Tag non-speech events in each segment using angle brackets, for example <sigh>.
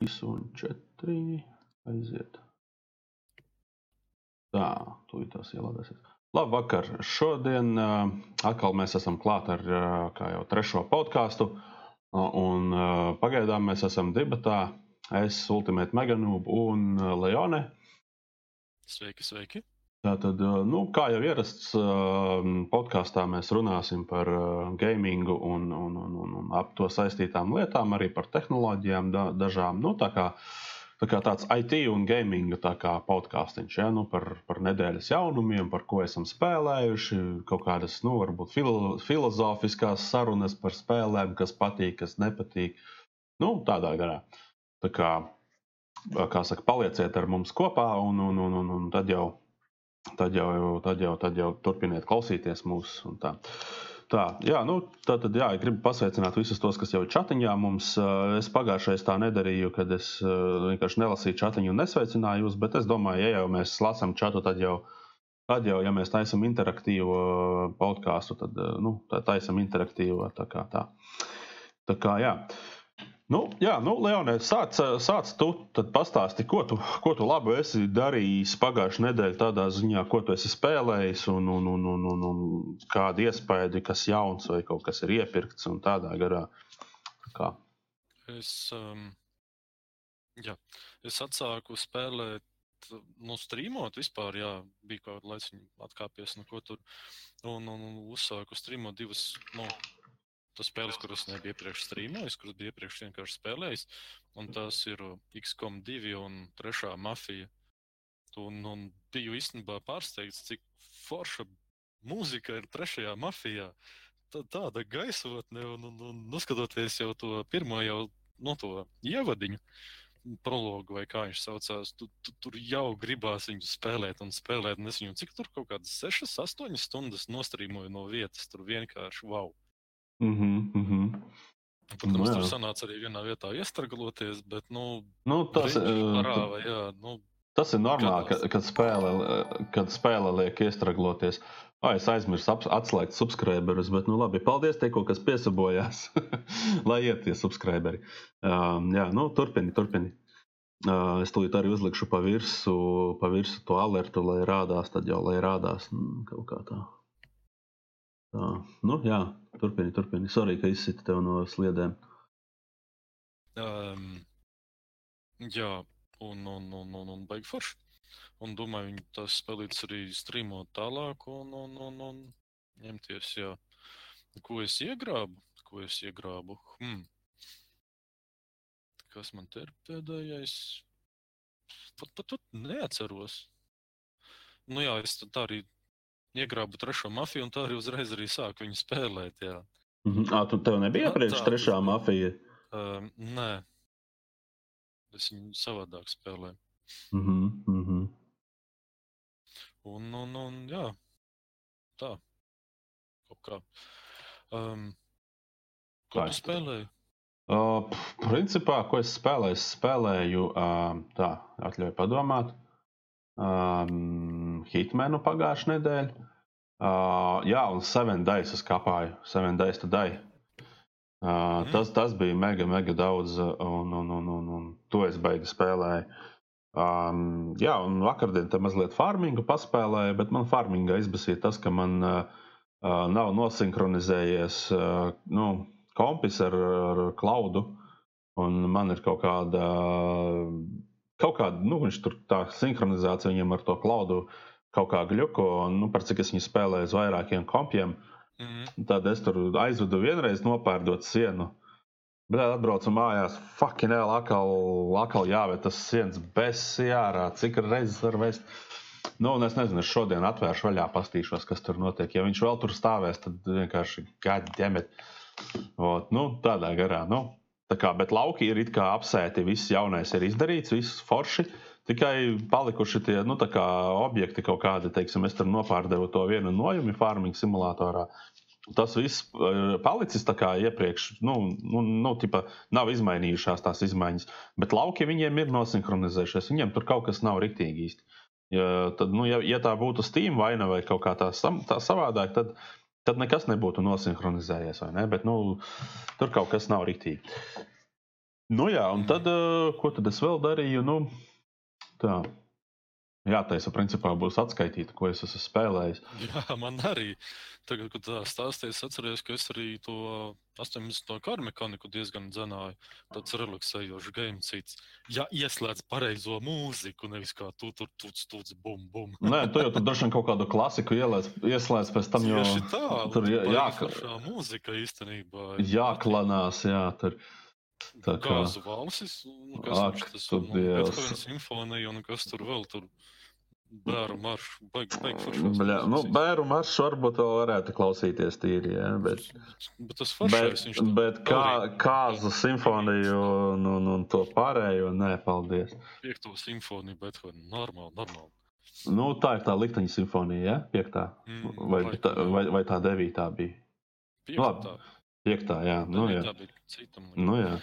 3 un 4 aiziet. Tā, tūlīt tās ielādēsies. Labvakar! Šodien uh, atkal mēs esam klāt ar uh, jau trešo podkāstu. Uh, un pagaidām mēs esam dibatā. Es, Ultimate Meganūb un Leone. Sveiki, sveiki! Tātad, nu, kā jau ierasts, podkāstā mēs runāsim par gamingu un, un, un, un, un ap to saistītām lietām, arī par tehnoloģijām da, dažām. Nu, tā kā, tā kā tāds IT un gaminga podkāstīns ja? nu, par, par nedēļas jaunumiem, par ko esam spēlējuši, kaut kādas, nu, varbūt filo, filozofiskās sarunas par spēlēm, kas patīk, kas nepatīk. Nu, tādā garā. Tā kā, kā saka, palieciet ar mums kopā un, un, un, un, un tad jau tad jau, tad jau, tad jau turpiniet klausīties mūsu. Tā. Jā, nu, tā tad, jā, gribu pasveicināt visus tos, kas jau ir chatiņā. Mums, es pagājušajā tā nedarīju, kad es vienkārši nelasīju chatiņu un nesveicināju jūs, bet es domāju, ja jau mēs lasām chatu, tad jau, tad jau ja mēs taisam interaktīvu podkāstu, tad nu, taisam interaktīvu. Tā kā, tā. Tā kā, jā. Nu, jā, nu, Leonē, sāc, sāc tu pastāsti, ko tu, ko tu labi esi darījis pagājušajā nedēļā, tādā ziņā, ko tu esi spēlējis, un, un, un, un, un, un kāda iespēja, kas jauns vai kaut kas ir iepirkts un tādā garā. Kā? Es, um, jā, es atsāku spēlēt. Nu, strīmot vispār, jā, bija kaut kāda laika, atkāpies no ko tur. Un, un, un uzsāku strīmot divas, nu, tas spēles, kuras nebija iepriekš strīmojis, kuras bija iepriekš vienkārši spēlējis. Un tas ir XCOM 2 un 3 mafija. Un, un biju īstenībā pārsteigts, cik forša mūzika ir trešajā mafijā. Tā, tāda gaisotne, un, un, un noskatoties jau to pirmo jau no to ievadiņu, prologu vai kā viņš saucās, tu, tu, tur jau gribās viņu spēlēt un spēlēt. Un es viņu cik tur kaut kādas 6, 8 stundas nostrīmoju no vietas, tur vienkārši wow. -hmm, mm -hmm. Protams, nu, tur sanāca arī vienā vietā iestragloties, bet nu, nu, tas, parāva, jā, nu, tas ir normāli, kad, kad, spēle, kad spēle liek iestragloties. Ah, es aizmirsu atslēgt subscriberus, bet, nu, labi, paldies tikko, kas piesabojās. <laughs> Lai iet tie subscriberi. Um, jā, nu, turpini, turpini. Uh, es tūlīt arī uzlikšu pa virsmu, pa virsmu to alertu, lai rādās, tad jau lai rādās mm, kaut kā tā. Tā, nu, jā, turpini, turpini. Sorry, ka izsita tev no sliedēm. Um, jā, un, un, un, un, un baigi forši. Un domāju, viņi tas spēlīts arī streamot tālāk un, un, un, un ņemties, jā. Ko es iegrābu? Ko es iegrābu? Hmm. Kas man te ir pēdējais? Pat, pat, pat neatceros. Nu jā, es tā arī iegrābu trešo mafiju, un tā arī uzreiz arī sāku viņu spēlēt. Jā. Mm -hmm. À, tu tev nebija iepriekš trešā tas... mafija? Uh, nē, es viņu savādāk spēlēju. Mm -hmm, mm -hmm. Un, un, un, jā, tā. Kaut kā. Um, ko tu spēlēji? Uh, principā, ko es spēlēju, es spēlēju, uh, tā, atļauju padomāt um, Hitmanu pagājušā nedēļa. Uh, jā, un Seven Days es kāpāju. Seven Days today. Uh, mm. tas, tas bija mega, mega daudz, un, un, un, un, un to es beigtu spēlēju. Um, jā, un vakardien tam mazliet farmingu paspēlēju, bet man farmingā izbasīja tas, ka man uh, uh, nav nosinhronizējies uh, nu, kompis ar, ar klaudu, un man ir kaut kāda. Uh, kaut kāda, nu, viņš tur tā sinhronizācija viņam ar to klaudu kaut kā gļuko, un, nu, par cik es viņu spēlēju uz vairākiem kompiem. Mm -hmm. Tad es tur aizvedu vienreiz nopērdot sienu. Bet atbraucu mājās, fucking hell, atkal, atkal jāvērt tas sienas bez jārā, cik reizes var vest. Nu, un es nezinu, es šodien atvēršu vaļā, pastīšos, kas tur notiek. Ja viņš vēl tur stāvēs, tad vienkārši gadi ģemet. Nu, tādā garā. Nu, Kā, bet lauki ir it kā apsēti, viss jaunais ir izdarīts, viss forši. Tikai palikuši tie nu, objekti kaut kādi, teiksim, es tur nopārdevu to vienu nojumu farming simulatorā. Tas viss uh, palicis tā kā iepriekš, nu, nu, nu tipa, nav izmainījušās tās izmaiņas, bet lauki viņiem ir nosinhronizējušies. Viņiem tur kaut kas nav riktīgi īsti. Ja, tad, nu, ja, ja tā būtu Steam vaina vai kaut kā tā, tā savādāk, tad tad nekas nebūtu nosinhronizējies. Ne? Bet nu, tur kaut kas nav rīktīgi. Nu, jā, un tad, uh, ko tad es vēl darīju? Nu, tā. Jātaisa, principā, būs atskaitīta, ko es esmu spēlējis. Jā, man arī. Tagad, kad tā stāstīja, es atceros, ka es arī to 80. kāru mehāniku diezgan dzenāju. Tāds relaksējošs game cits. Ja ieslēdz pareizo mūziku, nevis kā tu tur tuc, tuc, bum, bum. Nē, tu jau tur droši vien kaut kādu klasiku ielēs, ieslēdz pēc tam, jo Tieši tā, tur jā, jā, jā, mūzika īstenībā. jāklanās, jā, tur. Tā kā, Gāzu valsis, un kas Ak, tas tu un Dievs. Beethoven simfonija, un kas tur vēl tur bēru maršu, baigi, baigi foršās bļā, nu, bēru maršu varbūt vēl varētu klausīties tīri, jā, bet, Bet tas bet, foršais viņš tur bet kā, kāzu simfoniju un, un, un to pārējo, nē, paldies. Piekto simfoniju, Beethoven, normāli, normāli. Nu, tā ir tā likteņa simfonija, jā, piektā, Mm, vai, tā, vai, vai tā devītā bija? Piektā, Piektā, jā, nu, jā. devītā bija citam. Nu, jā.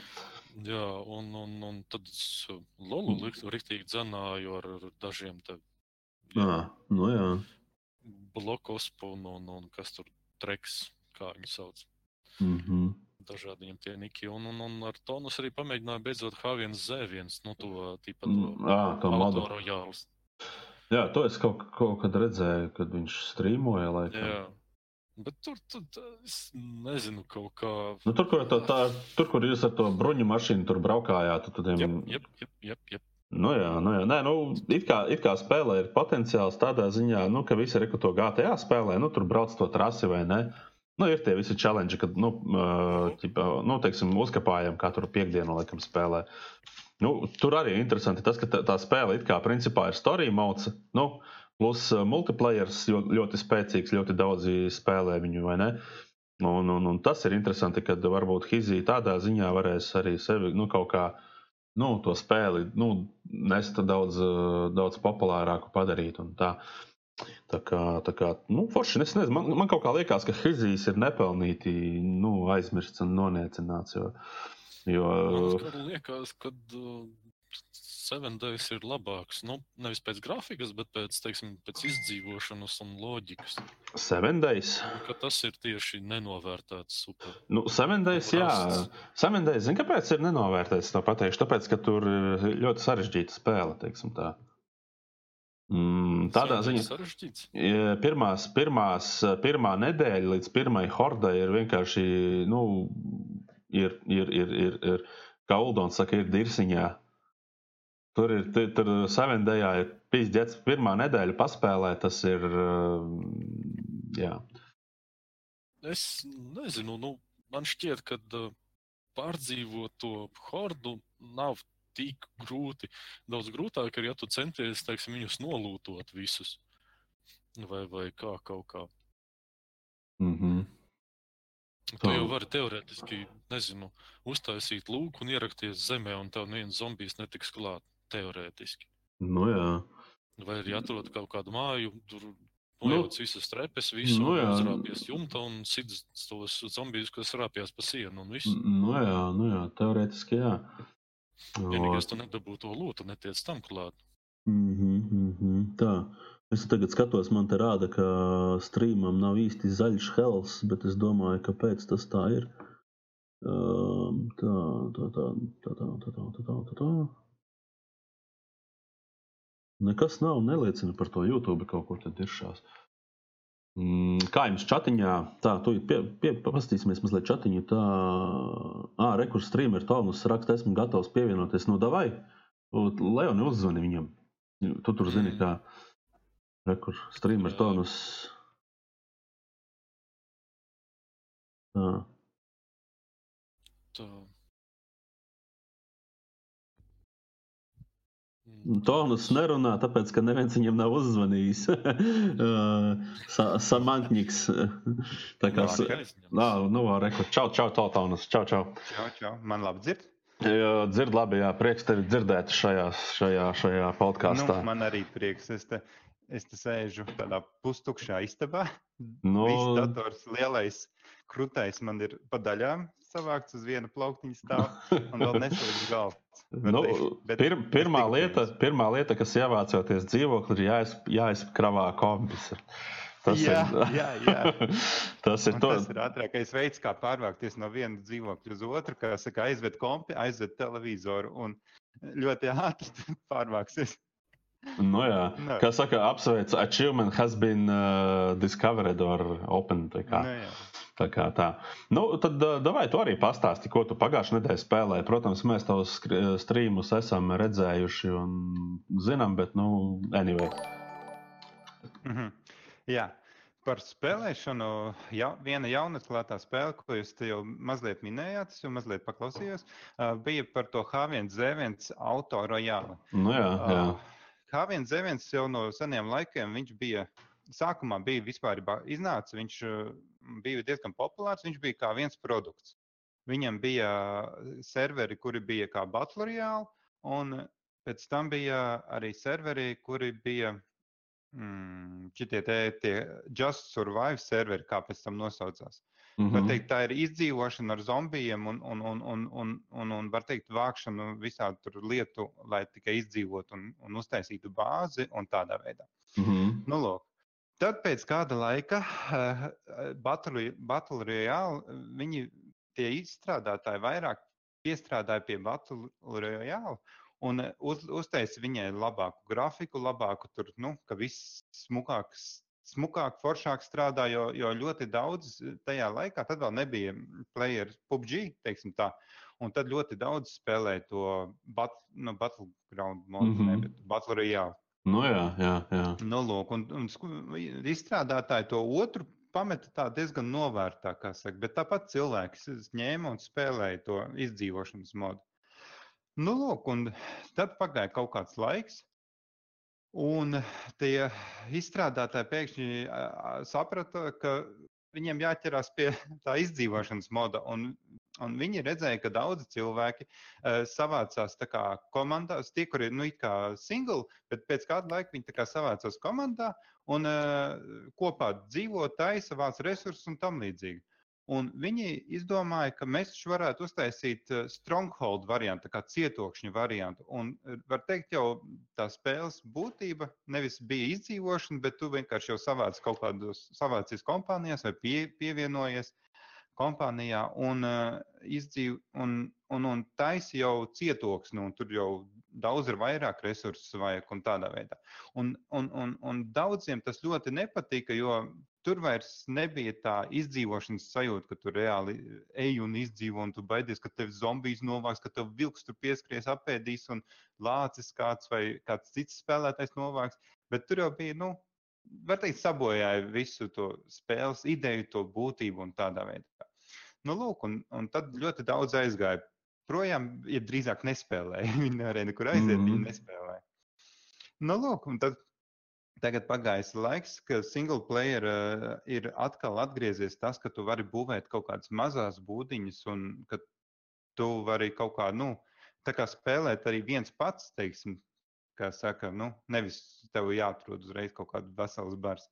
Jā, un, un, un tad es uh, Lolu riktīgi dzenāju ar dažiem te Ā, nu, jā. blokospu un, un, un kas tur treks, kā viņi sauc. Mhm. Dažādiem tie niki. Un, un, un ar tonus arī pamēģināju beidzot H1Z1, nu to tipa to Mm, Ā, to modu. Jā, to es kaut, kaut kad redzēju, kad viņš strīmoja, laikam. Jā. Bet tur, tur es nezinu, kaut kā. Nu, tur, kur, tā, tā, tur, kur jūs ar to bruņu mašīnu tur braukājāt, tad tiem... Jep, jep, jep, jep. Nu, jā, nu, jā. Nē, nu, it, kā, it kā spēlē ir potenciāls tādā ziņā, nu, ka visi ir to GTA spēlē, nu, tur brauc to trasi vai ne. Nu, ir tie visi challenge, kad, nu, ķipa, nu teiksim, uzkapājam, kā tur piekdienu laikam spēlē. Nu, tur arī interesanti tas, ka tā, tā spēle it kā principā ir story modes, nu, plus uh, multiplayers ļoti, ļoti spēcīgs, ļoti daudzi spēlē viņu, vai ne? Un, un, un tas ir interesanti, ka varbūt Hizī tādā ziņā varēs arī sevi nu, kaut kā nu, to spēli nu, nest daudz, uh, daudz populārāku padarīt. Tā, tā kā, tā kā nu, forši, es nezinu, man, man kaut kā liekas, ka Hizijs ir nepelnīti nu, aizmirsts un noniecināts. Jo, jo, Man liekas, ka Seven Days ir labāks. Nu, nevis pēc grafikas, bet pēc, teiksim, pēc izdzīvošanas un loģikas. Seven Days. Ka tas ir tieši nenovērtēts super. Nu, Seven Days, jā. Seven Days, zini, kāpēc ir nenovērtēts? To pateikšu, tāpēc, ka tur ir ļoti sarežģīta spēle, teiksim tā. Mm, tādā ziņā. Sarežģīts. Pirmās, pirmās, pirmā nedēļa līdz pirmai hordai ir vienkārši, nu, ir, ir, ir, ir, ir kā Uldons saka, ir dirsiņā. Tur ir, tur, tur Savendējā ir pīzdēts pirmā nedēļa paspēlē, tas ir, uh, jā. Es nezinu, nu, man šķiet, ka uh, pārdzīvot to hordu nav tik grūti. Daudz grūtāk ir, ja tu centies teiksim, viņus nolūtot visus. Vai, vai kā kaut kā. Mm -hmm. Tu jau vari teorētiski, nezinu, uztaisīt lūku un ierakties zemē, un tev neviens zombijs netiks klāt. Teorētiski. Nu, jā. Vai arī atrod kaut kādu māju, tur Nu, nojauc visas trepes, visu nu uzrāpjas jumta un sidz tos zombijus, kas rāpjas pa sienu un visu. Nu, jā, nu, jā, teorētiski jā. Vienīgais, tu nedabū to lūtu, netiec tam klāt. Mm -hmm, tā. Es tagad skatos, man te rāda, ka streamam nav īsti zaļš hels, bet es domāju, kāpēc tas tā ir. Um, tā, tā, tā, tā, tā, tā, tā, tā, tā, tā. Nekas nav, neliecina par to YouTube kaut ko tad ir šās. Mm, kā jums chatiņā? Tā, tu pie, pie, pastīsimies mazliet chatiņu. Tā, ā, rekurs streamer Tomas raksta, esmu gatavs pievienoties. Nu, davai, Leoni uzzvani viņam. Tu tur zini, kā rekurs streamer. Tomas. Tā. Tā. Tonus nerunā, tāpēc, ka neviens viņam nav uzzvanījis. <laughs> Sa- Samantņiks. Tā kā. Nā, nu, rekord. Čau, čau, čau, Tonus. Čau, čau. Čau, čau. Man labi dzird? Jā, Dzird labi, jā, prieks tevi dzirdēt šajā, šajā, šajā podkāstā. Nu, man arī prieks. Es te, es te sēžu tādā pustukšā istabā. Nu, Viss dators lielais, krūtais man ir pa daļām savākts uz viena plauktiņa stāv un vēl <laughs> neslēdz galvu. Bet nu, bet pir, pirmā, tiku lieta, pirmā lieta, kas ievācoties dzīvoklī, ir jāiz, jāizkravā kombis. Tas Jā, ir, jā, jā. <laughs> tas ir tas ir ātrākais veids, kā pārvākties no viena dzīvokļa uz otru, kā saka, aizved kompi, aizved televizoru un ļoti ātri <laughs> pārvāksies. Nu, jā, Nē. kā saka, apsveic, achievement has been uh, discovered or opened. Tā kā, Nu, jā. tā kā tā. Nu, tad, uh, davai, tu arī pastāsti, ko tu pagājušajā nedēļā spēlēji. Protams, mēs tavus skr- streamus esam redzējuši un zinām, bet, nu, anyway. Mhm. Jā. Par spēlēšanu, ja, viena jaunatklātā spēle, ko jūs jau mazliet minējāt, jau mazliet paklausījos, uh, bija par to H1Z1 auto rojālu. Nu, jā, jā. H1Z1 jau no seniem laikiem bija. Sākumā bija vispār iznāca, viņš uh, bija diezgan populārs. Viņš bija kā viens produkts. Viņam bija serveri, kuri bija kā Battle Royale, un pēc tam bija arī serveri, kuri bija mm, šitie te, tie Just Survive serveri, kā pēc tam nosaucās. Mhm. Var teikt, tā ir izdzīvošana ar zombijiem un, un, un, un, un, un, un var teikt, vākšanu visādu tur lietu, lai tikai izdzīvotu un, un uztaisītu bāzi un tādā veidā. Mhm. Nu, lūk. Tad pēc kāda laika uh, Battle Royale, viņi tie izstrādātāji vairāk piestrādāja pie Battle Royale un uh, uz, uztaisīja viņai labāku grafiku, labāku tur, nu, ka viss smukāks smukāk, foršāk strādā, jo, jo ļoti daudz tajā laikā, tad vēl nebija player PUBG, teiksim tā, un tad ļoti daudz spēlēja to bat, nu, Battleground modu, mm Mhm. -hmm. ne, bet Battle Royale. Nu, jā, jā, jā. Nu, lūk, un, un izstrādātāji to otru pameta tā diezgan novērtā, kā saka, bet tāpat cilvēki s- ņēma un spēlēja to izdzīvošanas modu. Nu, lūk, un tad pagāja kaut kāds laiks, un tie izstrādātāji pēkšņi saprata, ka viņiem jāķerās pie <laughs> tā izdzīvošanas moda. Un, un viņi redzēja, ka daudzi cilvēki uh, savācās kā komandās, tie, kuri ir nu, single, bet pēc kāda laika viņi kā savācās komandā un uh, kopā dzīvo, taisa, vāc resursus un tam līdzīgi. Un viņi izdomāja, ka mēs taču varētu uztaisīt uh, stronghold variantu, kā cietokšņa variantu. Un uh, var teikt, jau tā spēles būtība nevis bija izdzīvošana, bet tu vienkārši jau savāc kaut kādos savācies kompānijās vai pie, pievienojies kompānijā un, uh, izdzīv, un, un, un taisi jau cietoksni, un tur jau daudz ir vairāk resursu vajag un tādā veidā. Un, un, un, un daudziem tas ļoti nepatika, jo tur vairs nebija tā izdzīvošanas sajūta, ka tu reāli ej un izdzīvo, un tu baidies, ka tev zombijs novāks, ka tev vilks tur pieskries, apēdīs, un lācis kāds vai kāds cits spēlētājs novāks. Bet tur jau bija, nu, var teikt, sabojāja visu to spēles ideju, to būtību un tādā veidā. Nu, lūk, un, un tad ļoti daudz aizgāja projām, ja drīzāk nespēlēja. <laughs> Viņi nevarēja nekur aiziet, mm -hmm. viņi nespēlēja. Nu, lūk, un tad Tagad pagājis laiks, ka single player uh, ir atkal atgriezies tas, ka tu vari būvēt kaut kādas mazas būdiņas, un ka tu vari kaut kā, nu, tā kā spēlēt arī viens pats, teiksim, kā saka, nu, nevis tev jāatrod uzreiz kaut kāds vesels bars.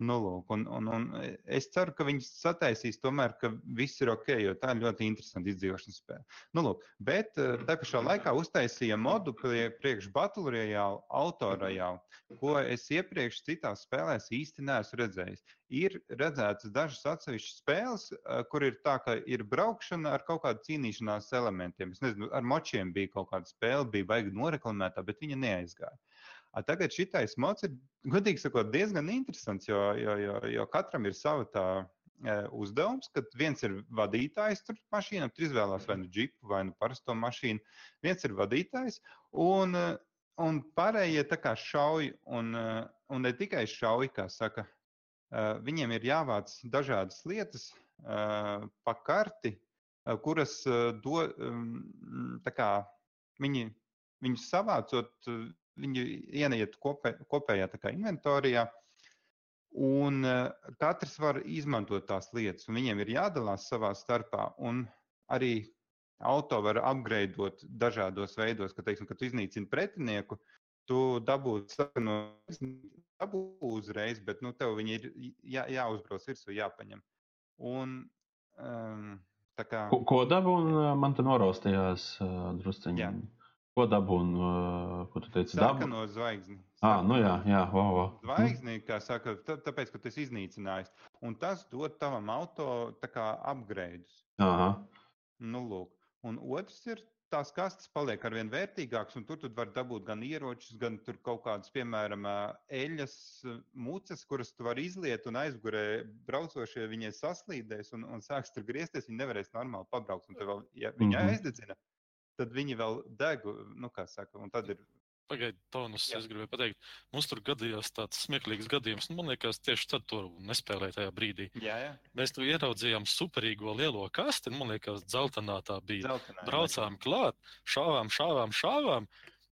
Nu, lūk, un, un, un es ceru, ka viņi sataisīs tomēr, ka viss ir ok, jo tā ir ļoti interesanta izdzīvošanas spēle. Nu, lūk, bet tā pašā laikā uztaisīja modu prie, priekš Battle Royale, autorajālu, ko es iepriekš citās spēlēs īsti neesmu redzējis. Ir redzētas dažas atsevišķas spēles, kur ir tā, ka ir braukšana ar kaut kādu cīnīšanās elementiem. Es nezinu, ar močiem bija kaut kāda spēle, bija baigi noreklamētā, bet viņa neaizgāja. A tagad šitais mods ir, godīgi sakot, diezgan interesants, jo, jo, jo, jo katram ir sava tā e, uzdevums, kad viens ir vadītājs tur mašīnām, tur izvēlās vai nu džipu, vai nu parasto mašīnu. Viens ir vadītājs, un, un pārējie tā kā šauj, un, un ne tikai šauj, kā saka, viņiem ir jāvāc dažādas lietas pa karti, kuras do, kā viņi, viņus savācot, viņi ienaiet kopē, kopējā inventorijā, un uh, katrs var izmantot tās lietas, un viņiem ir jādalās savā starpā. Un arī auto var apgraidot dažādos veidos, ka, teiksim, kad iznīcini pretinieku, tu dabū no dabū uzreiz, bet nu, tev viņi ir jā, jāuzbrauc virsū, jāpaņem. Un, um, kā... Ko, ko dabū, un man te noraustījās uh, drusciņi. Ko dabūnu? Uh, ko tu teici? Sarkano zvaigzni. Ah, nu jā, jā, wow, wow. Zvaigzni, kā saka, tā, tāpēc, ka tas iznīcinājis. Un tas dod tavam auto. Aha. Nu, lūk. Un otrs ir tās kastes paliek ar vien vērtīgākas, un tur tu var dabūt gan ieročus, gan kaut kādas, piemēram, eļļas mucas, kuras tu vari izliet, un aizgurē braucošie viņai saslīdēs un, un sāks tur griezties. Viņi nevarēs normāli pabraukt, un vēl, ja viņi mm -hmm. aizdedzina, tad viņi vēl deg, nu, kā saka, un tad ir Pagaidiet, Tonus, es gribēju pateikt, mums tur gadījās tāds smieklīgs gadījums. Nu, man liekas, tieši tad to nespēlēja tajā brīdī. Jā, jā. Mēs tur ieraudzījām superīgo lielo kasti, man liekas, dzeltenā tā bija. Dzeltenā, Braucām jā. klāt, šāvām, šāvām, šāvām.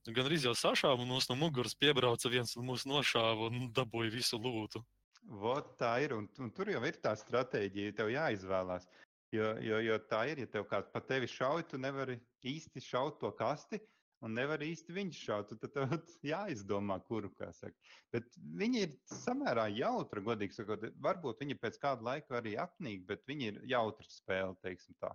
Gan arī jau sašāva, un mums no muguras piebrauca viens un mūs nošāva un dabūja visu lūtu. Vot tā ir, un, un tur jau ir tā stratēģija, tev jāizvēlās. Jo, jo, jo tā ir, ja tev kāds pa tevi šauj, tu nevari īsti šaut to kasti un nevar īsti viņš šaut. Tad tev <laughs> jāizdomā, kuru kā saka. Bet viņi ir samērā jautri, godīgi sakot. Varbūt viņi pēc kāda laika arī apnīk, bet viņi ir jautri spēle, teiksim tā.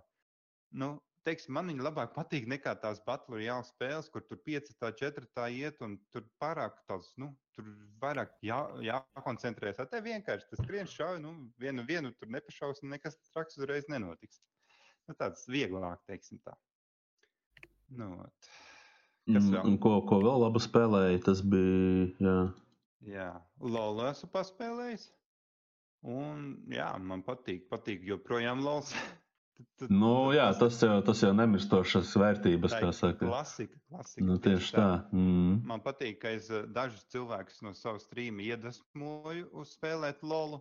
Nu, teiksim, man viņa labāk patīk nekā tās Battle Royale spēles, kur tur 5, 4 tā iet, un tur pārāk tāds, nu, tur vairāk jā, jākoncentrējas. Tā vienkārši tas skrien šauj, nu, vienu, vienu tur nepašaus, un nekas traks uzreiz nenotiks. Nu, tāds vieglāk, teiksim tā. Nu. Kas vēl? Un ko, ko vēl labu spēlēja, tas bija. Jā, Jā, Lola esmu paspēlējis. Un jā, man patīk, patīk joprojām Lols. Tad, nu, jā, tas jau, tas jau nemirstošas vērtības, kā saka. Klasika, klasika. Nu, tieši tā. tā. Mm. Man patīk, ka es eh, dažus cilvēkus no savas strīma iedvesmoju uz spēlēt LOL.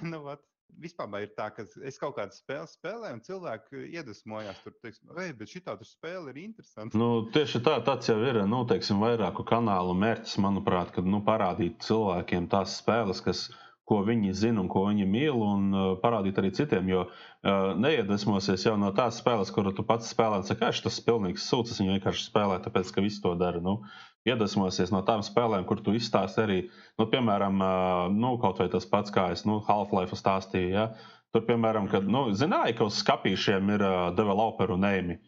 <laughs> nu, vat, vispār ir tā, ka es kaut kādu spēli spēlēju, un cilvēki iedvesmojās tur, teiksim, Ei, bet šī tāda spēle ir interesanta. Nu, tieši tā, tas jau ir nu, teiksim, vairāku kanālu mērķis, manuprāt, kad nu, parādīt cilvēkiem tās spēles, kas ko viņi zina un ko viņi mīl, un uh, parādīt arī citiem. Jo uh, neiedvesmosies jau no tās spēles, kuru tu pats spēlē, un saka, ka tas ir pilnīgs sūds, viņi vienkārši spēlē, tāpēc ka visi to dara. Nu, iedvesmosies no tām spēlēm, kur tu izstāsti arī, nu, piemēram, nu, kaut vai tas pats, kā es nu, Half-Life stāstīju. Ja? Tur, piemēram, kad nu, zināja, ka uz skāpīšiem ir uh, developeru neimi.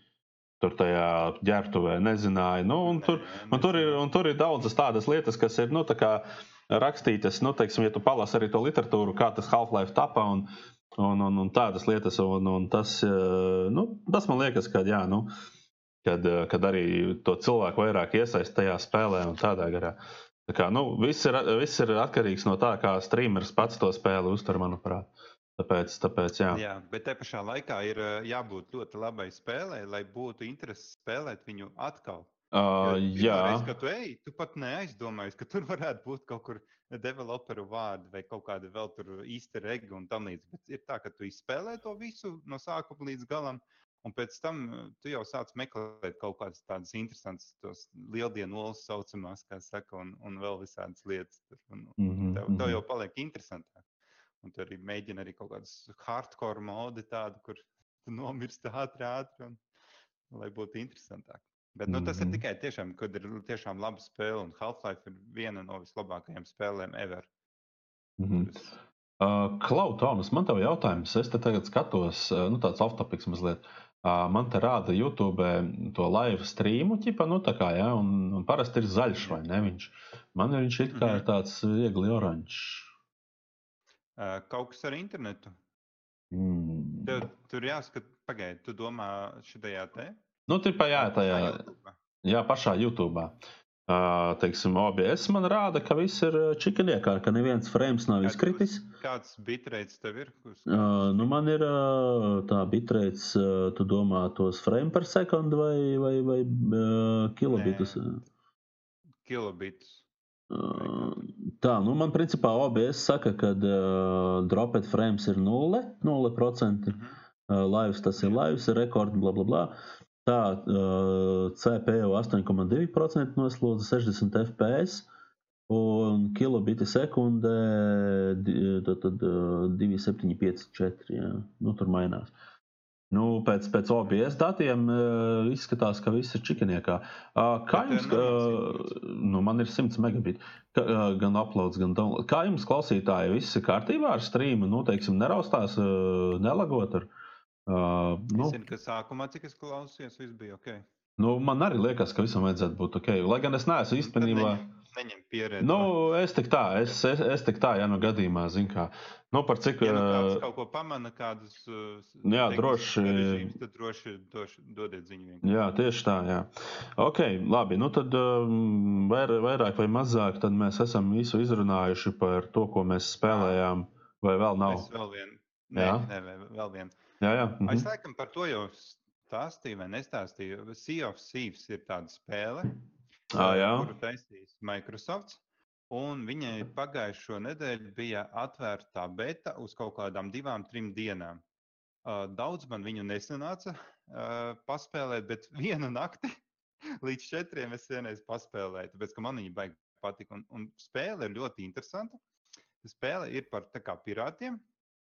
Tur tajā ģērbtuvē nezināja. Nu, un, tur, un, tur ir, un tur ir daudzas tādas lietas, kas ir nu, tā rakstītas. Nu, teiksim, ja tu palasi arī to literatūru, kā tas Half-Life tapa un, un, un, un tādas lietas, un, un tas, nu, tas man liekas, ka jā. Nu, kad, eh, kad arī to cilvēku vairāk iesaist tajā spēlē un tādā garā. Tā kā, nu, viss, ir, viss ir atkarīgs no tā, kā streameris pats to spēli uztver, manuprāt. Tāpēc, tāpēc jā. jā, bet te pašā laikā ir eh, jābūt ļoti labai spēlē, lai būtu interesi spēlēt viņu atkal. Uh, jā, reiz, kad tu ej, tu pat neaizdomājies, ka tur varētu būt kaut kur developeru vārdi vai kaut kāda vēl tur īsta rega un tam līdzīgi. Bet ir tā, ka tu izspēlē to visu no sākuma līdz galam, Un pēc tam eh, tu jau sāc meklēt kaut kādas tādas interesantas, tos lieldienu olas saucamās, kā saka, un, un vēl visādas lietas. Tur, un, mm -hmm. tev, tev jau paliek interesantāk. Un tur arī mēģina arī kaut kādas hardcore modi tādu, kur tu nomirsti ātri, ātri, un, lai būtu interesantāk. Bet nu, tas mm -hmm. ir mhm. tikai tiešām, kad ir tiešām laba spēle, un Half-Life ir viena no vislabākajām spēlēm ever. Mm -hmm. Uh, Klau, Tomas, man te ir jautājums. Es te tagad skatos, uh, nu, tāds off-topics mazliet. Man te rāda YouTube to live streamu, ķipa, nu, tā kā, ja, un, un parasti ir zaļš, vai ne? Viņš, man viņš it kā ir mhm. tāds viegli oranžs. Kaut kas ar internetu. Mm. Tev, tur jāskat, pagaidi, tu domā šitajā te? Nu, tipā jā, tajā, jā, pašā YouTube. Teiksim, OBS man rāda, ka viss ir čikaniekā, ka neviens frames nav izkritis. Kāds bitrates tev ir? Uh, nu man ir tā bitrates, tu domā tos frame per sekundu vai, vai, vai uh, kilobitus? Nē. Kilobitus. Uh, tā, nu man principā OBS saka, ka uh, dropet frames ir 0, 0%. Mm -hmm. Uh, lives tas ir lives, ir rekords, bla, bla, bla. Tā CPU 8,2% noslodza 60 FPS un kilobiti sekundē 2,754. Jā. Nu, tur mainās. Nu, pēc, pēc OBS datiem uh, izskatās, ka viss ir čikaniekā. Uh, kā jums, uh, nu, man ir 100 megabiti, ka, uh, gan uploads, gan downloads. Kā jums, klausītāji, viss ir kārtībā ar streamu? Nu, teiksim, neraustās, uh, nelagot ar. Uh, nu. Es zinu, ka sākumā, cik es klausījos, viss bija ok. Nu, man arī liekas, ka visam vajadzētu būt ok. Lai gan es neesmu īstenībā. Neņem, neņem pieredzi. Nu, es tik tā, es, es, es tik tā, ja nu gadījumā, zinu, kā. Nu, par cik. ja nu kāds kaut ko pamana, kādus uh, Jā, droši- sarežģījumus, tad droši, droši dodiet ziņu. vienkārši. Jā, tieši tā. Jā. Ok, labi. Nu tad vair, vairāk vai mazāk tad mēs esam visu izrunājuši par to, ko mēs spēlējām, vai vēl nav. Es vēl vienu. Nē, nē, vēl- vēl vienu. Jā, jā. Mhm. Es laikam par to jau stāstīju, vai nestāstīju. Sea of Thieves ir tāda spēle, Ā, jā. kuru taisīs Microsoft. Un viņai pagājušo nedēļu bija atvērta beta uz kaut kādām divām, trim dienām. Uh, Daudz man viņu nesanāca uh, paspēlēt, bet <laughs> vienu nakti līdz četriem es vienreiz paspēlēju, tāpēc ka man viņa baigi patika. Un, un spēle ir ļoti interesanta. Spēle ir par tā kā pirātiem,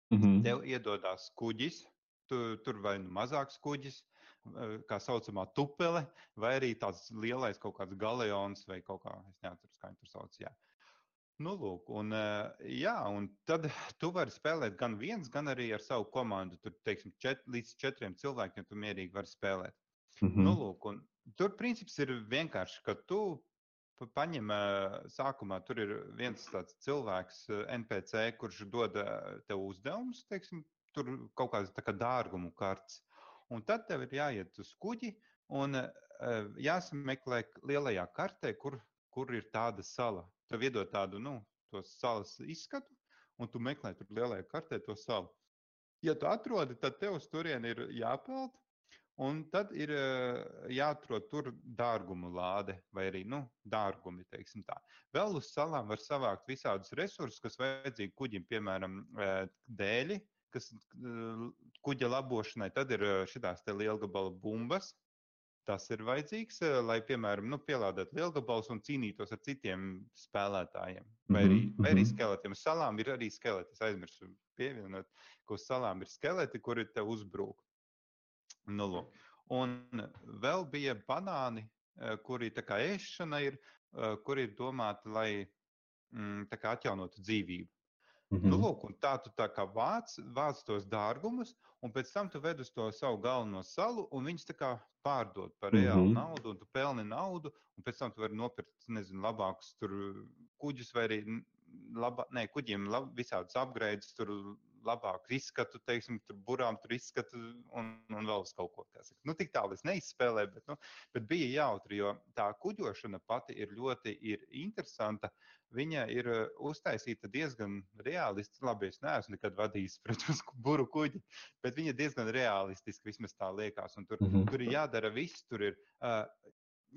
Mhm. Tev iedodas kuģis, tu, tur vai nu mazāks kuģis, eh, kā saucamā tupele, vai arī tāds lielais kaut kāds galeons vai kaut kā, es neatceros, kā viņi tur sauc. Jā. Nu, lūk, un, eh, jā, un tad tu vari spēlēt gan viens, gan arī ar savu komandu. Tur, teiksim, čet, līdz četriem cilvēkiem tu mierīgi vari spēlēt. Mhm. Nu, lūk, un tur princips ir vienkārši, ka tu pa- paņem ā, sākumā, tur ir viens tāds cilvēks, NPC, kurš dod tev uzdevumus, teiksim, tur kaut kādas tā kā dārgumu kartes. Un tad tev ir jāiet uz kuģi un ā, jāsameklē lielajā kartē, kur, kur ir tāda sala. Tev iedod tādu, nu, salas izskatu, un tu meklē tur lielajā kartē to salu. Ja tu atrodi, tad tev uz turieni ir jāpeld. Un tad ir eh, jāatrod tur dārgumu lāde, vai arī nu, dārgumi. Vēl uz salām var savākt visādus resursus, kas vajadzīgi kuģim, piemēram, eh, dēļi, kas eh, kuģa labošanai. Tad ir šīs lielgabala bumbas. Tas ir vajadzīgs, eh, lai, piemēram, nu, pielādētu lielgabalus un cīnītos ar citiem spēlētājiem. Vai arī, Mhm, vai arī mhm. skeletiem. Salām ir arī skeleti. Es aizmirsu pievienot, ka uz salām ir skeleti, kuri te uzbrūk. Nu, lūk. un vēl bija banāni, kuri tā kā ēšana ir, kuri ir domāti, lai mm, atjaunotu dzīvību. Mhm. Nu, lūk, un tā tu tā kā vāc, vāc tos dārgumus, un pēc tam tu ved uz to savu galveno salu, un viņus tā kā pārdod par reālu Mhm. naudu, un tu pelni naudu, un pēc tam tu vari nopirkt, nezinu, labākus kuģus vai arī labā, ne, kuģiem lab, visādus upgrades, tur labāku izskatu, teiksim, tur burām tur izskatu un, un vēl uz kaut ko. saka. Nu, tik tālu es neizspēlēju, bet, nu, bet bija jautri, jo tā kuģošana pati ir ļoti ir interesanta. Viņa ir eh, uztaisīta diezgan realistiski. Labi, es neesmu nekad vadījis <laughs> pret uz buru kuģi, bet viņa diezgan realistiski, vismaz tā liekas. Un tur, Mhm. tur ir jādara viss, tur ir uh,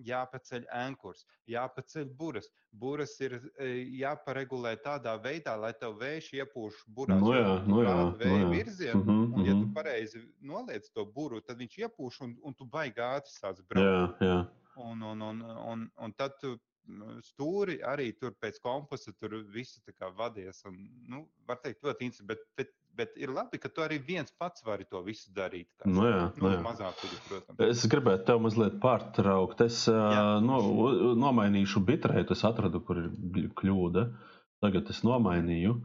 jāpaceļ ankurs, jāpaceļ buras. Buras ir uh, jāparegulē tādā veidā, lai tev vējš iepūš burās. Nu jo jā, tu nu jā, nu vēja jā. virzienu, Mhm, un ja tu mhm. pareizi noliec to buru, tad viņš iepūš un, un tu baigi ātri sāc braukt. Jā, jā. Un, un, un, un, un tad tu mm, stūri arī tur pēc kompasa tur visu tā kā vadies. Un, nu, var teikt, ļoti interesanti, bet, bet, bet ir labi, ka tu arī viens pats vari to visu darīt. kā Nu jā, nu, nu jā. mazāk, protams. Es gribētu tev mazliet pārtraukt. Es Jā. no, nomainīšu bitrētu, es atradu, kur ir kļūda. Tagad es nomainīju.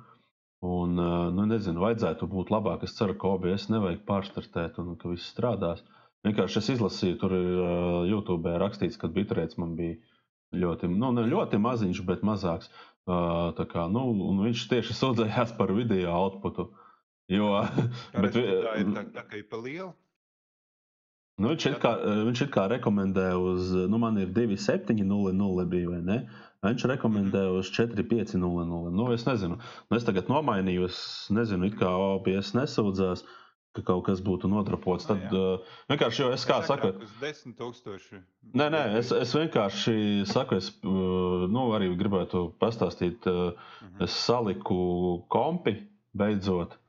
Un, nu, nezinu, vajadzētu būt labāk. Es ceru, ka OBS nevajag pārstartēt un ka viss strādās. Vienkārši es izlasīju, tur ir YouTube rakstīts, ka bitrēts man bija ļoti, nu, ne ļoti maziņš, bet mazāks. Uh, kā, nu, un viņš tieši sūdzējās par video outputu. Jo, bet, tā ir tā, tā kā ir pa lielu. Nu, viņš, it kā, viņš it kā rekomendē uz, nu, man ir 2,700 bija, vai ne? Viņš rekomendē uz 4,500. Nu, es nezinu, nu, es tagad nomainīju, es nezinu, it kā OBS nesūdzās, ka kaut kas būtu nodrapots. Ah, Tad jā. uh, vienkārši, jo es kā saku, Agrāk Uz 10 tūkstoši. Nē, nē, es, es vienkārši saku, es uh, nu, arī gribētu pastāstīt. Uh, Mhm. es saliku kompi beidzot.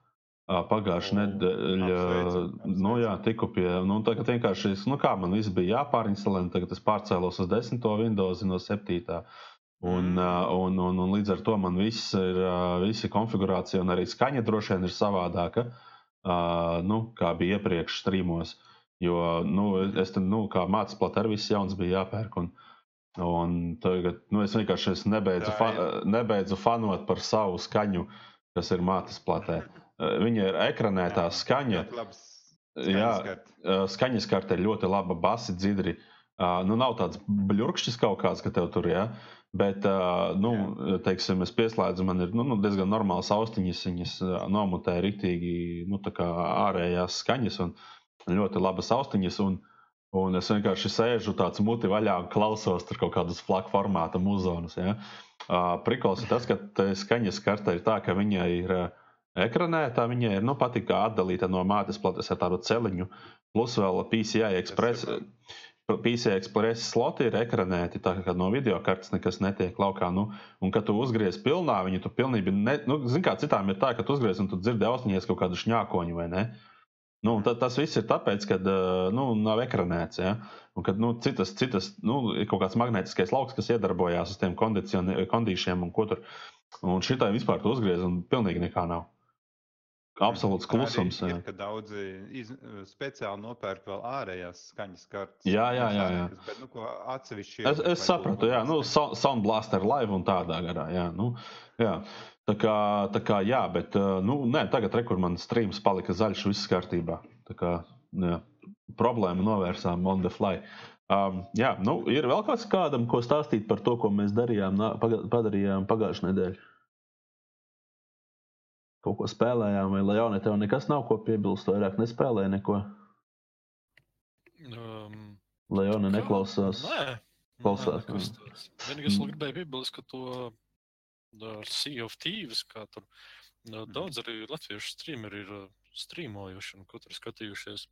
Pagājušā nedēļa, nu jā, tiku pie, nu tagad vienkārši, es, nu kā man viss bija jāpārinstalē, tagad es pārcēlos uz 10. Windows no 7. Un, Mm. un, un, un līdz ar to man viss ir, ā, visi konfigurācija un arī skaņa droši vien ir savādāka, nu, kā bija iepriekš streamos. Jo, nu, es tam, nu, kā mācīju, plakā arī viss jauns bija jāpērk. Un, un tagad, nu, es vienkārši es nebeidzu, fa nebeidzu fanot par savu skaņu, kas ir mātes platē. Viņa ir ekranētā skaņa. Ļoti labs Jā, skaņas karte. ā, skaņas karte ir ļoti laba, basi, dzidri. Uh, nu, nav tāds bļurkšķis kaut kāds, ka tev tur ir. Ja? Bet, uh, nu, Jā. teiksim, es pieslēdzu, man ir nu, nu, diezgan normāls austiņas, viņas nomutē rīktīgi nu, ārējās skaņas un ļoti labas austiņas. Un, un es vienkārši sēžu tāds muti vaļā un klausos tur kaut kādus flaka formāta muzonus. Ja? Uh, Prikls ir tas, ka skaņas karta ir tā, ka viņa ir uh, ekranē, tā viņa ir nu, patīk atdalīta no mātes plates ar tādu celiņu, plus vēl PCI Express. PCI Express sloti ir ekranēti, tā kā no video kartes nekas netiek laukā. Nu, un, kad tu uzgriez pilnā, viņi tu pilnībā, ne, nu, zini, kā citām ir tā, ka tu uzgriez un tu dzirdi ausniņās kaut kādu šņākoņu vai ne. Nu, ta, tas viss ir tāpēc, ka nu, nav ekranēts. Ja? Un, kad nu, citas, citas nu, ir kaut kāds magnētiskais lauks, kas iedarbojās uz tiem kondīšiem un ko tur. Un šitai vispār tu uzgriez un pilnīgi nekā nav. Absolūts klusums. Ir, ka daudzi iz, speciāli nopērk vēl ārējās skaņas kartes. Jā, jā, jā. jā. Bet, nu, atsevišķi es, es sapratu, jā, nu, Sound Blaster live un tādā garā. Jā, nu, jā. Tā kā, tā kā jā, bet nu, nē, tagad rekur man streams palika zaļš, viss kārtībā. Tā kā jā, problēmu novērsām on the fly. Um, jā, nu, ir vēl kāds kādam, ko stāstīt par to, ko mēs darījām, padarījām pagājušajā nedēļā kaut ko spēlējām, vai Leonē, tev nekas nav ko piebilst, vairāk nespēlēja neko. Um, Leona neklausās. Nē, klausās. Vienīgais, ko gribēju piebilst, ka to ar Sea of Thieves, kā tur daudz arī latviešu streameri ir streamojuši un ko tur skatījušies.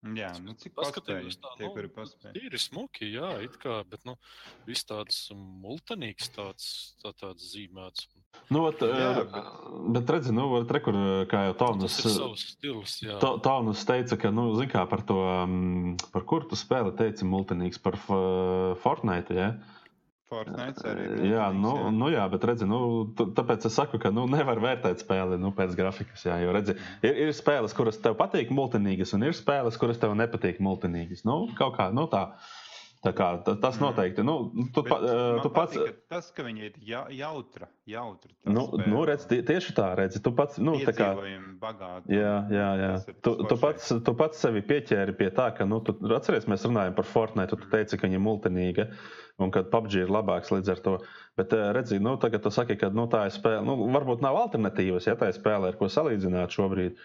Jā, nu, cik paskatījos tā, tie, nu, paspēj. ir smuki, jā, it kā, bet, nu, viss tāds multanīgs, tāds, tā, tāds zīmēts. Nu, ot, jā, bet, bet redzi, nu, re, kur, kā jau Taunus, stils, ta, Taunus teica, ka, nu, zin kā par to, par kur tu spēli teici multanīgs, par Fortnite, jā. Ja? Fortnite arī. Jā, nu, jā. nu jā, bet redzi, nu, tāpēc es saku, ka nu, nevar vērtēt spēli nu, pēc grafikas. Jā, jo redzi, ir, ir spēles, kuras tev patīk multinīgas, un ir spēles, kuras tev nepatīk multinīgas. Nu, kaut kā nu, tā. Tā kā, tas mm. noteikti. Nu, tu, pa, tu pats. Patīk, ka tas, ka viņi ir ja, jautra, jautra. Nu, spēle. nu, redz, tie, tieši tā, redzi. Tu pats, nu, tā kā. Bagāti, jā, jā, jā. Tu, tu, pats, tu pats sevi pieķēri pie tā, ka, nu, tu, atceries, mēs runājam par Fortnite, tu teici, ka viņa ir multinīga. Un kad PUBG ir labāks līdz ar to. Bet, eh, redziet, nu, tagad tu saki, ka nu, tā ir spēle. Nu, varbūt nav alternatīvas, ja tā ir spēle, ar ko salīdzināt šobrīd.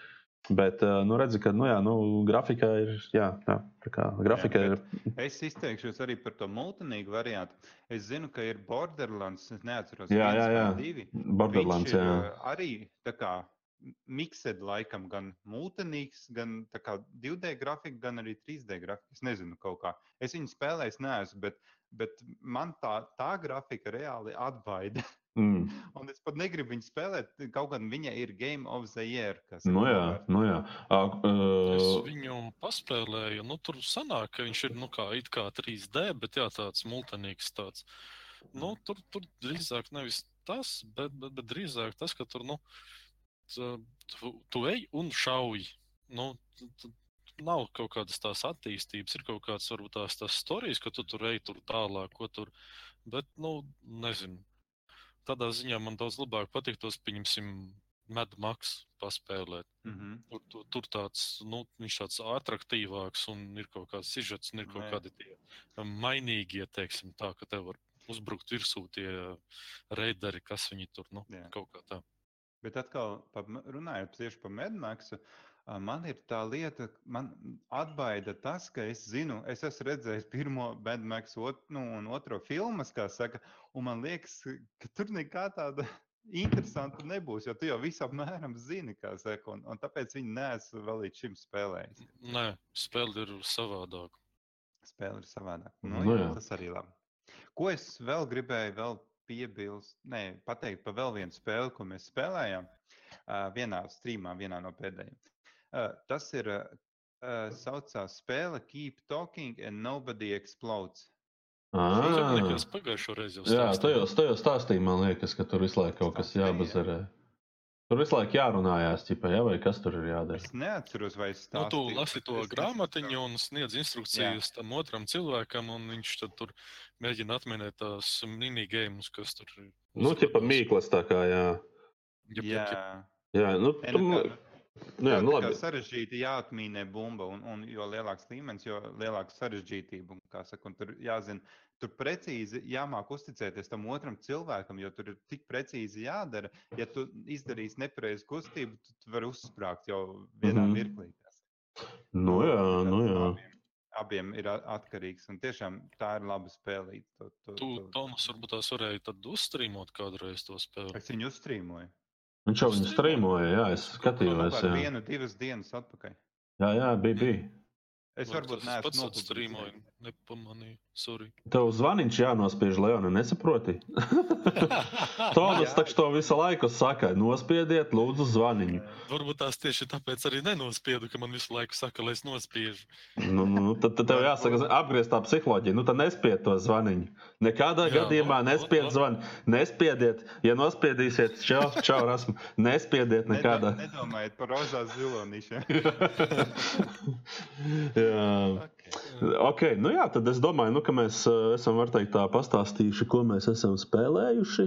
Bet, eh, nu, redzi, ka, nu, jā, nu, grafika ir, jā, jā kā grafika jā, ir. Es izteikšos arī par to multinīgu variantu. Es zinu, ka ir Borderlands, es neatceros, jā, jā, jā. divi. Borderlands, Viņš jā. Ir, arī, tā kā, miksed laikam gan multinīgs, gan 2D grafika, gan arī 3D grafika. Es nezinu, kaut kā. Es viņu spēlēju, neesmu, bet bet man tā, tā grafika reāli atbaida. Mm. <laughs> Un es pat negribu viņu spēlēt, kaut gan viņa ir Game of the Year. Nu jā, nu jā. Uh, uh, es viņu paspēlēju. Nu, tur sanāk, ka viņš ir nu, kā, kā 3D, bet jā, tāds multinīgs. Tāds. Nu, tur, tur drīzāk nevis tas, bet, bet, bet drīzāk tas, ka tur nu, tu, tu ej un šauj. Nu, nav kaut kādas tās attīstības, ir kaut kādas varbūt tās, tās stāstījis, ka tu tur ej tur tālāk, ko tur. Bet, nu, nezinu. Tādā ziņā man daudz labāk patiktos, pieņemsim, medmaks paspēlēt. Mm -hmm. tur, tur, tur tāds, nu, viņš tāds attraktīvāks un ir kaut kāds sižets un ir kaut Nē. kādi tie mainīgie, teiksim, tā, ka tev var uzbrukt virsū tie reideri, kas viņi tur, nu, Jā. kaut kā tā. Bet atkal, runājot tieši par medmaksu, Man ir tā lieta, man atbaida tas, ka es zinu, es esmu redzējis pirmo Bedmaks ot, nu, un otro filmas, kā saka, un man liekas, ka tur nekā tāda <laughs> interesanta nebūs, jo tu jau visu apmēram zini, kā saka, un, un tāpēc viņi neesmu vēl līdz šim spēlējis. Nē, spēle ir savādāka. Spēle ir savādāka. Nu, nu, jā, tas arī labi. Ko es vēl gribēju vēl piebilst, nē, pateikt par vēl vienu spēli, ko mēs spēlējām uh, vienā streamā, vienā no pēdējiem. Tas ir saucās spēle Keep Talking and Nobody Explodes. Ah, tas pagājušo reizi jau stāstīja. Jā, tajos, tajos stāstīja, man liekas, ka tur visu laiku kaut kas jābazarē. Tur visu laiku jārunājās, ķipa, jā, vai kas tur ir jādara. Es neatceros, vai es tādu. Nu, tu lasi to grāmatiņu un sniedz instrukcijas jā. tam otram cilvēkam, un viņš tad tur mēģina atminēt tās minigēmus, kas tur ir. Nu, ķipa mīklas tā kā, jā. Jā. Jā, nu, tu, Nu, jā, Tā nu, ir labi. sarežģīta jāatmīnē bumba, un, un jo lielāks līmenis, jo lielāka sarežģītība. Un, kā saka, un tur jāzina, tur precīzi jāmāk uzticēties tam otram cilvēkam, jo tur ir tik precīzi jādara. Ja tu izdarīsi nepareizu kustību, tad tu vari uzsprāgt jau vienā mm mirklī. Nu, jā, Tas nu, jā. Abiem, abiem ir atkarīgs, un tiešām tā ir laba spēlīt. To, to, Tu, to. Tomas, varbūt tās varēja tad uzstrīmot kādreiz to spēli. Es viņu uzstrīmoju. Viņš jau viņu strīmoja, jā, es Nu, skatījos. Jā, vienu, divas dienas atpakaļ. jā, jā bija. bija. Es Varbūt varbūt es neesmu pats nopublicējis. Nepamanīju. Sorry. Tev zvaniņš jānospiež, Leona, nesaproti? <laughs> Tomas taču to visu laiku saka, nospiediet, lūdzu, zvaniņu. Varbūt tās tieši tāpēc arī nenospiedu, ka man visu laiku saka, lai es nospiežu. Nu, nu, nu, tad, tad tev jāsaka, apgriezt tā psiholoģija. Nu, tad nespied to zvaniņu. Nekādā Jā, gadījumā labi, nespied labi. zvanu. Nespiediet, ja nospiedīsiet, čau, čau, rasmu. Nespiediet nekādā. Nedo- Nedomājiet par rozā zilonīšiem. <laughs> jā. Okay. Ok, nu jā, tad es domāju, nu, ka mēs uh, esam, teikt, tā pastāstījuši, ko mēs esam spēlējuši.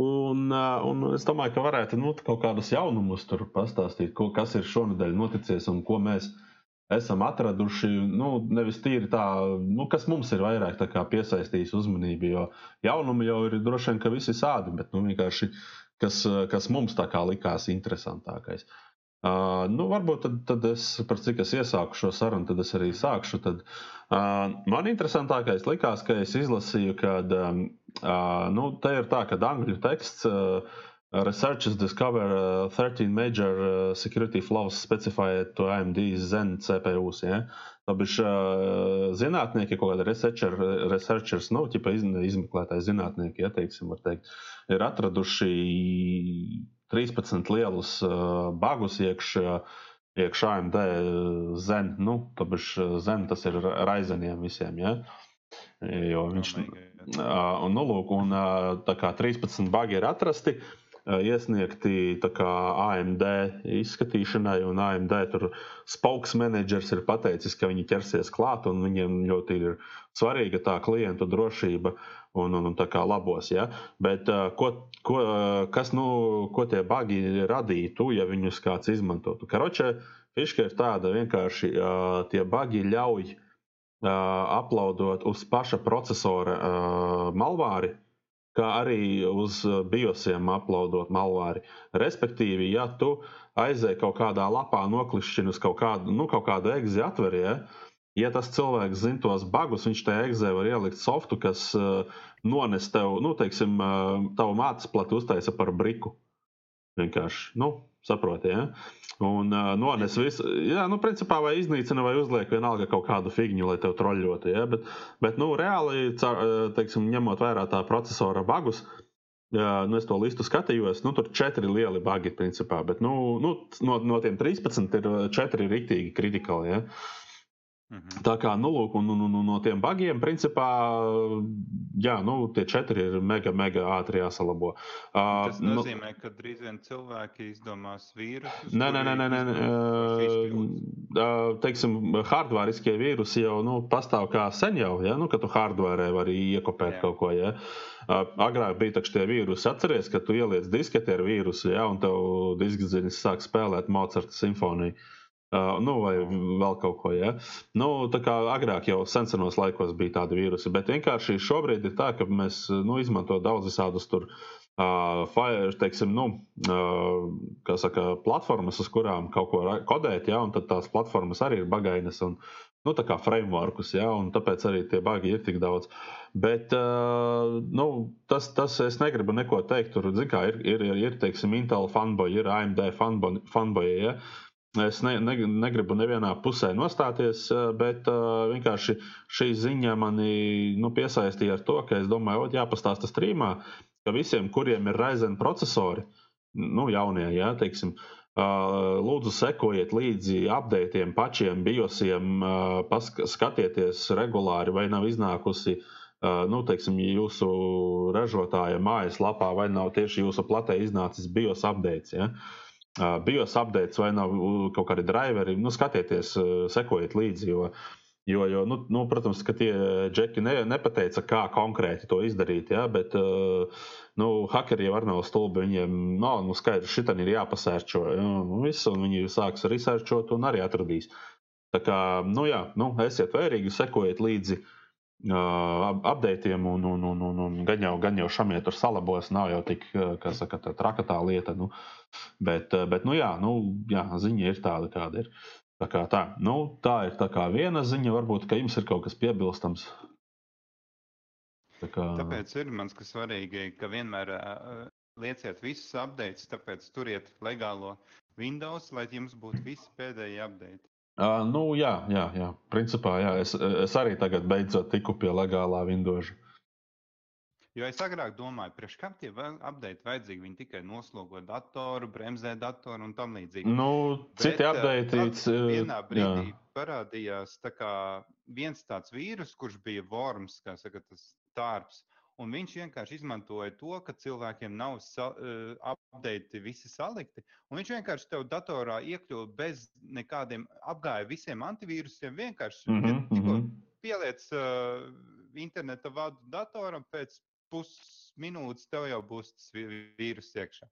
Un, uh, un es domāju, ka varētu nu, kaut kādus jaunumus tur pastāstīt, ko, kas ir šonadēļ noticis un ko mēs esam atraduši. Nu, nevis tīri tā, nu, kas mums ir vairāk piesaistījis uzmanību, jo jaunumi jau ir droši vien, ka visi sādi, bet nu, vienkārši kas, uh, kas mums tā kā likās interesantākais. Uh, nu, varbūt tad, tad es, par cik es iesāku šo sarunu, tad es arī sākšu. Tad, uh, man interesantākais likās, ka es izlasīju, ka um, uh, nu, te ir tā, ka angļu teksts. Uh, Researchers discover uh, 13 major uh, security flaws specified to AMD Zen CPUs. Ja? Tāpēc uh, zinātnieki, kaut kādi researcher, researchers, nu, ķipa iz, izmeklētāji zinātnieki, ja teiksim, var teikt, ir atraduši 13 lielus bagus iekšā iekš AMD Zen. Nu, Zen tas ir Raizeniem visiem. Ja? Jo viņš uh, un, nu, lūk, un uh, tā kā 13 bagi ir atrasti. uh, Iesniegti kā AMD izskatīšanai, un AMD tur spokesmanagers ir pateicis, ka viņi ķersies klāt, un viņiem ļoti ir svarīga tā klientu drošība un, un, un tā kā labos. Ja? Bet ko, ko, kas, nu, ko tie bagi radītu, ja viņus kāds izmantotu? Karoče, fiška ir tāda vienkārši, tie bagi ļauj aplaudot uz paša procesora malvāri, kā arī uz uh, biosiem aplaudot malvāri. Respektīvi, ja tu aizēji kaut kādā lapā, noklišķini uz kaut kādu, nu, kaut kādu egzi atverie, ja, ja tas cilvēks zina tos bagus, viņš tajā egzē var ielikt softu, kas uh, nones tev, nu, teiksim, uh, tavu mātes platu uztaisa par briku. Vienkārši, nu, saproti, ja? Un uh, nones visu, jā, nu, principā vai iznīcina vai uzliek vienalga kaut kādu figņu, lai tev troļļotu, ja? Bet, bet, nu, reāli, uh, teiksim, ņemot vērā tā procesora bagus, Jā, nu es to listu skatījos. Nu, tur četri lieli bagi, principā. Bet nu, nu, no, no tiem 13 ir uh, četri rīktīgi kritikāli. Ja? Mhm. Tā kā, nu, lūk, un, un, un, un no tiem bagiem, principā, jā, nu, tie četri ir mega, mega ātri jāsalabo. Uh, Tas nozīmē, ka drīz vien cilvēki izdomās vīrusus. Nē, nē, nē, nē, nē, nē. Uh, teiksim, hardvēriskie vīrusi jau nu, pastāv kā sen jau, ja? nu, ka tu hardvērē vari iekopēt Jā. kaut ko. Ja? Uh, agrāk bija tie vīrusi, atceries, ka tu ieliec disketē ar vīrusu, ja? un tev diskziņas sāk spēlēt Mocarta simfoniju. Uh, nu, vai vēl kaut ko. Ja? Nu, tā kā agrāk jau senos laikos bija tādi vīrusi, bet vienkārši šobrīd ir tā, ka mēs nu, izmantojam daudz visādus tur uh, fire, teiksim, nu, uh, saka, platformas, uz kurām kaut ko kodēt, ja? un tās platformas arī ir bagainas. Un, Nu, tā kā frameworkus, ja, un tāpēc arī tie bagi ir tik daudz. Bet uh, nu, tas, tas es negribu neko teikt. Tur kā, ir, ir, ir, ir teiksim, Intel fanboy, ir AMD fanboy. fanboy ja. Es ne, ne, negribu nevienā pusē nostāties, eh, bet uh, vienkārši šī ziņa mani nu, piesaistīja ar to, ka es domāju, ka jāpastāsta strīmā, ka visiem, kuriem ir Ryzen procesori, nu, jaunie, jā, teiksim, uh, lūdzu sekojiet līdzi updatiem, pačiem, biosiem, uh, skatieties regulāri, vai nav iznākusi. Uh, nu, teiksim, jūsu ražotāja mājaslapā vai nav tieši jūsu platē iznācis BIOS updates. Ja? Uh, BIOS updates vai nav kaut kādi driveri. Nu, skatieties, sekojiet līdzi, jo Jo, jo nu, nu, protams, ka tie džeki ne, nepateica, kā konkrēti to izdarīt, ja, bet nu, hakeri jau nav stulbi. Viņiem nav nu, skaidrs, ka šitam ir jāpasērčo. Ja, nu, viss, un viņi sāks researchot un arī atradīs. Tā kā, nu, jā, nu, esiet vērīgi, sekojiet līdzi uh, updatiem, un, un, un, un, un gan jau, gan jau šamie tur salabos, nav jau tik, saka, tā traka tā lieta. Nu, bet, bet, nu, jā, nu, jā, ziņa ir tāda, kāda ir. Tā, kā tā. Nu, tā ir tā viena ziņa, varbūt, ka jums ir kaut kas piebilstams. Tā kā... Tāpēc ir mans svarīgi, ka vienmēr uh, lieciet visus updates, tāpēc turiet legālo Windows, lai jums būtu visi pēdējie update. Uh, nu, jā, jā, jā. Principā, jā. Es, es arī tagad beidzot tiku pie legālā Windows. Jo es agrāk domāju, priekš kam tie update vajadzīgi. Viņi tikai noslogo datoru, bremzē datoru un tam līdzīgi. Nu, citi. Uh, vienā brīdī jā. parādījās tā viens tāds vīrus, kurš bija worms, kā saka, tas tārps. Un viņš vienkārši izmantoja to, ka cilvēkiem nav uh, update visi salikti. Viņš vienkārši tev datorā iekļuva bez nekādiem apgāja visiem antivīrusiem. Vienkārši mm -hmm, tikko mm -hmm. pieliec uh, interneta vadu datoram, pēc pusminūtes tev jau būs tas vīrus iekšā.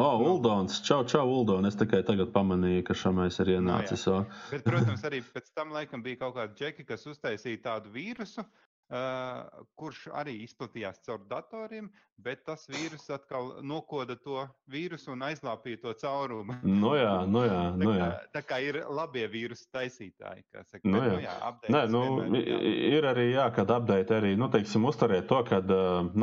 O, oh, Uldons, čau, čau, Uldons. Es tikai tagad pamanīju, ka šamais ir ienācis. No, jā. Bet, protams, arī pēc tam laikam bija kaut kādi džeki, kas uztaisīja tādu vīrusu, Uh, kurš arī izplatījās caur datoriem, bet tas vīrus atkal nokoda to vīrusu un aizlāpīja to caurumu. Nu jā, nu jā, nu jā. tā, kā, tā kā ir labie vīrusu taisītāji. Saka, nu bet, jā. Nu, jā Nē, nu, vienmēr, jā. ir arī, jā, kad update arī, nu, teiksim, uzturiet to, kad,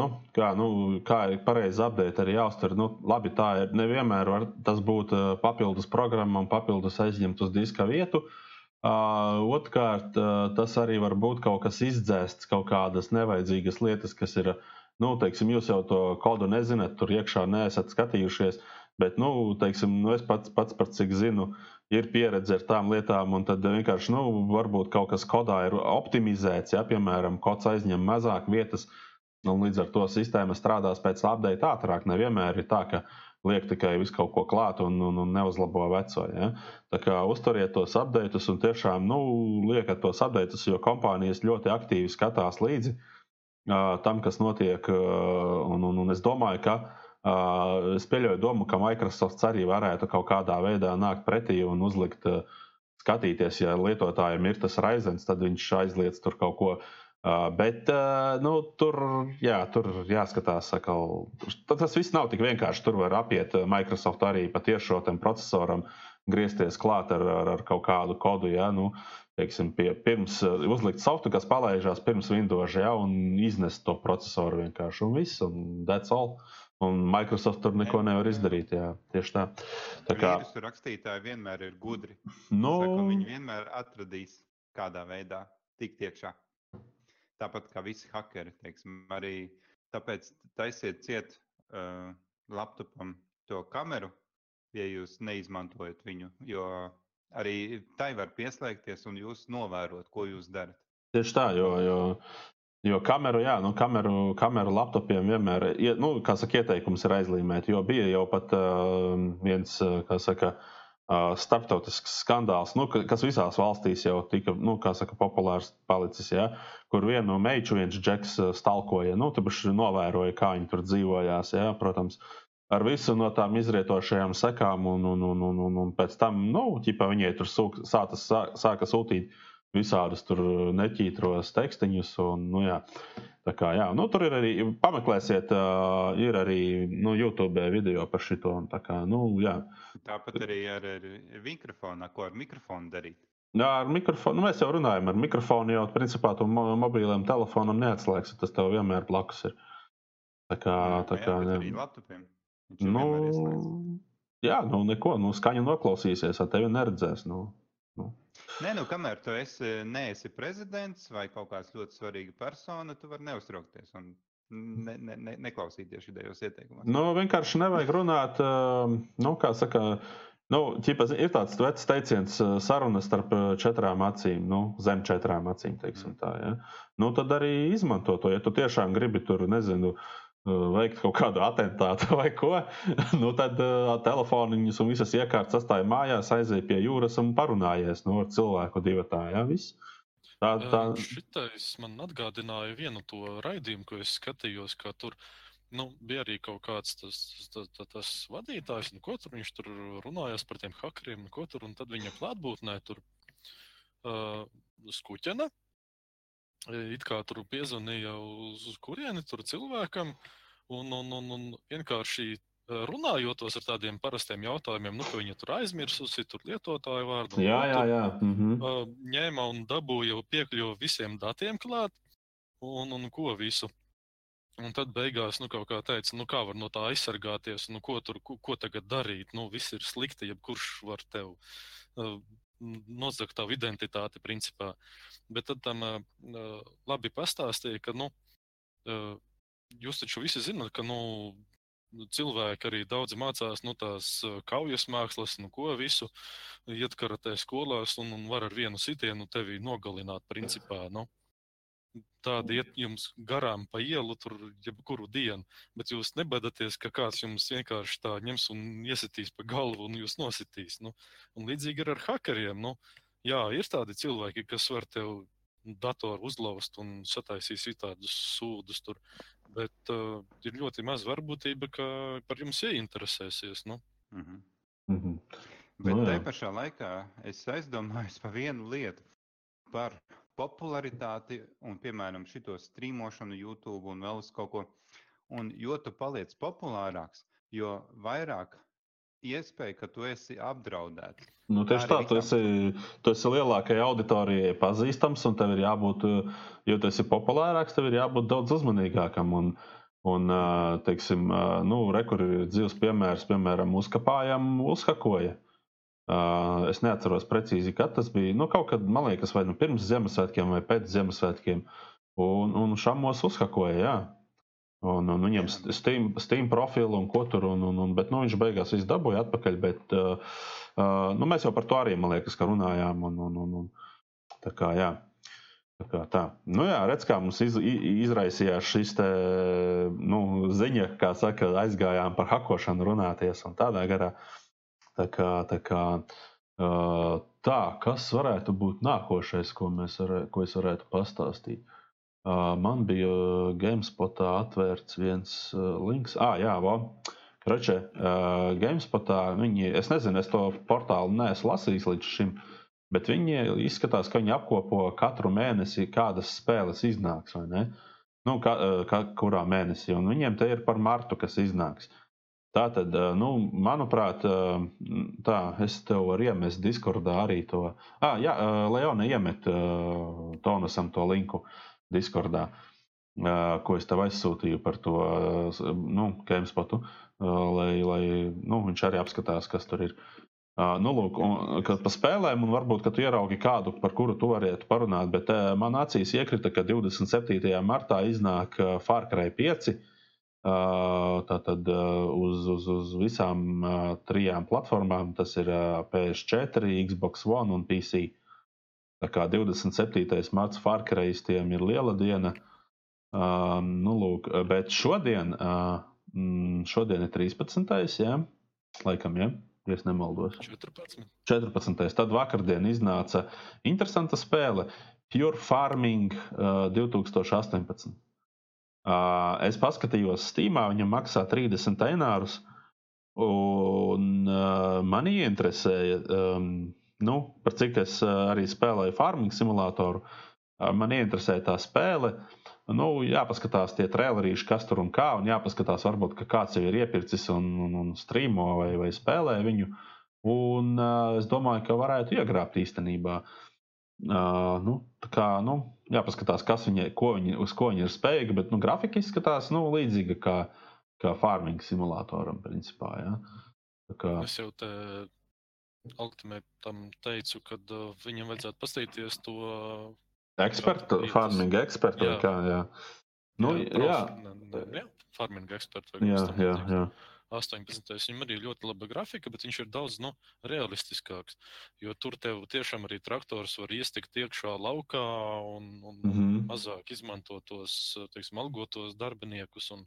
nu, kā, nu, kā ir pareizi update arī jāuztver. Nu, labi, tā ir, nevienmēr var tas būt papildus programmam, papildus aizņemt uz diska vietu. Uh, Uh, Otrkārt, uh, tas arī var būt kaut kas izdzēsts, kaut kādas nevajadzīgas lietas, kas ir, nu, teiksim, jūs jau to kodu nezināt, tur iekšā neesat skatījušies. Bet, nu, teiksim, nu, es pats, pats par cik zinu, ir pieredze ar tām lietām, un tad vienkārši, nu, varbūt kaut kas kodā ir optimizēts, ja, piemēram, kods aizņem mazāk vietas, un līdz ar to sistēma strādās pēc update ātrāk. Nevienmēr ir tā, ka liek tikai visu kaut ko klāt un, un, un neuzlabo veco. Ja? Tā kā uzturiet tos updates un tiešām nu, liekat tos updates, jo kompānijas ļoti aktīvi skatās līdzi uh, tam, kas notiek. Uh, un, un, un es domāju, ka uh, es pieļauju domu, ka Microsoft arī varētu kaut kādā veidā nākt pretī un uzlikt. Uh, Skatīties, ja lietotājiem ir tas raizens, tad viņš aizliedz tur kaut ko uh, bet uh, nu, tur, jā, tur jāskatās, ka tas viss nav tik vienkārši. Tur var apiet Microsoft arī patiešām tam procesoram, griezties klāt ar, ar, ar kaut kādu kodu. Ja, nu, teiksim, pie, pirms uzlikt softu, kas palaižās pirms Windows, ja, un iznest to procesoru vienkārši. Un viss, un that's all. Un Microsoft tur neko nevar izdarīt. Jā, tieši tā. tā kā vīrusu rakstītāji vienmēr ir gudri. Nu, Saka, viņi vienmēr atradīs kādā veidā tikt iekšā. Tāpat kā visi hakeri, teiksim, arī tāpēc taisiet ciet uh, laptopam to kameru, ja jūs neizmantojat viņu, jo arī tai var pieslēgties un jūs novērot, ko jūs darat. Tieši tā, jo, jo, jo kameru, jā, nu, kameru, kameru laptopiem vienmēr, nu, kā saka, ieteikums ir aizlīmēt, jo bija jau pat uh, viens, kā saka, uh, starptautisks skandāls, nu, kas visās valstīs jau tika nu, saka, populārs palicis. Ja, kur vienu no meitu viens džeks stalkoja, nu, tur novēroja, kā viņi tur dzīvojās. Ja, protams, ar visu no tām izrietošajām sekām, un, un, un, un, un, un pēc tam nu, ķipa, viņai tur sūk, sātas, sāka sūtīt visādus tur neķītros tekstiņus. Un, nu, jā. Tā kā, jā, nu, tur ir arī, pameklēsiet, uh, ir arī nu, YouTube video par šito. Tā kā, nu, jā. Tāpat arī ar, ar mikrofonu, ko ar mikrofonu darīt. Jā, ar mikrofonu. Nu, mēs jau runājam, ar mikrofonu jau principā to mobiliem telefonam neatslēgsi. Tas tev vienmēr blakus ir. Tā kā, tā kā, jā, arī laptopiem. Nu, jā, nu, neko, nu, skaņu noklausīsies, ar tevi neredzēs. Nu. Nē, nu, kamēr tu esi, neesi prezidents vai kaut kāds ļoti svarīga persona, tu vari neuztraukties un ne, ne, ne, neklausīties šajos ieteikumos. Nu, vienkārši nevajag runāt, nu, kā saka, nu, ķipa, ir tāds vecs teiciens, saruna starp četrām acīm, nu, zem četrām acīm, teiksim mm. tā. Ja? Nu, tad arī izmanto to, ja tu tiešām gribi tur, nezinu, uh, veikt kaut kādu atentātu <laughs> vai ko, nu tad uh, telefoniņus un visas iekārtas atstāja mājās, aizēja pie jūras un parunājies nu, ar cilvēku divatā. Ja, viss. Tā, tā... Uh, šitais man atgādināja vienu to raidījumu, ko es skatījos, ka tur nu, bija arī kaut kāds tas, tas, tas, tas vadītājs, nu, ko tur viņš tur runājās par tiem hakeriem, nu, ko tur, un tad viņa klātbūtnē tur uh, skuķena. It kā tur piezvanīja uz, uz kurieni tur cilvēkam, un, un, un, un vienkārši runājotos ar tādiem parastiem jautājumiem, nu, ka viņi tur aizmirsusi, tur lietotāju vārdu. Jā, jā, jā. Mhm. Ņēma un dabūja piekļuvi visiem datiem klāt, un, un ko visu. Un tad beigās, nu, kaut kā teica, nu, kā var no tā aizsargāties, nu, ko tur, ko, ko tagad darīt. Nu, viss ir slikti, jebkurš var tev uh, nozagt tavu identitāti, principā. Bet tad tam uh, labi pastāstīja, ka, nu, uh, jūs taču visi zinat, ka, nu, cilvēki arī daudz mācās nu, tās kaujas mākslas, nu, ko visu iet karatē skolās un, un var ar vienu sitienu tevi nogalināt. Principā, nu. Tādi iet jums garām pa ielu, tur jebkuru dienu, bet jūs nebaidaties, ka kāds jums vienkārši tā ņems un iesitīs pa galvu un jūs nositīs. Nu. Un līdzīgi ir ar hakeriem. Nu. Jā, ir tādi cilvēki, kas var tev datoru uzlauzt un sataisīs tādus sūdus. Tur. Bet uh, ir ļoti maz varbūtība, ka par jums ieinteresēsies. Nu. Mm -hmm. Mm -hmm. Bet Nu, jā. tajā pašā laikā es aizdomājos par vienu lietu, par popularitāti un, piemēram, šito strīmošanu, YouTube un vēl uz kaut ko. Un jo tu paliec populārāks, jo vairāk iespēja, ka tu esi apdraudēts. Nu, tieši Tā tā, tu esi, tu esi lielākajai auditorijai pazīstams, un tev ir jābūt, jo tu esi populārāks, tev ir jābūt daudz uzmanīgākam. Un, un teiksim, nu, rekur ir dzīves piemērs, piemēram, uzkapājam, uzhakoja. Uh, Es neatceros precīzi, kad tas bija. Nu, kaut kad, man liekas, vai nu pirms Ziemassvētkiem, vai pēc Ziemassvētkiem. Un, un šamos uzhakoja, jā. Un, un viņam. Steam, Steam profilu un ko tur, un, un, un, bet nu, viņš beigās visu dabūja atpakaļ. Bet, uh, uh, nu, mēs jau par to arī, man liekas, ka runājām. Un, un, un, un, tā kā, jā. Tā kā tā. Nu, jā, redz, kā mums iz, izraisījās šis te, nu, ziņa, kā saka, aizgājām par hakošanu runāties un tādā garā. Tā kā, tā kā uh, tā, kas varētu būt nākošais, ko, varē, ko es varētu pastāstīt? Uh, man bija GameSpotā atvērts viens uh, links. Ah, jā, va. Kračē, uh, GameSpotā viņi, es nezinu, es to portālu neesmu lasījis līdz šim, bet viņi izskatās, ka viņi apkopo katru mēnesi, kādas spēles iznāks, vai ne? Nu, ka, uh, ka, kurā mēnesī, un viņiem te ir par martu, kas iznāks. Tā tad, nu, manuprāt, tā, es tev varu iemest Discordā arī to. Ah, jā, Leona iemet Tonusam to linku Discordā, uh, ko es tev aizsūtīju par to nu, GameSpotu, lai, lai nu, viņš arī apskatās, kas tur ir. Nu, lūk, un, kad pa spēlēm, un varbūt, tu ieraugi kādu, par kuru tu varētu parunāt, bet man acīs iekrita, ka 27. martā iznāk Far Cry 5. Tātad uz, uz, uz visām trijām platformām tas ir uh, PS4, Xbox One un PC. Tā kā 27. marts Farkaristiem ir liela diena. Nu, lūk, bet šodien, mm, šodien ir 13. Jā, laikam, ja, ja es nemaldos. 14. 14. Tad vakardien iznāca interesanta spēle Pure Farming uh, 2018. Uh, es paskatījos Steamā, viņam maksā 30 eirus. Un uh, man ieinteresēja, um, nu, par cik es uh, arī spēlēju farming simulatoru. Uh, man ieinteresēja tā spēle. Nu, jāpaskatās tie trailerīši, kas tur un kā, un jāpaskatās, varbūt, ka kāds jau ir iepircis un, un, un streamo vai, vai spēlē viņu. Un uh, es domāju, ka varētu iegrābt īstenībā. Uh, nu, tā kā, nu, jāpaskatās, kas viņai, ko viņi, uz ko viņi ir spējīgi, bet nu, grafika izskatās nu, līdzīga kā, kā farming simulatoram. Principā, ja? Tā kā, Es jau te Ultimate tam teicu, ka uh, viņam vajadzētu paskatīties to. ekspertu, vietas. farming ekspertu vai Jā. kā. Jā, nu, profi- jā, ne- ne- jā, farming eksperts. vai jā, kas tam jā, līdzīgs. jā. 18. Viņam arī ļoti laba grafika, bet viņš ir daudz nu, realistiskāks. Jo tur tev tiešām arī traktors var iestikt iekšā laukā un, un Mm -hmm. mazāk izmantot tos teiksim, algotos darbiniekus. Un,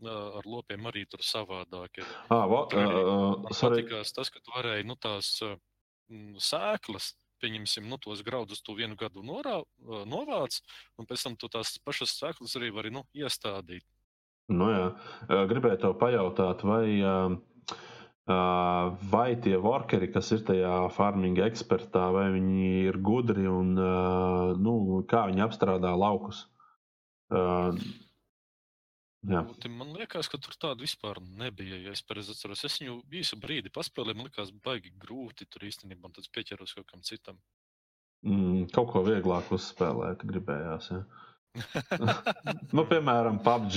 uh, ar lopiem arī tur savādāk ir. Ah, va, Tur arī uh, tas, ka tu varēji nu, tās uh, mm, sēklas pieņemsim, nu, tos graudus tu vienu gadu norā, novāc, un pēc tam tu tās pašas sēklas arī vari nu, iestādīt. Nu, jā. Gribēju tev pajautāt, vai, vai tie workeri, kas ir tajā farminga ekspertā, vai viņi ir gudri un nu, kā viņi apstrādā laukus? Jā. Man liekas, ka tur tāda vispār nebija. Ja es pareizi atceros, es viņu īsu brīdi paspēlēju. Man liekas, baigi grūti tur īstenībā. Tad pieķeros kaut kam citam. Mm, kaut ko vieglāk uzspēlēt, gribējās. Ja? <laughs> nu, piemēram, PUBG.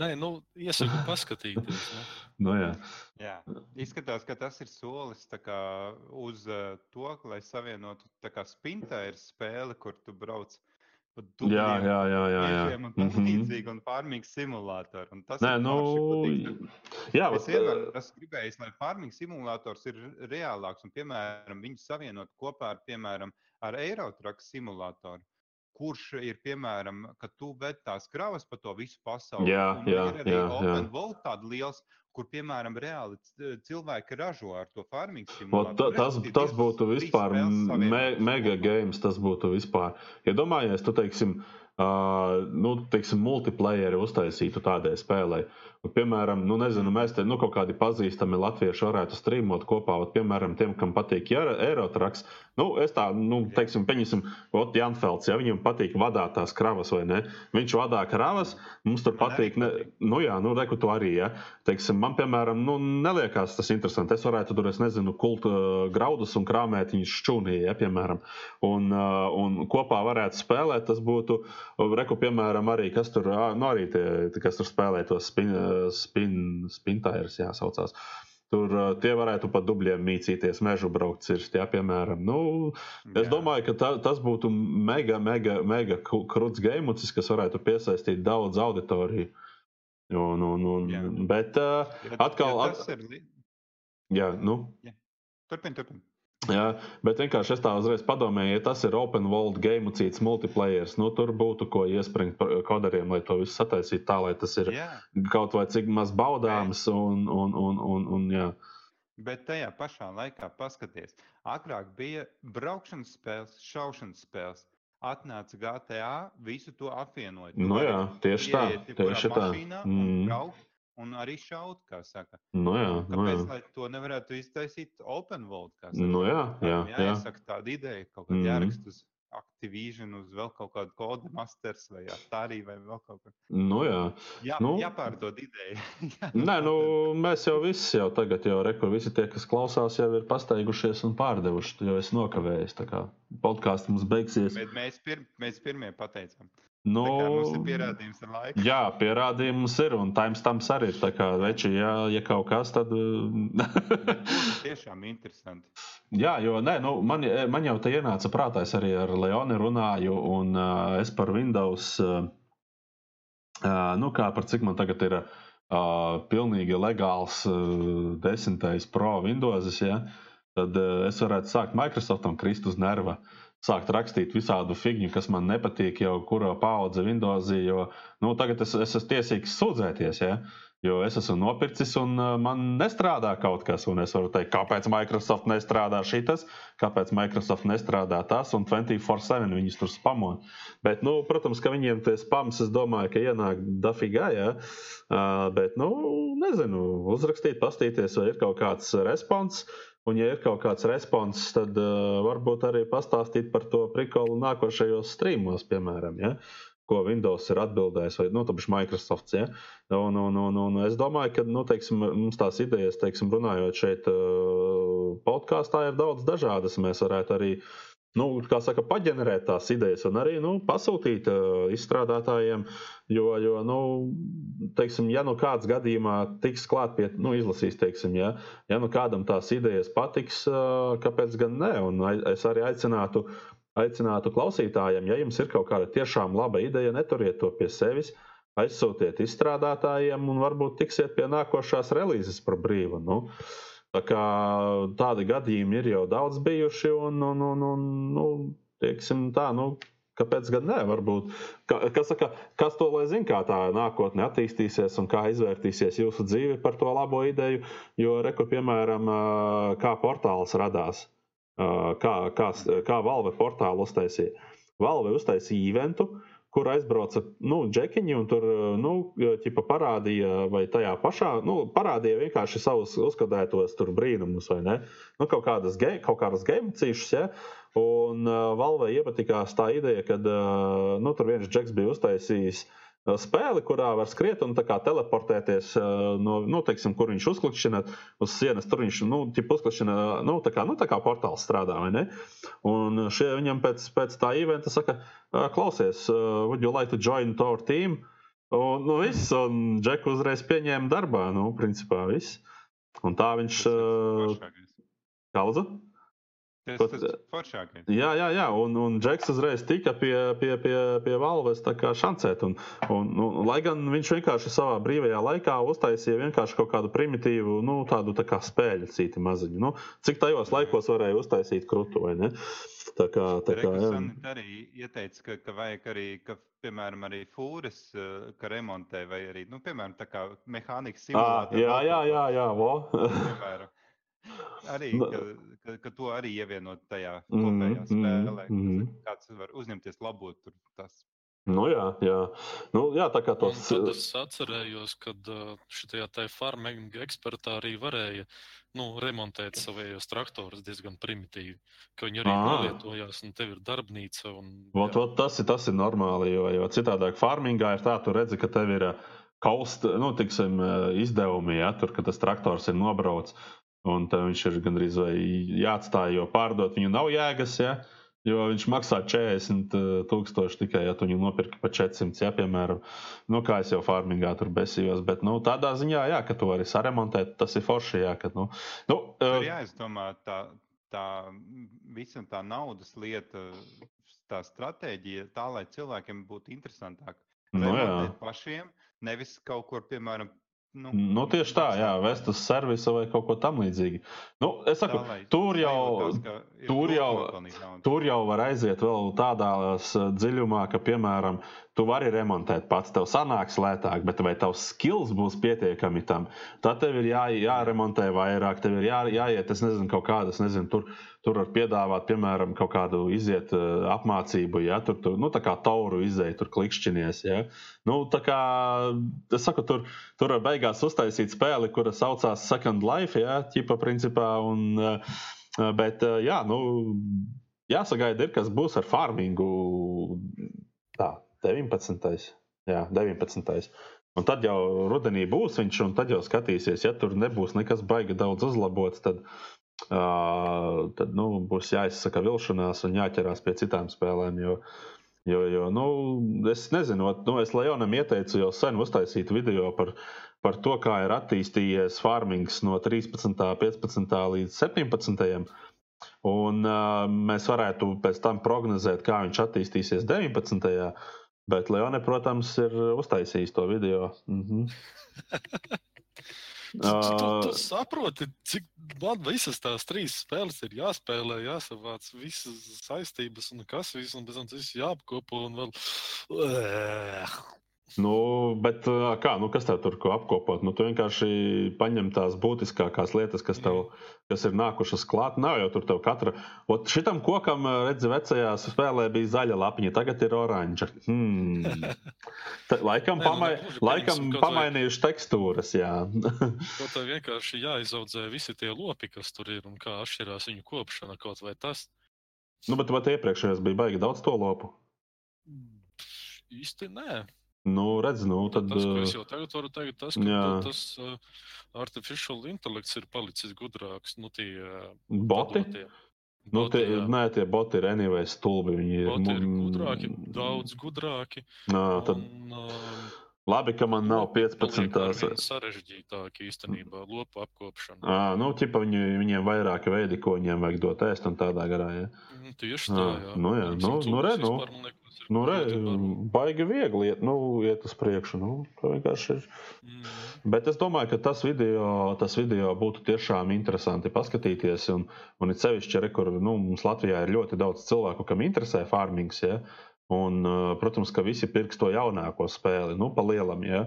Nē, nu, iesaku paskatīties. Ne? <laughs> nu, jā. jā, izskatās, ka tas ir solis kā, uz uh, to, lai savienotu spintēru spēli, kur tu brauc Dubļiem, jā, jā, jā, jā, jā. Un tam mm -hmm. līdzīgi, un farming simulātori. Un tas Nē, nu, jā, es vienmēr esmu gribējis, lai farming simulators ir reālāks un, piemēram, viņu savienot kopā ar, piemēram, ar Eirotraku simulātoru kurš ir piemēram, ka tu ved tās kravas pa to visu pasauli. Jā, jā, ir arī jā, Open jā. Vault tāds liels, kur, piemēram, reāli cilvēki ražo ar to farming simulātoru. Ta, tas, tas būtu vispār me, mega games, tas būtu vispār. Ja domājies, tu teiksim, uh, nu, teiksim multiplayeri uztaisītu tādai spēlei. Un, piemēram, nu, nezinu, mēs te nu, kaut kādi pazīstami latvieši varētu strīmot kopā. Ot, piemēram, tiem, kam patīk aerotraks, nu, es tā, nu, teiksim, pieņemsim, Ot, Janfelds, ja viņam patīk vadīt tās kravas vai ne. Viņš vadā kravas, mums tur patīk, ne, nu, jā, nu, reku to arī, ja. Teiksim, man, piemēram, nu, neliekās tas interesanti. Es varētu tur, es nezinu, kult uh, graudus un krāmēt viņus šķūnī, ja, piemēram. Un, uh, un kopā varētu spēlēt, tas būtu, reku, piemēram, arī, kas tur, nu, arī tie, kas tur spēlē tos spin, spin, spintairs jāsaucās. Tur tie varētu pat dubļiem mīcīties, mežu braukt, cirst, jā, piemēram. Nu, es jā. domāju, ka tā, tas būtu mega, mega, mega krūts gēmucis, kas varētu piesaistīt daudz auditoriju. Un, un, un, jā. bet uh, atkal. Ja, ja ir... Jā, nu. Jā. Turpin, turpin. Jā, bet vienkārši es tā uzreiz padomāju, ja tas ir open world game cits multiplayer, nu tur būtu ko iespringt kodariem, lai to visu sataisītu tā, lai tas ir jā. kaut vai cik maz baudāms un, un, un, un, un jā. Bet tajā pašā laikā paskaties, agrāk bija braukšanas spēles, šaušanas spēles. Atnāca GTA, visu to apvienot. Nu, jā, tieši tā. Tieši tā. Mm. Braukt, un arī šaut, kā saka. Nu jā, Kāpēc, nu jā. to nevarētu iztaisīt open world? Nu jā, jā, jā. Jāsaka tāda ideja, kaut kā mm -hmm. jāraksta uz Activision, uz vēl kaut kādu kodu masters vai Atari vai vēl kaut ko. Nu jā. Jā, nu, jāpārdod ideja. <laughs> Nē, nu mēs jau visi jau tagad jau reku, visi tie, kas klausās, jau ir pasteigušies un pārdevuši, jo es nokavējos. Tā kā podkāsts mums beigsies. Bet mēs, pir mēs pirmie pateicām. Nu, mums ir pierādījums ar laiku. Jā, pierādījums ir, un timestamps arī ir. Tā kā veči, ja, ja kaut kas, tad. <laughs> tiešām interesanti. Jā, jo nē, nu, man, man jau te ienāca prātā, es arī ar Leoni runāju, un uh, es par Windows, uh, nu, kā par cik man tagad ir uh, pilnīgi legāls uh, desmitais Pro Windows, ja, tad uh, es varētu sākt Microsoftam krist uz nerva. Uh, sākt rakstīt visādu figņu, kas man nepatīk, jau kura paudze Windows. Jo nu, tagad es, es esmu tiesīgs sūdzēties. Ja? Jo es esmu nopircis un uh, man nestrādā kaut kas, un es varu teikt, kāpēc Microsoft nestrādā šis, kāpēc Microsoft nestrādā tas, un 24-7 viņus tur spamo. Bet, nu, protams, ka viņiem tie spams, es domāju, ka ienāk dafigā, ja? uh, bet, nu, nezinu, uzrakstīt, pastīties, vai ir kaut kāds respons. Un, ja ir kaut kāds respons, tad uh, varbūt arī pastāstīt par to prikolu nākošajos streamos, piemēram, ja? ko Windows ir atbildējis, vai nu, Microsoft. Ja? Un, un, un, un es domāju, ka nu, teiksim, mums tās idejas, teiksim, runājot šeit, uh, podkāstā, ir daudz dažādas. Mēs varētu arī uh, nu, saka, paģenerēt tās idejas un arī nu, pasūtīt uh, izstrādātājiem. Jo, jo nu, teiksim, ja nu kāds gadījumā tiks klāt pie nu, izlasīs, teiksim, ja, ja nu kādam tās idejas patiks, uh, kāpēc gan ne? Un es arī aicinātu, aicinātu klausītājiem, ja jums ir kaut kāda tiešām laba ideja, neturiet to pie sevis. Aizsūtiet izstrādātājiem, un varbūt tiksiet pie nākošās relīzes par brīvu. Nu, uh, Tā kā tādi gadījumi ir jau daudz bijuši, un, un, un, un nu, teiksim tā, nu, kāpēc gan ne? Varbūt, ka, kas, saka, kas to lai zina, kā tā nākotnē attīstīsies un kā izvērtīsies jūsu dzīve par to labo ideju. Jo, reku, piemēram, kā portāls radās. kā, kā, kā Valve portālu uztaisīja. Valve uztaisīja eventu, kur aizbrauca nu, džekiņi un tur nu, ķipa, parādīja, vai tajā pašā nu, parādīja vienkārši savus uzskatētos brīnumus, vai ne? Nu, kaut kādas, ge, kaut kādas game cīšas, ja? un uh, Valve iepatikās tā ideja, ka uh, nu, tur viens džeks bija uztaisījis uh, spēli, kurā var skriet un teleportēties no, nu, teiksim, kur viņš uzklikšķina uz sienas. Tur viņš nu, uzklikšķina, nu, tā kā, nu, tā kā portāls strādā. Un šie viņam pēc, pēc tā eventa saka, klausies, would you like to join our team? Un, nu, viss, un Džeku uzreiz pieņēma darbā, nu, principā viss. Un tā viņš. Kā lūdzu? Tas ir foršākais. Jā, jā, jā. Un, un Džeks uzreiz tika pie, pie, pie, pie Valves šancēt. Un, un, un, nu, lai gan viņš vienkārši savā brīvajā laikā uztaisīja vienkārši kaut kādu primitīvu, nu, tādu tā spēļu cīti maziņu. Nu, cik tajos laikos varēja uztaisīt krūtu vai ne? Tā kā, tā kā, arī ieteica, ka, ka vajag arī, ka, piemēram, arī fūres, eh, ka remontē vai arī, nu, piemēram, tā kā mehānikas simulācija. Jā, jā, jā, jā, jā, <laughs> Arī, ka, ka, ka to arī ievienot tajā kopējā mm, spēlē. Mm. Kāds var uzņemties labot tur tas. Nu, jā, jā. Nu, jā, tā kā tos. Un tad es atcerējos, ka šajā tā farming ekspertā arī varēja nu, remontēt savējos traktorus diezgan primitīvi. Ka viņi arī nolietojās, un tev ir darbnīca. Un, ot, ot, tas, ir, tas ir normāli, jo, jo citādāk farmingā ir tā, tu redzi, ka tev ir kaust, nu, tiksim, izdevumi, ja tur, ka tas traktors ir nobraucis. Un tad viņš ir gandrīz vai jāatstāj, jo pārdot viņu nav jēgas. Ja? Jo viņš maksā 40 eh, tikai, ja tu viņu nopirki par 400, ja, piemēram, nu, kā es jau farmingā tur besījos. Bet nu, tādā ziņā, jā, ka tu vari saremontēt, tas ir forši. Jā, ka, nu, nu, uh, jā es domāju, tā, tā visa tā naudas lieta, tā stratēģija, tā lai cilvēkiem būtu interesantāk. Nu, pašiem, nevis kaut kur, piemēram, Nu, nu, tieši tā, jā, vest uz servisu vai kaut ko tamlīdzīgu. Nu, es saku, tā, tur jau, tur, jau, tur jau var aiziet vēl tādā dziļumā, ka, piemēram, Tu vari remontēt pats, tev sanāks lētāk, bet vai tavs skills būs pietiekami tam? Tad tev ir jā, jāremontē vairāk, tev ir jā, jāiet, es nezinu, kaut kādas, nezinu, tur, tur var piedāvāt, piemēram, kaut kādu iziet uh, apmācību, ja tur, tur nu, tā kā tauru izēja, tur klikšķinies. Ja? Nu, tā kā, es saku, tur, tur var beigās uztaisīt spēli, kura saucās Second Life, ja, ķipa principā, un, uh, bet, uh, jā, nu, jāsagaida ir, kas būs ar farmingu. Tā, 19. Jā, 19. Un tad jau rudenī būs viņš, un tad jau skatīsies, ja tur nebūs nekas baigi daudz uzlabots, tad, uh, tad nu, būs jāizsaka vilšanās un jāķerās pie citām spēlēm. Jo, jo, jo nu, es nezinu, nu, es Leonam ieteicu jau sen uztaisīt video par, par to, kā ir attīstījies farmings no 13. 15. līdz 17. Un uh, mēs varētu pēc tam prognozēt, kā viņš attīstīsies 19. Bet Leone, protams, ir uztaisījis to video. Mm -hmm. Uh, tu, tu saproti, cik man visas tās trīs spēles ir jāspēlē, jāsavāc visas saistības un kas viss, un pēc tam tas jāapkopo un vēl. Nu, bet kā, nu, kas tev tur ko apkopot? Nu, tu vienkārši paņem tās būtiskākās lietas, kas, tev, kas ir nākušas klāt. Nav jau tur tev katra. Ot šitam kokam, redzi, vecajā spēlē bija zaļa lapiņa, tagad ir oranža. Hmm. <laughs> Ta, laikam nu, pamai, laikam pamainījuši tekstūras, jā. Kā vienkārši jāizaudzē visi tie lopi, kas tur ir un kā atšķirās viņu kopšana kaut vai tas. Nu, bet vai iepriekšējās bija baigi daudz to lopu? Īsti nē. Nu, redz, nu, tad, tas, ko es jau tagad varu teikt, tas, ka jā. tas uh, artificial intelekts ir palicis gudrāks. Nu, tie, boti? Padotie. Nu, tie, jā. nē, tie boti ir anyway stulbi. Viņi boti ir, gudrāki, daudz gudrāki. Nā, tad... un, uh, Labi, ka man nav 15. Tas ir sarežģītāk īstenībā, lopu apkopšana. À, nu, ķipa viņi, viņiem vairāki veidi, ko viņiem vajag dot ēst un tādā garā. Ja? Mm, tieši tā, jā. Nu, jā, nu, nu, re, nu, nu, re, baigi viegli iet, nu, iet uz priekšu. Nu, ir. Mm. Bet es domāju, ka tas video, tas video būtu tiešām interesanti paskatīties. Un, un it sevišķi, re, kur nu, mums Latvijā ir ļoti daudz cilvēku, kam interesē farmings. Ja? Un, protams, ka visi pirks to jaunāko spēli, nu, pa lielam. Ja?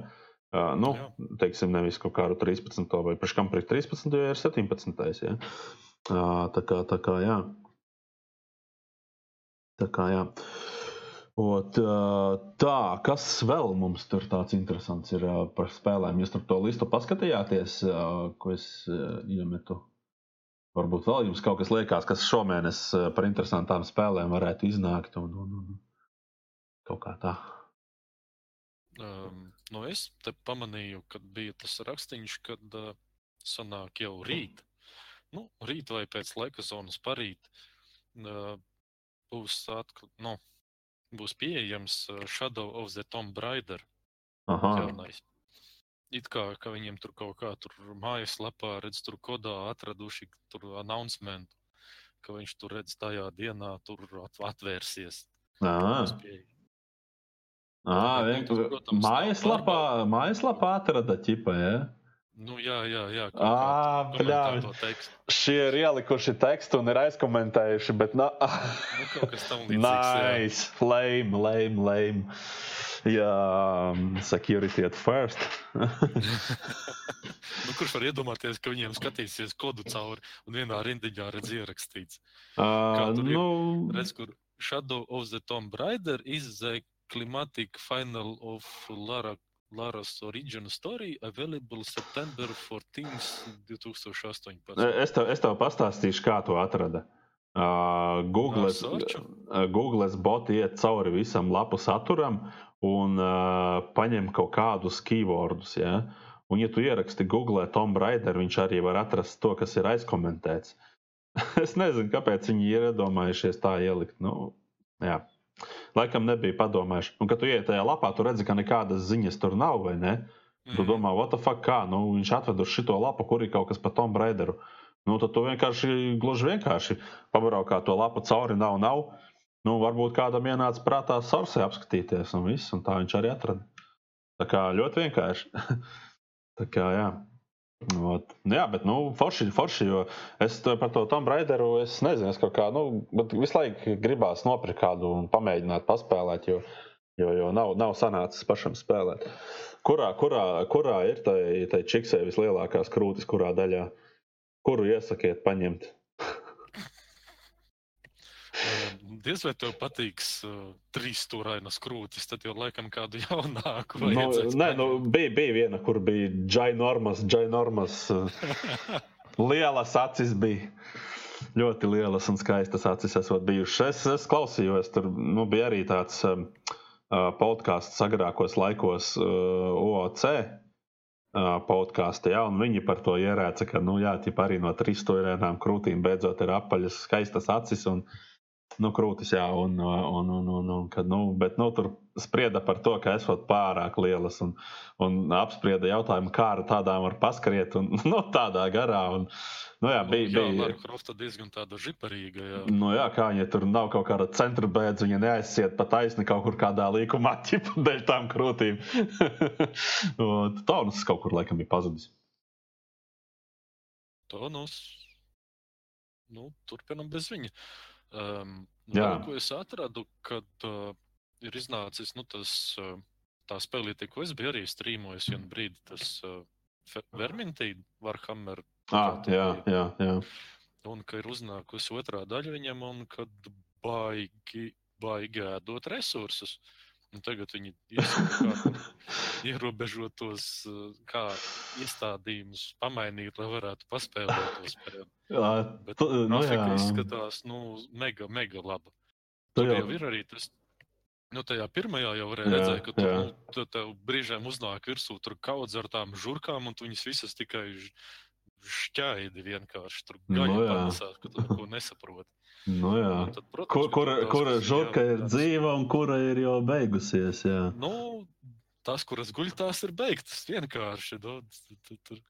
Uh, nu, Jā. teiksim, nevis kaut kādu 13. vai pašam pret 13. ja ir 17. Ja? Uh, tā kā, tā kā, jā. Tā kā, jā. Ot, tā, kas vēl mums tur tāds interesants ir par spēlēm? Jūs tur to listu paskatījāties, ko es iemetu? Varbūt vēl jums kaut kas liekas, kas šomēnes par interesantām spēlēm varētu iznākt un, un, un kaut kā tā. Um, nu es te pamanīju, kad bija tas rakstīns, kad uh, sanāk jau rīt. Nu, rīt vai pēc laika zonas parīt uh, būs atkal. Nu, būs pieejams Shadow of the Tomb Raider. Jaunais. It kā ka viņiem tur kaut kā tur mājaslapā redz, tur kodā atraduši tur announcement, ka viņš tur redz tajā dienā tur atvērsies. Ah, vienkārši mājaslapā, mājaslapā atrada ķipa, ja? Nu, jā, jā, jā. Bļāvi. Šie ir ielikuši tekstu un ir aizkomentējuši, bet na... nu, kaut kas tam līdzīgs. Nice, lame, lame, lame. Jā, um, security at first. <laughs> nu, kurš var iedomāties, ka viņiem skatīsies kodu cauri un vienā rindiņā redz ierakstīts? Uh, nu... Redz, kur Shadow of the Tomb Raider is the climatic final of Lara Lara's Origin Story available September 14, 2018. Es tev, es tev pastāstīšu, kā to atrada. Uh, Google, uh, Google boti iet cauri visam lapu saturam un uh, paņem kaut kādus keywordus. Ja? Un, ja tu ieraksti Google Tom Raider, viņš arī var atrast to, kas ir aizkomentēts. <laughs> es nezinu, kāpēc viņi ir iedomājušies tā ielikt. Nu, jā. Laikam nebija padomājuši. Un, kad tu ienāc tajā lapā, tu redzi, ka nekādas ziņas tur nav, vai ne? Mm. Tu mhm. domā, what the fuck, kā? Nu, viņš atved uz šo lapu, kur ir kaut kas par Tomu Braideru. Nu, tad tu vienkārši, gluži vienkārši pabraukā to lapu cauri, nav, nav. Nu, varbūt kādam ienāca prātā sorsē apskatīties, un viss, un tā viņš arī atrada. Tā kā ļoti vienkārši. <laughs> tā kā, jā. Ot. Nu jā, bet nu, forši, forši, jo es par to Tomu Braideru es nezinu, es kaut kā, nu, visu laiku gribās nopirkt kādu un pamēģināt paspēlēt, jo, jo, jo nav, nav sanācis pašam spēlēt. Kurā, kurā, kurā ir tai, tai čiksē vislielākās krūtis, kurā daļā? Kuru iesakiet paņemt? <laughs> diez vai tev patiks uh, trīs stūrainas krūtis, tad jau laikam kādu <laughs> jaunāku. Nu, nē, nu, bija, bija viena, kur bija ginormas, ginormas. Uh, <laughs> lielas acis bija. Ļoti lielas un skaistas acis esot bijušas. Es, es klausījos, tur nu, bija arī tāds um, uh, podkāsts agrākos laikos uh, OOC. Uh, podkāstu, ja, un viņi par to ierēca, ka, nu, jā, arī no trīs stūrēnām krūtīm beidzot ir apaļas, skaistas acis, un uh, Nu, krūtis, jā, un, un, un, un, un kad, nu, bet, nu, tur sprieda par to, ka esot pārāk lielas, un, un apsprieda jautājumu, kā ar tādām var paskriet, un <laughs> nu, tādā garā. Un, nu, jā, bija, nu, jā, bija Lara Krofta diezgan tāda žiparīga. Jā. Nu, jā, kā viņa tur nav kaut kāda centra bēdz, viņa neaizsiet pa taisni kaut kur kādā līkumā, <laughs> ķipa dēļ tām krūtīm. <laughs> Tonus kaut kur laikam ir pazudis. Tonus. Nu, turpinam bez viņa. Uh, Um, vēl, ko es atradu, kad uh, ir iznācis nu, tas, uh, tā spēlīte, ko es biju arī strīmojis vienu brīdi, tas uh, Vermintī, Warhammer. Ah, jā, jā, jā. Un ka ir uznākusi otrā daļa viņam, un kad baigi, baigi ēdot resursus. Un tagad viņi <laughs> ierobežo tos kā iestādījumus, pamainīt, lai varētu paspēlēt to spēli. <laughs> Jā, bet tu, nu, jā. izskatās nu, mega, mega laba. Tur jau ir arī tas. Nu, tajā pirmajā jau varēja jā, redzēt, ka tur nu, tev brīžiem uznāk virsū kaudz ar tām žurkām, un tu viņas visas tikai šķaidi vienkārši tur nu, panesās, ka tu neko nesaproti. Nu. Un tad, protams, kur, kura kura žurka ir dzīva un kura ir jau beigusies? Jā. Nu, tās, kuras guļ, tās ir beigtas vienkārši. Nu, tur, tur.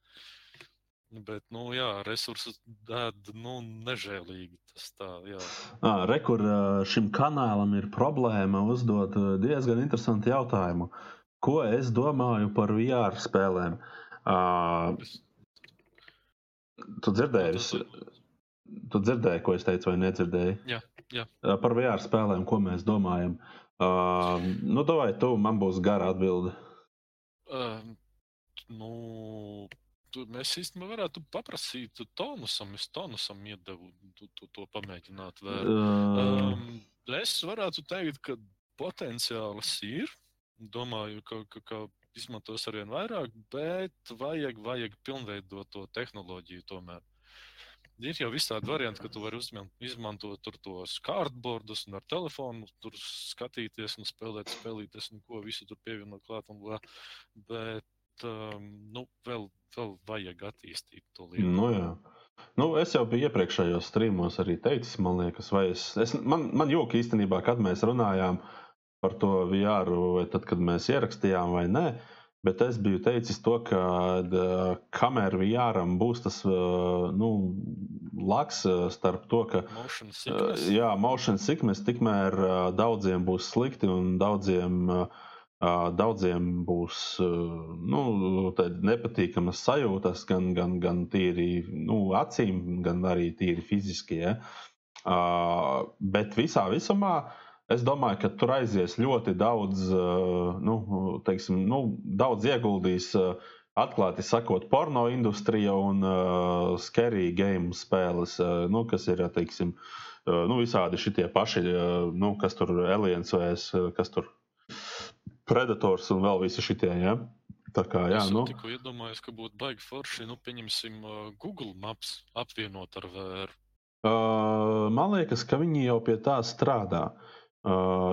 Bet, nu, jā, resursus dēd nu, nežēlīgi. Tas tā, jā. À, re, kur šim kanālam ir problēma uzdot diezgan interesantu jautājumu. Ko es domāju par VR spēlēm? Uh, tu dzirdēji? Tu dzirdēji, ko es teicu, vai nedzirdēji? Jā, jā. Par VR spēlēm, ko mēs domājam. Uh, nu, vai tu man būs gara atbilde? Uh, nu, tu, mēs īstenībā varētu paprasīt tonusam, es tonusam iedevu tu, tu, to pamēģināt. Vēl. Um, es varētu teikt, ka potenciāls ir. Domāju, ka, ka, ka izmantos arvien vairāk, bet vajag, vajag pilnveidot to tehnoloģiju tomēr. Ir jau visādi varianti, ka tu vari izmantot tos kārtbordus un ar telefonu tur skatīties un spēlēt, spēlīties un ko visu tur pievienot klāt. Un, bet um, nu, vēl, vēl vajag attīstīt to lietu. Nu, jā. Nu, es jau biju iepriekšējos streamos arī teicis, man liekas, vai es. es man, man jūka īstenībā, kad mēs runājām par to VR, vai tad, kad mēs ierakstījām vai nē. Uh, Bet es biju teicis to, ka kamēr Vijāram būs tas nu, laks starp to, ka motion sickness, jā, motion sickness tikmēr daudziem būs slikti un daudziem, daudziem būs nu, nepatīkamas sajūtas, gan, gan, gan tīri nu, acīm, gan arī tīri fiziski. Ja? Bet visā visumā Es domāju, ka tur aizies ļoti daudz, eh, nu, teiksim, nu, daudz ieguldīs, eh, atklāti sakot, porno industrija un uh, scary game spēles, uh, nu, kas ir, teiksim, uh, nu, visādi šitie paši, uh, nu, kas tur Aliens vai es, kas tur Predators un vēl visi šitie, ja? Tā kā, jā, es nu. tikko iedomājos, ka būtu baigi forši, nu, pieņemsim, Google Maps apvienot ar VR. Uh, man liekas, ka viņi jau pie tā strādā. Uh, Uh,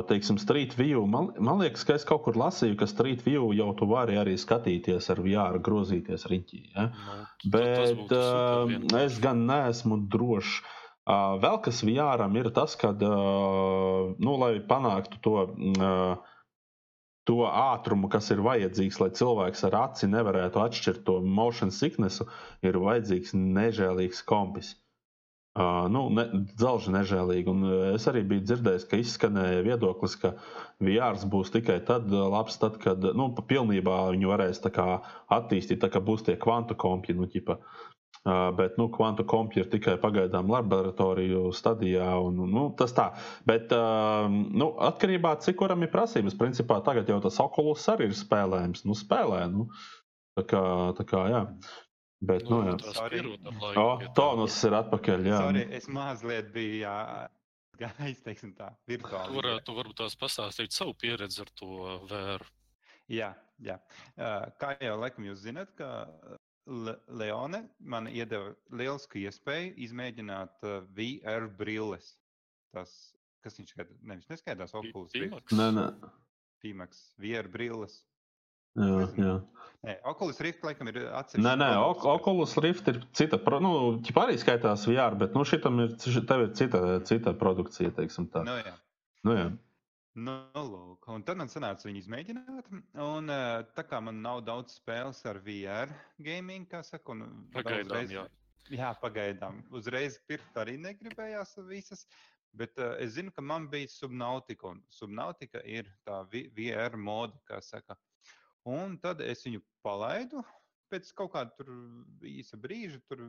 teiksim, Street View. Man, man liekas, ka es kaut kur lasīju, ka Street View jau tu vari arī skatīties ar VR, grozīties riņķī. Ja? Nu, Bet uh, es gan neesmu drošs. Vēl kas VR ir tas, ka, nu, lai panāktu to, to ātrumu, kas ir vajadzīgs, lai cilvēks ar aci nevarētu atšķirt to motion sicknessu, ir vajadzīgs nežēlīgs kompis. Uh, Uh, nu, ne, dzelži nežēlīgi. Un es arī biju dzirdējis, ka izskanēja viedoklis, ka VR būs tikai tad labs, tad, kad nu, pilnībā viņu varēs kā, attīstīt, tā kā būs tie kvantu kompji. Nu, ķipa. Uh, bet nu, kvantu kompji ir tikai pagaidām laboratoriju stadijā. Un, nu, tas tā. Bet uh, nu, atkarībā no cik kuram ir prasības, principā tagad jau tas okulus arī ir spēlējams. Nu, spēlē, nu, tā kā, tā kā, jā. Bet, nu, nu, jā, tas ir. Tonus ir atpakaļ. Jā. Sorry, es mazliet biju jā, gājis, teiksim tā, virtuāli. Tu varētu, tu varbūt tās pastāstīt savu pieredzi ar to vēru. Jā, jā. Kā jau laikam jūs zinat, ka Le Leone man iedeva lielisku iespēju izmēģināt VR brilles. Tas, kas viņš skaidrs, nevis neskaidrs, Oculus. Nē, nē. Pimax, VR brilles. Jā, jā. Nē, Oculus Rift laikam ir atsevišķi. Nē, nē, ok Oculus Rift ir cita, nu, arī skaitās VR, bet nu, šitam ir, tev ir cita, cita produkcija, teiksim tā. Nu, jā. Nu, jā. Nu, lūk, un tad man sanāca viņu izmēģināt. Un, tā kā man nav daudz spēles ar VR gaming, kā saka, un pagaidām, uzreiz, jā. jā, pagaidām. Uzreiz pirkt arī negribējās visas. Bet uh, es zinu, ka man bija Subnautica, un Subnautica ir tā VR moda, kā saka. Un tad es viņu palaidu. Pēc kaut kāda īsa brīža tur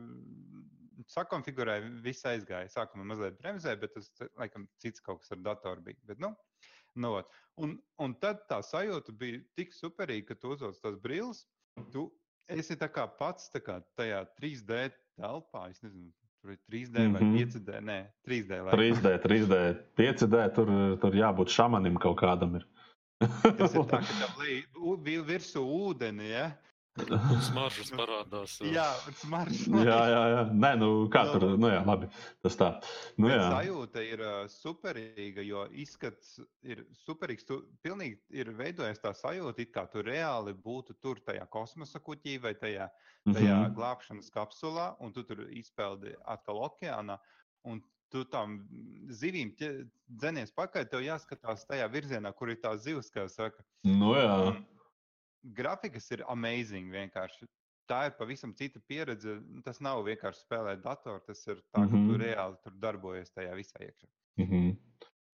sakonfigurēju, viss aizgāja. Sākumā mazliet bremzēja, bet tas, laikam, cits kaut kas ar datoru bija. Bet, nu, nu, un, un tad tā sajūta bija tik superīga, ka tu uzvelc tās brilles. Tu esi tā kā pats tā kā tajā 3D telpā. Es nezinu, tur ir 3D vai mm -hmm. 5D. Nē, 3D. Laikam. 3D, 3D, 5D. Tur, tur jābūt šamanim kaut kādam. Ir. Tas ir tā, <laughs> ka tam līdzi virsū ūdeni. Ja? Smaržas parādās. Jā, smaržas. <laughs> jā, jā, jā. Nē, nu kā tur, nu jā, labi. Tas tā. Nu, jā. Sajūta ir uh, superīga, jo izskats ir superīgs. Tu pilnīgi ir veidojies tā sajūta, it kā tu reāli būtu tur tajā kosmosa kuģī vai tajā, tajā mm -hmm. glābšanas kapsulā, un tu tur izpeldi atkal okeānā. Un tu tam zivīm dzenies pakaļ, tev jāskatās tajā virzienā, kur ir tā zivs, kā saka. Nu, jā. Un grafikas ir amazing vienkārši. Tā ir pavisam cita pieredze. Tas nav vienkārši spēlēt datoru, tas ir tā, mm -hmm. ka tu mhm. reāli tur darbojies tajā visā iekšā. Mm -hmm.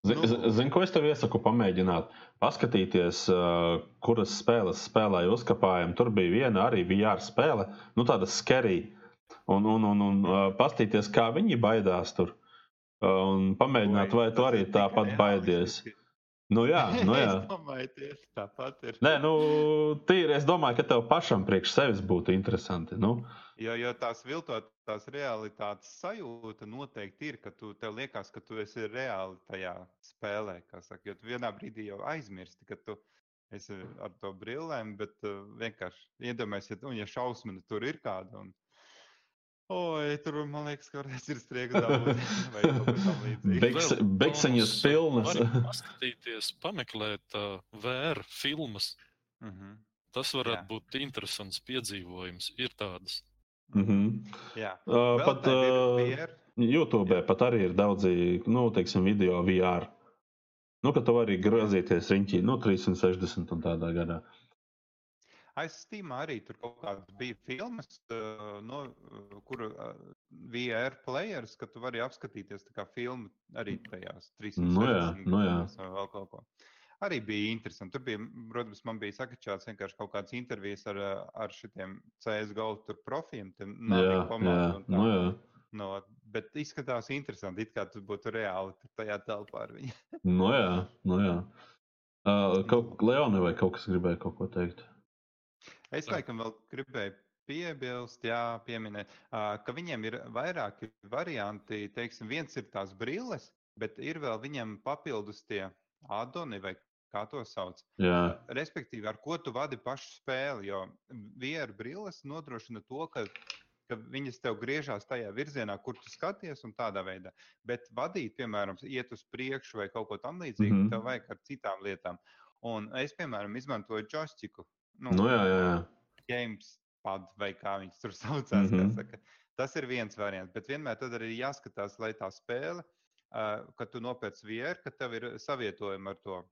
Zini, zin, ko es tev iesaku pamēģināt? Paskatīties, uh, kuras spēles spēlēja uzkapājumi. Tur bija viena arī VR spēle, nu tāda skerija. Un, un, un, un uh, paskatīties, kā viņi baidās tur. Un pamēģināt, vai tu arī tāpat baidies. Nu, jā, <laughs> nu, jā. es domāju, tieši tāpat ir. Nē, nu, tīri es domāju, ka tev pašam priekš sevis būtu interesanti. Nu. Jo, jo tās viltotās realitātes sajūta noteikti ir, ka tu, tev liekas, ka tu esi reāli tajā spēlē. Saka, jo tu vienā brīdī jau aizmirsti, ka tu esi ar to brillēm, bet uh, vienkārši iedomājies, ja, ja šausmina tur ir kāda. Un, Oi, tur man liekas, ka varēs ir <laughs> tam līdzīgs. Beks, bekseņas pilnas. Paskatīties, pameklēt uh, VR filmas. Mhm. Tas varētu Jā. būt interesants piedzīvojums. Ir tādas. Mhm. Jā, Uh, pat uh, VR. YouTube pat arī ir daudzi, nu, teiksim, video VR. Nu, ka tu vari grozīties riņķī, nu, 360 un tādā gadā. Aiz Steam arī tur kaut kādas bija filmas, uh, no, uh, kur uh, VR players, ka tu vari apskatīties kā filmu arī tajās 360 Nu jā, nu jā. vai vēl kaut ko. Arī bija interesanti. Tur bija, protams, man bija sakačāts vienkārši kaut kādas intervijas ar, uh, ar šitiem CSGO profiem, tiem un tā. nu, jā. No, bet izskatās interesanti, it kā tu būtu reāli tajā telpā ar viņu. Nu, jā, nu, jā. Uh, kaut, Leoni vai kaut kas gribēja kaut ko teikt? Es Jā. laikam vēl gribēju piebilst, jā, pieminēt, ka viņiem ir vairāki varianti. Teiksim, viens ir tās brilles, bet ir vēl viņam papildus tie adoni vai kā to sauc. Jā, Respektīvi, ar ko tu vadi pašu spēli, jo VR brilles nodrošina to, ka, ka viņas tev griežās tajā virzienā, kur tu skaties, un tādā veidā. Bet vadīt, piemēram, iet uz priekšu vai kaut ko tamlīdzīgu, mm. -hmm. tev vajag ar citām lietām. Un es, piemēram, izmantoju joystiku. Nu, nu, jā, jā. jā. gamepad vai kā viņas tur <laughs> saucās. Mm. -hmm. Tas ir viens variants, bet vienmēr tad arī jāskatās, lai tā spēle, uh, kad tu nopērci VR, ka tev ir savietojumi ar to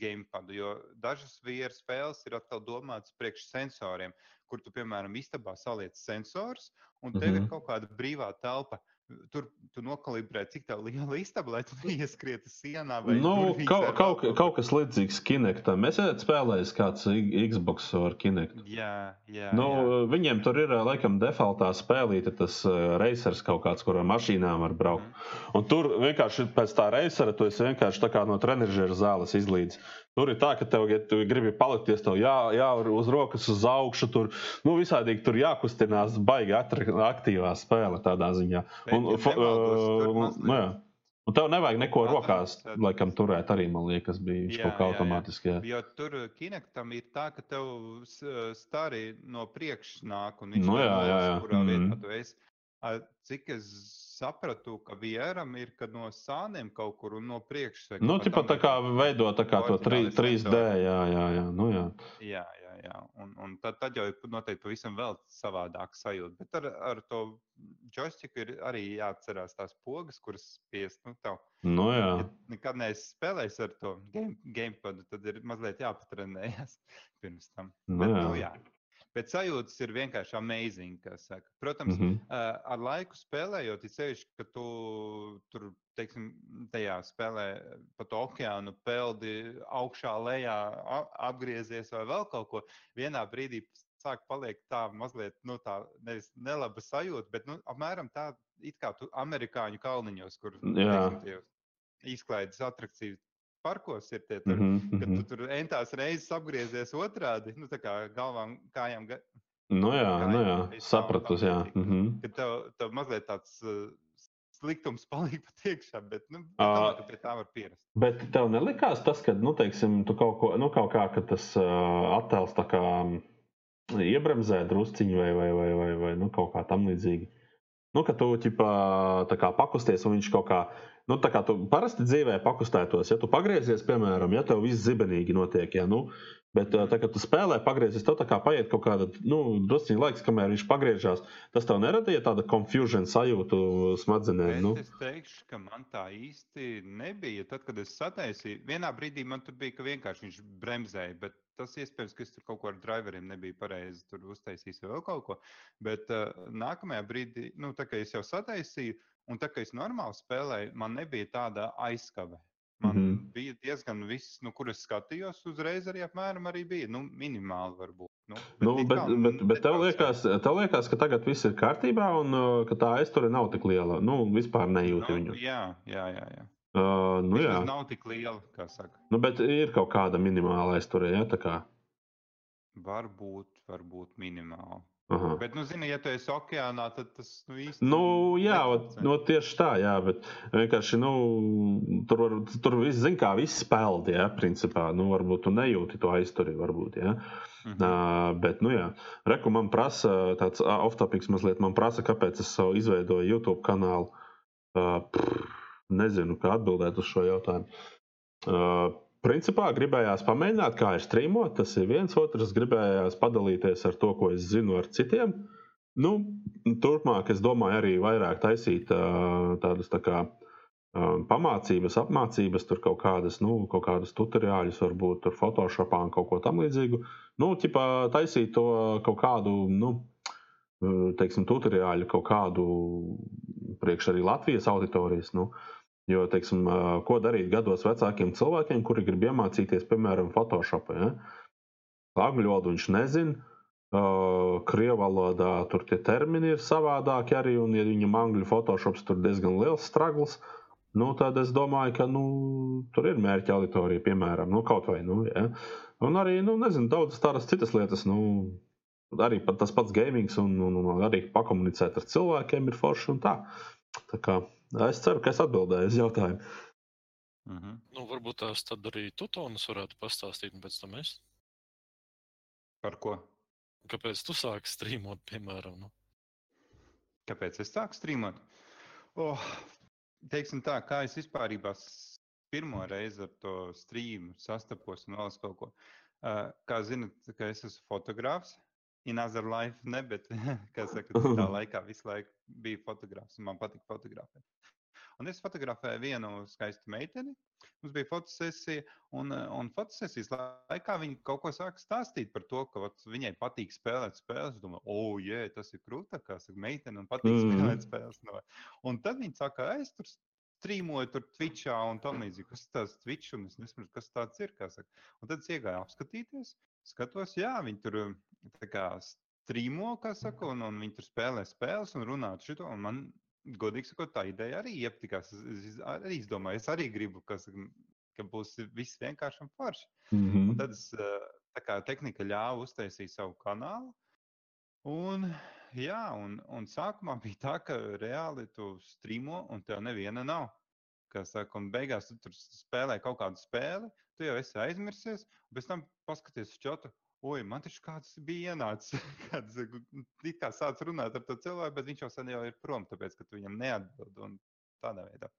gamepadu. Jo dažas VR spēles ir atkal domātas priekš sensoriem, kur tu, piemēram, istabā saliec sensors, un tev mm -hmm. ir Mhm. kaut kāda brīvā telpa. Tur tu nokalibrē, cik tā liela istaba, lai tu neieskrieti sienā vai Nu, kaut, kaut, kaut kas līdzīgs Kinectam. Es esmu spēlējis kāds Xbox ar Kinectu. Jā, jā. Nu, jā. viņiem tur ir laikam defaultā spēlīte, tas uh, racers kaut kāds, kur ar mašīnām var braukt. Mhm. Un tur vienkārši pēc tā racera tu esi vienkārši no trenižera zāles izlīdz. Tur ir tā, ka tev, ja tu gribi palikties, tev jā, jā uz rokas uz augšu, tur nu, visādīgi tur jākustinās, baigi aktīvā spēle tādā ziņā. Bet, ja nemaldos, uh, nu, jā. Un tev nevajag neko Ātrāk rokās, sēdēt. laikam, turēt arī, man liekas, bija viņš Jā, kaut kā jā, jā. automātiski. Jā. Jo tur kinektam ir tā, ka tev stāri no priekša nāk un viņš Nu jā, jā, jā. kurā vietā Mhm. tu esi. A, Cik es sapratu, ka vieram ir, kad no sāniem kaut kur un no priekšas. vai Nu, tam tā kā veido tā kā to Orģināli 3, 3D, sensori. jā, jā, jā. Nu, jā. Jā, jā, jā. Un, un tad, tad jau ir noteikti pavisam vēl savādāk sajūta. Bet ar, ar to joystiku ir arī jāatcerās tās pogas, kuras spiest. Nu, tev, Nu, jā. ja nekad neesi spēlējis ar to game, gamepadu, tad ir mazliet jāpatrenējas <laughs> pirms tam. Nu, Bet, jā. nu, jā. Bet sajūtas ir vienkārši amazing. Protams, mm. -hmm. uh, ar laiku spēlējot, ir sevišķi, ka tu tur, teiksim, tajā spēlē pa to okeānu peldi augšā, lejā, apgriezies vai vēl kaut ko. Vienā brīdī sāk palikt tā mazliet, nu, tā nevis nelaba sajūta, bet, nu, apmēram tā, it kā tu amerikāņu kalniņos, kur izklaides atrakciju parkos ir tie tur Mhm, Kad mhm. tu tur entās reizes apgriezies otrādi, nu, tā kā galvām, kājām, ga- Nu, jā, Jā, nu, jā, tā jā. līdzīgi. Mhm. kad tev, tev mazliet tāds uh, sliktums <laughs> paliek pat iekšā, bet, nu, domāju, ka pie tā var pierast. Bet tev nelikās tas, ka, nu, teiksim, tu kaut, ko, nu, kaut kā, ka tas uh, attēls tā kā mm, iebremzē drusciņu vai, vai, vai, vai, vai nu, kaut kā tam līdzīgi. Nu, ka tu ķipā, kā pakusties, un viņš kaut kā, nu, tā kā tu parasti dzīvē pakustētos, ja tu pagriezies, piemēram, ja tev viss zibenīgi notiek, ja, nu, bet tā, kad tu spēlē pagriezies, tev tā kā paiet kaut kāda, nu, drusciņa laiks, kamēr viņš pagriežās, tas tev neradīja tāda confusion sajūtu smadzenēm, nu. Es, teikšu, ka man tā īsti nebija. Tad, kad es sataisīju, vienā brīdī man tur bija, ka vienkārši viņš bremzēja, bet tas iespējams, ka es tur kaut ko ar driveriem nebiju pareizi tur uztaisījis vai vēl kaut ko. Bet uh, nākamajā brīdī, nu, tā kā es jau sataisīju, un tā kā es normāli spēlēju, man nebija tāda aizskave. Man mm. -hmm. bija diezgan viss, nu, kur es skatījos, uzreiz arī apmēram arī bija. Nu, minimāli varbūt. Nu, Nu, it bet, kā bet, bet tev, liekas, tev liekas, ka tagad viss ir kārtībā un uh, ka tā aizture nav tik liela. Nu, vispār nejūti Nu, viņu. jā, jā, jā. jā. Uh, nu, jā, Vismaz nav tik liela, kā saka. nu, bet ir kaut kāda minimāla aizturē, ja tā kā. Varbūt, varbūt minimāli. Aha. Bet, nu, zini, ja tu esi okeānā, tad tas nu, īsti. Nu, jā, netraucē. no tieši tā, jā, bet vienkārši nu, tur, var, tur viss, zin, kā viss spēlē, ja, principā. Nu, varbūt tu nejūti to aizturi, varbūt, ja. Mhm. Uh, bet, nu, jā, reku man prasa, tāds off-topics mazliet man prasa, kāpēc es savu izveidoju YouTube kanālu. Uh, pff, nezinu, kā atbildēt uz šo jautājumu. Uh, principā gribējās pamēģināt, kā ir strīmot. Tas ir viens, otrs gribējās padalīties ar to, ko es zinu ar citiem. Nu, turpmāk, es domāju, arī vairāk taisīt uh, tādas tā kā, pamācības, apmācības, tur kaut kādas, nu, kaut kādas tutoriāļus, varbūt tur Photoshopā un kaut ko tamlīdzīgu. Nu, ķipā, taisīt to kaut kādu, nu, uh, teiksim, tutoriāļu kaut kādu priekš arī Latvijas auditorijas. Nu, Jo, teiksim, ko darīt gados vecākiem cilvēkiem, kuri grib iemācīties, piemēram, Photoshop? Ja? Angļu valodu viņš nezina, krievu valodā tur tie termini ir savādāki arī, un, ja viņam angļu Photoshops tur diezgan liels stragls, nu, tad es domāju, ka nu, tur ir mērķa auditorija, piemēram, nu, kaut vai. Nu, ja? Un arī, nu, nezinu, daudzas tādas citas lietas. Nu, Arī tas pats gaming, un, un, un arī pakomunicēt ar cilvēkiem ir forši un tā. tā kā, es ceru, ka es atbildēju uz jautājumu. Mhm. Nu, varbūt tās tad arī Tutonas varētu pastāstīt, un pēc tam es. Par ko? Kāpēc tu sāki strīmot, piemēram? Nu? Kāpēc es sāku strīmot? Oh, teiksim tā, kā es vispār pirmo reizi ar to strīmu sastapos un vēl kaut ko. Uh, kā zinat, ka es esmu fotogrāfs. In other life, ne, bet, <laughs> saka, tā laikā visu laiku biju fotogrāfs un man patika fotografēt. Un es fotografēju vienu skaistu meiteni. Mums bija fotosesija, un, eh, un fotosesijas laikā viņa kaut ko sāka stāstīt par to, ka vat, viņai patīk spēlēt spēles. Es domāju, oh, jē, tas ir krūta, kā saka, meitene, un patīk mm. <laughs> spēlēt spēles. No. Un tad viņa saka, es tur strīmoju, tur Twitchā un tam līdzīgi. Kas tas Twitch, un es nesaprotu, kas tāds ir. Un tad es iegāju apskatīties, skatos, jā, viņi tur tā strīmo, kā saka, un, un viņi tur spēlē spēles un runā par šo. Man, godīgi sakot, tā ideja arī iepatikās. Es, es arī izdomāju, es arī gribu, ka, saka, ka būs viss vienkārši un forši. Mm -hmm. Un tad es, eh, tā kā tehnika ļāva uztaisīt savu kanālu. Un, jā, un, un sākumā <laughs> bija tā, ka reāli tu strīmo, un tev neviena nav. Kā saka, un beigās tu tur spēlē kaut kādu spēli, tu jau esi aizmirsies, un pēc tam paskaties uz čotu. Oi, man taču kāds bija ienācis. <laughs> Kāds it kā sācis runāt ar to cilvēku, bet viņš jau sen jau ir prom, tāpēc ka tu viņam neatbild. Un tādā veidā.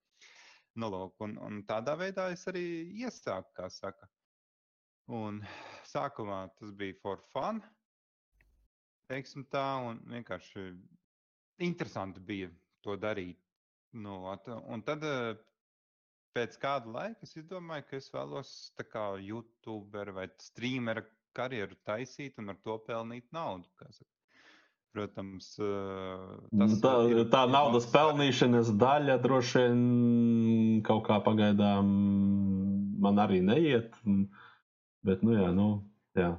Nu, lūk, un, un tādā veidā es arī iesāku, kā saka. Un sākumā tas bija for fun. Teiksim tā, un vienkārši interesanti bija to darīt. Nu, at- un tad pēc kāda laika es izdomāju, ka es vēlos tā kā YouTuber vai streamera karjeru taisīt un ar to pelnīt naudu. kā. Protams, tas Tā, ir- tā naudas pelnīšanas daļa droši vien kaut kā pagaidām man arī neiet. Bet, nu, jā, nu, jā.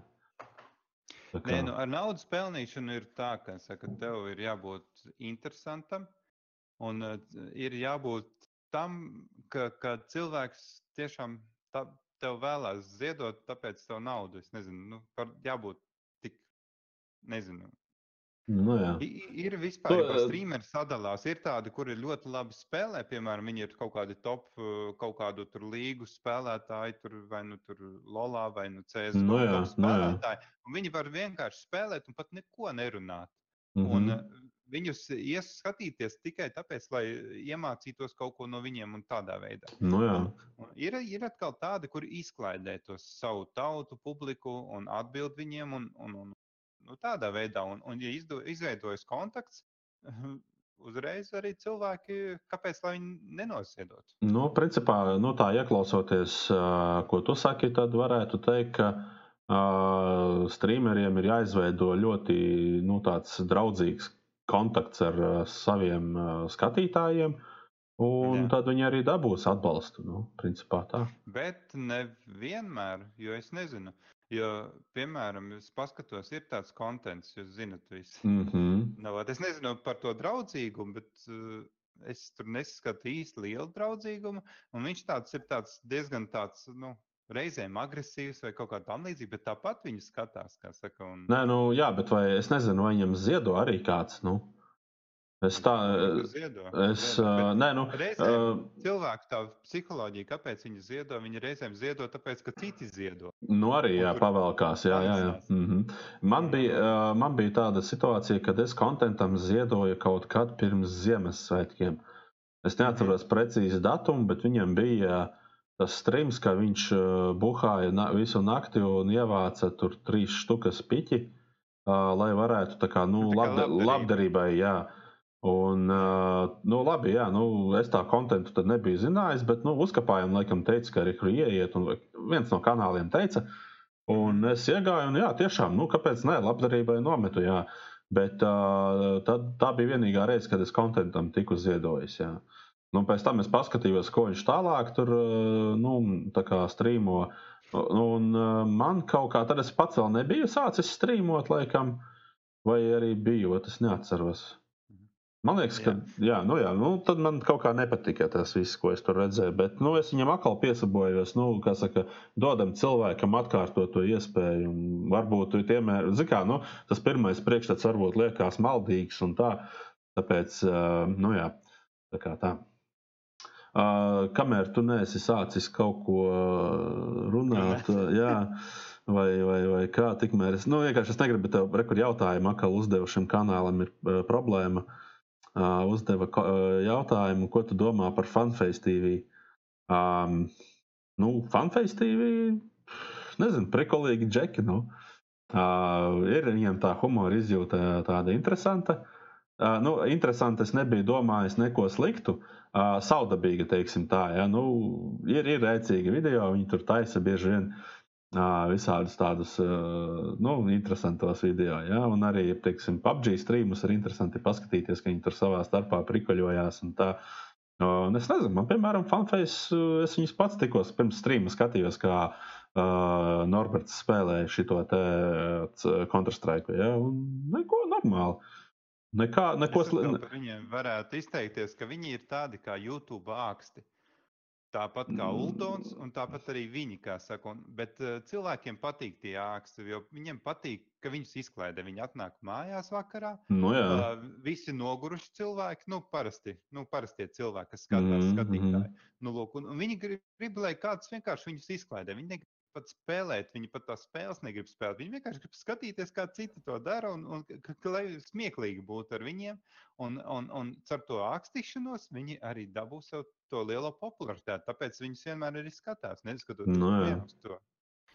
Tā Nē, kā- nu, ar naudas pelnīšanu ir tā, ka saka, tev ir jābūt interesantam un ir jābūt tam, ka, ka cilvēks tiešām tā, tev vēlās ziedot, tāpēc tev naudu. Es nezinu, nu, par, jābūt tik, nezinu. Nu, jā. Ir vispār, Tu, kā eh, streameri sadalās. Ir tādi, kuri ļoti labi spēlē, piemēram, viņi ir kaut kādi top, uh, kaut kādu tur līgu spēlētāji, tur vai nu tur Lolā vai nu CS. Nu jā, nu jā. spēlētāji. Un viņi var vienkārši spēlēt un pat neko nerunāt. Un Mhm. uh, viņus ies skatīties tikai tāpēc, lai iemācītos kaut ko no viņiem un tādā veidā. Nu. Un, ir, ir atkal tādi, kuri izklaidē to savu tautu, publiku un atbild viņiem un, un, un nu, tādā veidā. Un, un ja izdo, izveidojas kontakts, <laughs> uzreiz arī cilvēki, kāpēc lai viņi nenosiedot. Nu, principā, nu, tā ieklausoties, ko tu saki, tad varētu teikt, ka uh, streameriem ir jāizveido ļoti nu, tāds draudzīgs kontakts ar uh, saviem uh, skatītājiem, un Jā. tad viņi arī dabūs atbalstu. Nu, principā tā. Bet nevienmēr, jo es nezinu. Jo, piemēram, es paskatos, ir tāds konteksts, jūs zinat, visu. Mm -hmm. Nu, vat es nezinu par to draudzīgumu, bet uh, es tur nesaskatu īsti lielu draudzīgumu. Un viņš tāds ir tāds diezgan tāds, nu, reizēm agresīvs vai kaut kā tam līdzīga, bet tāpat viņu skatās. Saka, un... Nē, nu, jā, bet vai es nezinu, vai viņam ziedo arī kāds. Nu? Es tā ziedo. Es, uh, nē, nu, uh, cilvēku tā psiholoģija, kāpēc viņi ziedo, viņi reizēm ziedo, tāpēc, ka citi ziedo. Nu, arī, jā, pavēlkās, jā, jā, jā. Mm -hmm. man, bija, uh, man bija tāda situācija, kad es kontentam ziedoju kaut kad pirms Ziemassvētkiem. Es neatceros -hmm. precīzi datumu, bet viņam bija tas streams, ka viņš uh, buhāja na visu nakti un ievāca tur trīs štukas piķi, uh, lai varētu tā kā, nu, labda labdarībai. labdarībai jā. Un, uh, nu, labi, jā, nu, es tā kontekstu nebiju zinājis, bet nu, uzkapājām, laikam, teica, ka ir ieiet, un viens no kanāliem teica, un es iegāju, un jā, tiešām, nu, kāpēc ne, labdarībai nometu, jā. Bet uh, tad, tā bija vienīgā reize, kad es kontekstuam tiku ziedojis. Jā. Nu, pēc tam es paskatījos, ko viņš tālāk tur nu, tā strīmo. Un man kaut kā tad es pats vēl nebiju sācis strīmot, laikam, vai arī biju, tas neatceros. Man liekas, ka jā, nu jā, nu, tad man kaut kā nepatika tas viss, ko es tur redzēju. Bet nu, es viņam atkal piesabojos, nu, kā saka, dodam cilvēkam atkārtot to iespēju. Varbūt tiemēr, kā, nu, tas pirmais priekšstats varbūt liekas maldīgs un tā. Tāpēc, nu jā, tā kā tā. Uh, kamēr tu neesi sācis kaut ko runāt, jā, vai, vai, vai kā, tikmēr es, nu, vienkārši es negribu tev, rekur jautājumu, atkal uzdevu šim kanālam ir uh, problēma. Uh, uzdeva jautājumu, ko tu domā par Funface TV. Um, nu, Funface TV, nezinu, prekolīgi džeki. Nu. Uh, ir viņiem tā humora izjūta tāda interesanta. Uh, nu, interesanti, es nebiju domājis neko sliktu. Saudabīga, teiksim tā. Ja? Nu, ir, ir rēcīgi video, viņi tur taisa bieži vien. Visādus tādus nu, interesantos video. Ja? Un arī, teiksim, PUBG streamus ir interesanti paskatīties, ka viņi tur savā starpā prikoļojās. Un tā. un es nezinu, man, piemēram, fanface, es viņus pats tikko pirms streama skatījos, kā uh, Norberts spēlēja šo Counter-Strike. Ja? Un neko normāli. Nekā, neko sliktu. Viņiem varētu izteikties, ka viņi ir tādi kā YouTube āksti. Tāpat kā mm. Uldons, un tāpat arī viņi, kā saka. Un, bet uh, cilvēkiem patīk tie āksti, jo viņiem patīk, ka viņus izklaidē. Viņi atnāk mājās vakarā. Nu, jā. uh, visi noguruši cilvēki, nu, parasti, nu, parastie cilvēki, kas skatās, mm, skatītāji. Mm. Nu, lūk, un, un viņi grib, grib, lai kāds vienkārši viņus izklaidē. Viņi negrib pat spēlēt, viņi pat tās spēles negrib spēlēt. Viņi vienkārši grib skatīties, kā citi to dara, un, un ka, ka, lai smieklīgi būtu ar viņiem. Un, un, un ar to ākstīšanos viņi arī dabū sev to lielo popularitāti. Tāpēc viņus vienmēr arī skatās, neskatoties no, nu uz to.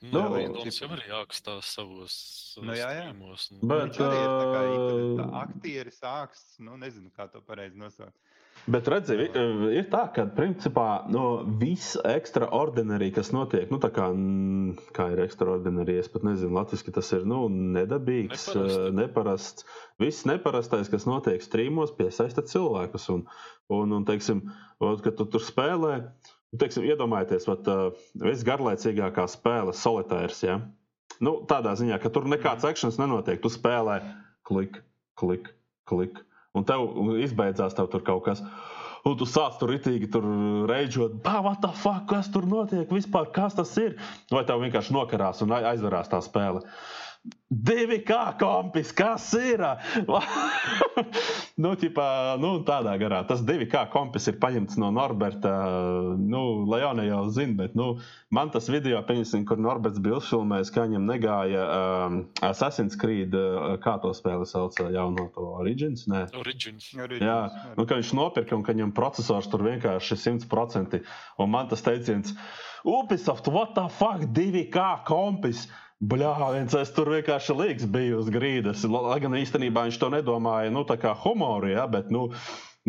Nu, no, Viņš jau arī ākstās savos nu, jā, jā. streamos. Un... Bet, viņš arī ir tā kā interneta aktieris, āksts, nu nezinu, kā to pareizi nosaukt. Bet redzi, ir tā, ka principā no viss ekstraordinārī, kas notiek, nu, kā, kā ir ekstraordinārī, es pat nezinu, latviešu tas ir nu, nedabīgs, Neparasti. neparasts. Viss neparastais, kas notiek strīmos, piesaista cilvēkus. Un, un, un teiksim, kad tu tur spēlē, teiksim, iedomājieties, vat, viss garlaicīgākā spēle, solitērs. Ja? Nu, tādā ziņā, ka tur nekāds akcents nenotiek. Tu spēlē klik, klik, klik un tev izbeidzās tev tur kaut kas. Un tu sāc tur rītīgi reģot, bāta, kas tur notiek vispār, kas tas ir. Vai tev vienkārši nokarās un aizvarās tā spēle. Uh, 2K kompis, kas ir? <laughs> nu, ķipā, nu, tādā garā. Tas 2K kompis ir paņemts no Norberta. Nu, Leona jau zina, bet nu, man tas video, pieņasim, kur Norberts bija uzfilmējis, kā viņam negāja um, Assassin's Creed, uh, kā to spēli sauc, uh, jau no to Origins. Nē? Origins. Origins. Jā, nu, ka viņš nopirka un ka viņam procesors tur vienkārši 100%. Un man tas teiciens, Ubisoft, what the fuck, 2K kompis! Bļā, viens es tur vienkārši līgs biju uz grīdas. Lai gan īstenībā viņš to nedomāja, nu, tā kā humoru, ja, bet, nu,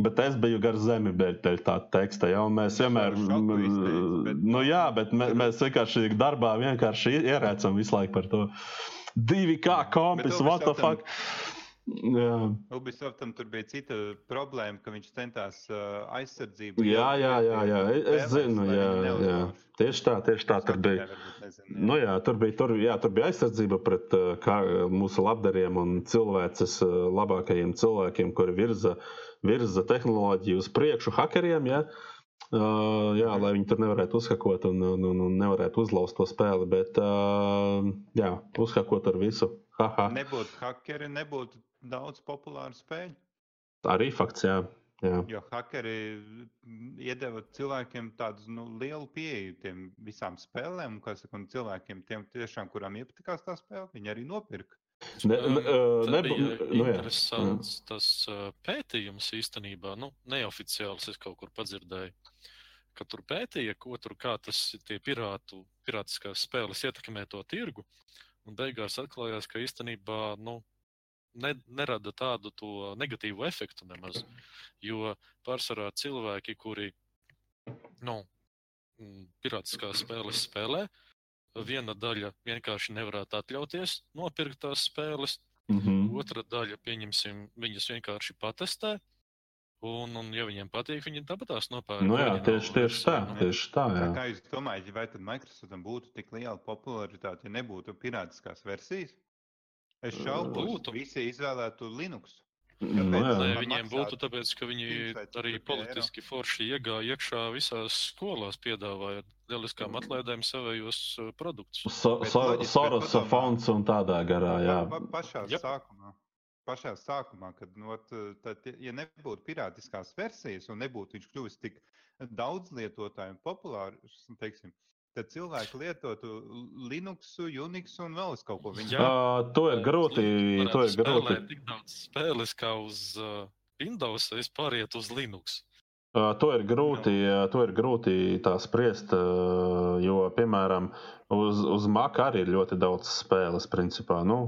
bet es biju gar zemi dēļ tā teksta, ja, un mēs vienmēr, bet... nu, jā, bet mē, mēs vienkārši darbā vienkārši ierēcam visu laiku par to. Divi kā kompis, what the fuck? Ubisoftam tur bija cita problēma, ka viņš centās uh, aizsardzību. Jā, jā, jā, jā. Es, es zinu, jā, jā. Tieši tā, tieši tā tur bija. Nu, jā, tur bija, tur, jā, tur bija aizsardzība pret kā, mūsu labdariem un cilvēces labākajiem cilvēkiem, kuri virza, virza tehnoloģiju uz priekšu hakeriem. Jā. Uh, jā, lai viņi tur nevarētu uzhakot un, un, un, un nevarētu uzlauzt to spēli, bet uh, jā, uzhakot ar visu. Haha. Nebūtu hakeri, nebūtu daudz populāru spēļu. Arī fakts, jā. jā. Jo hakeri iedeva cilvēkiem tādu nu, lielu pieeju tiem visām spēlēm, un, saka, un cilvēkiem, tiem tiešām, kurām iepatikās tā spēle, viņi arī nopirka. Ne, ne, ne, nu, interesants jā. tas uh, pētījums īstenībā, nu, neoficiāls es kaut kur padzirdēju, ka tur pētīja, ko tur kā tas tie pirātu, pirātiskās spēles ietekmē to tirgu, un beigās atklājās, ka īstenībā, nu, ne, nerada tādu negatīvu efektu nemaz. Jo pārsvarā cilvēki, kuri nu, pirātiskās spēles spēlē, viena daļa vienkārši nevarētu atļauties nopirkt tās spēles, mm -hmm. otra daļa, pieņemsim, viņas vienkārši patestē. Un, un, ja viņiem patīk, viņi tāpat tās nopērk. Nu jā, tieši, tieši tā. Nu. Tieši tā jā. Kā jūs domājat, vai tad Microsoftam būtu tik liela popularitāte, ja nebūtu pirātiskās versijas? Es šaubos, ka visi izvēlētu Linux. Nu, Nē, viņiem būtu tāpēc, ka viņi arī politiski forši iegāja iekšā visās skolās, piedāvāja lieliskām atlaidēm savējos produktus. So, so, Sorosa fonds un tādā garā, jā. Pa, pa, pašā yep. sākumā. Pašā sākumā, kad, no, tad, ja nebūtu pirātiskās versijas un nebūtu viņš kļuvis tik daudz lietotāju un populārs, teiksim, tad cilvēki lietotu Linux, Unix un vēl kaut ko tādu. Uh, to ir grūti. To ir grūti. Tik daudz spēles kā uz uh, Windows, es pārietu uz Linux. Uh, to ir grūti, uh, to ir grūti tā spriest, uh, jo, piemēram, uz, uz Mac arī ir ļoti daudz spēles, principā. Nu,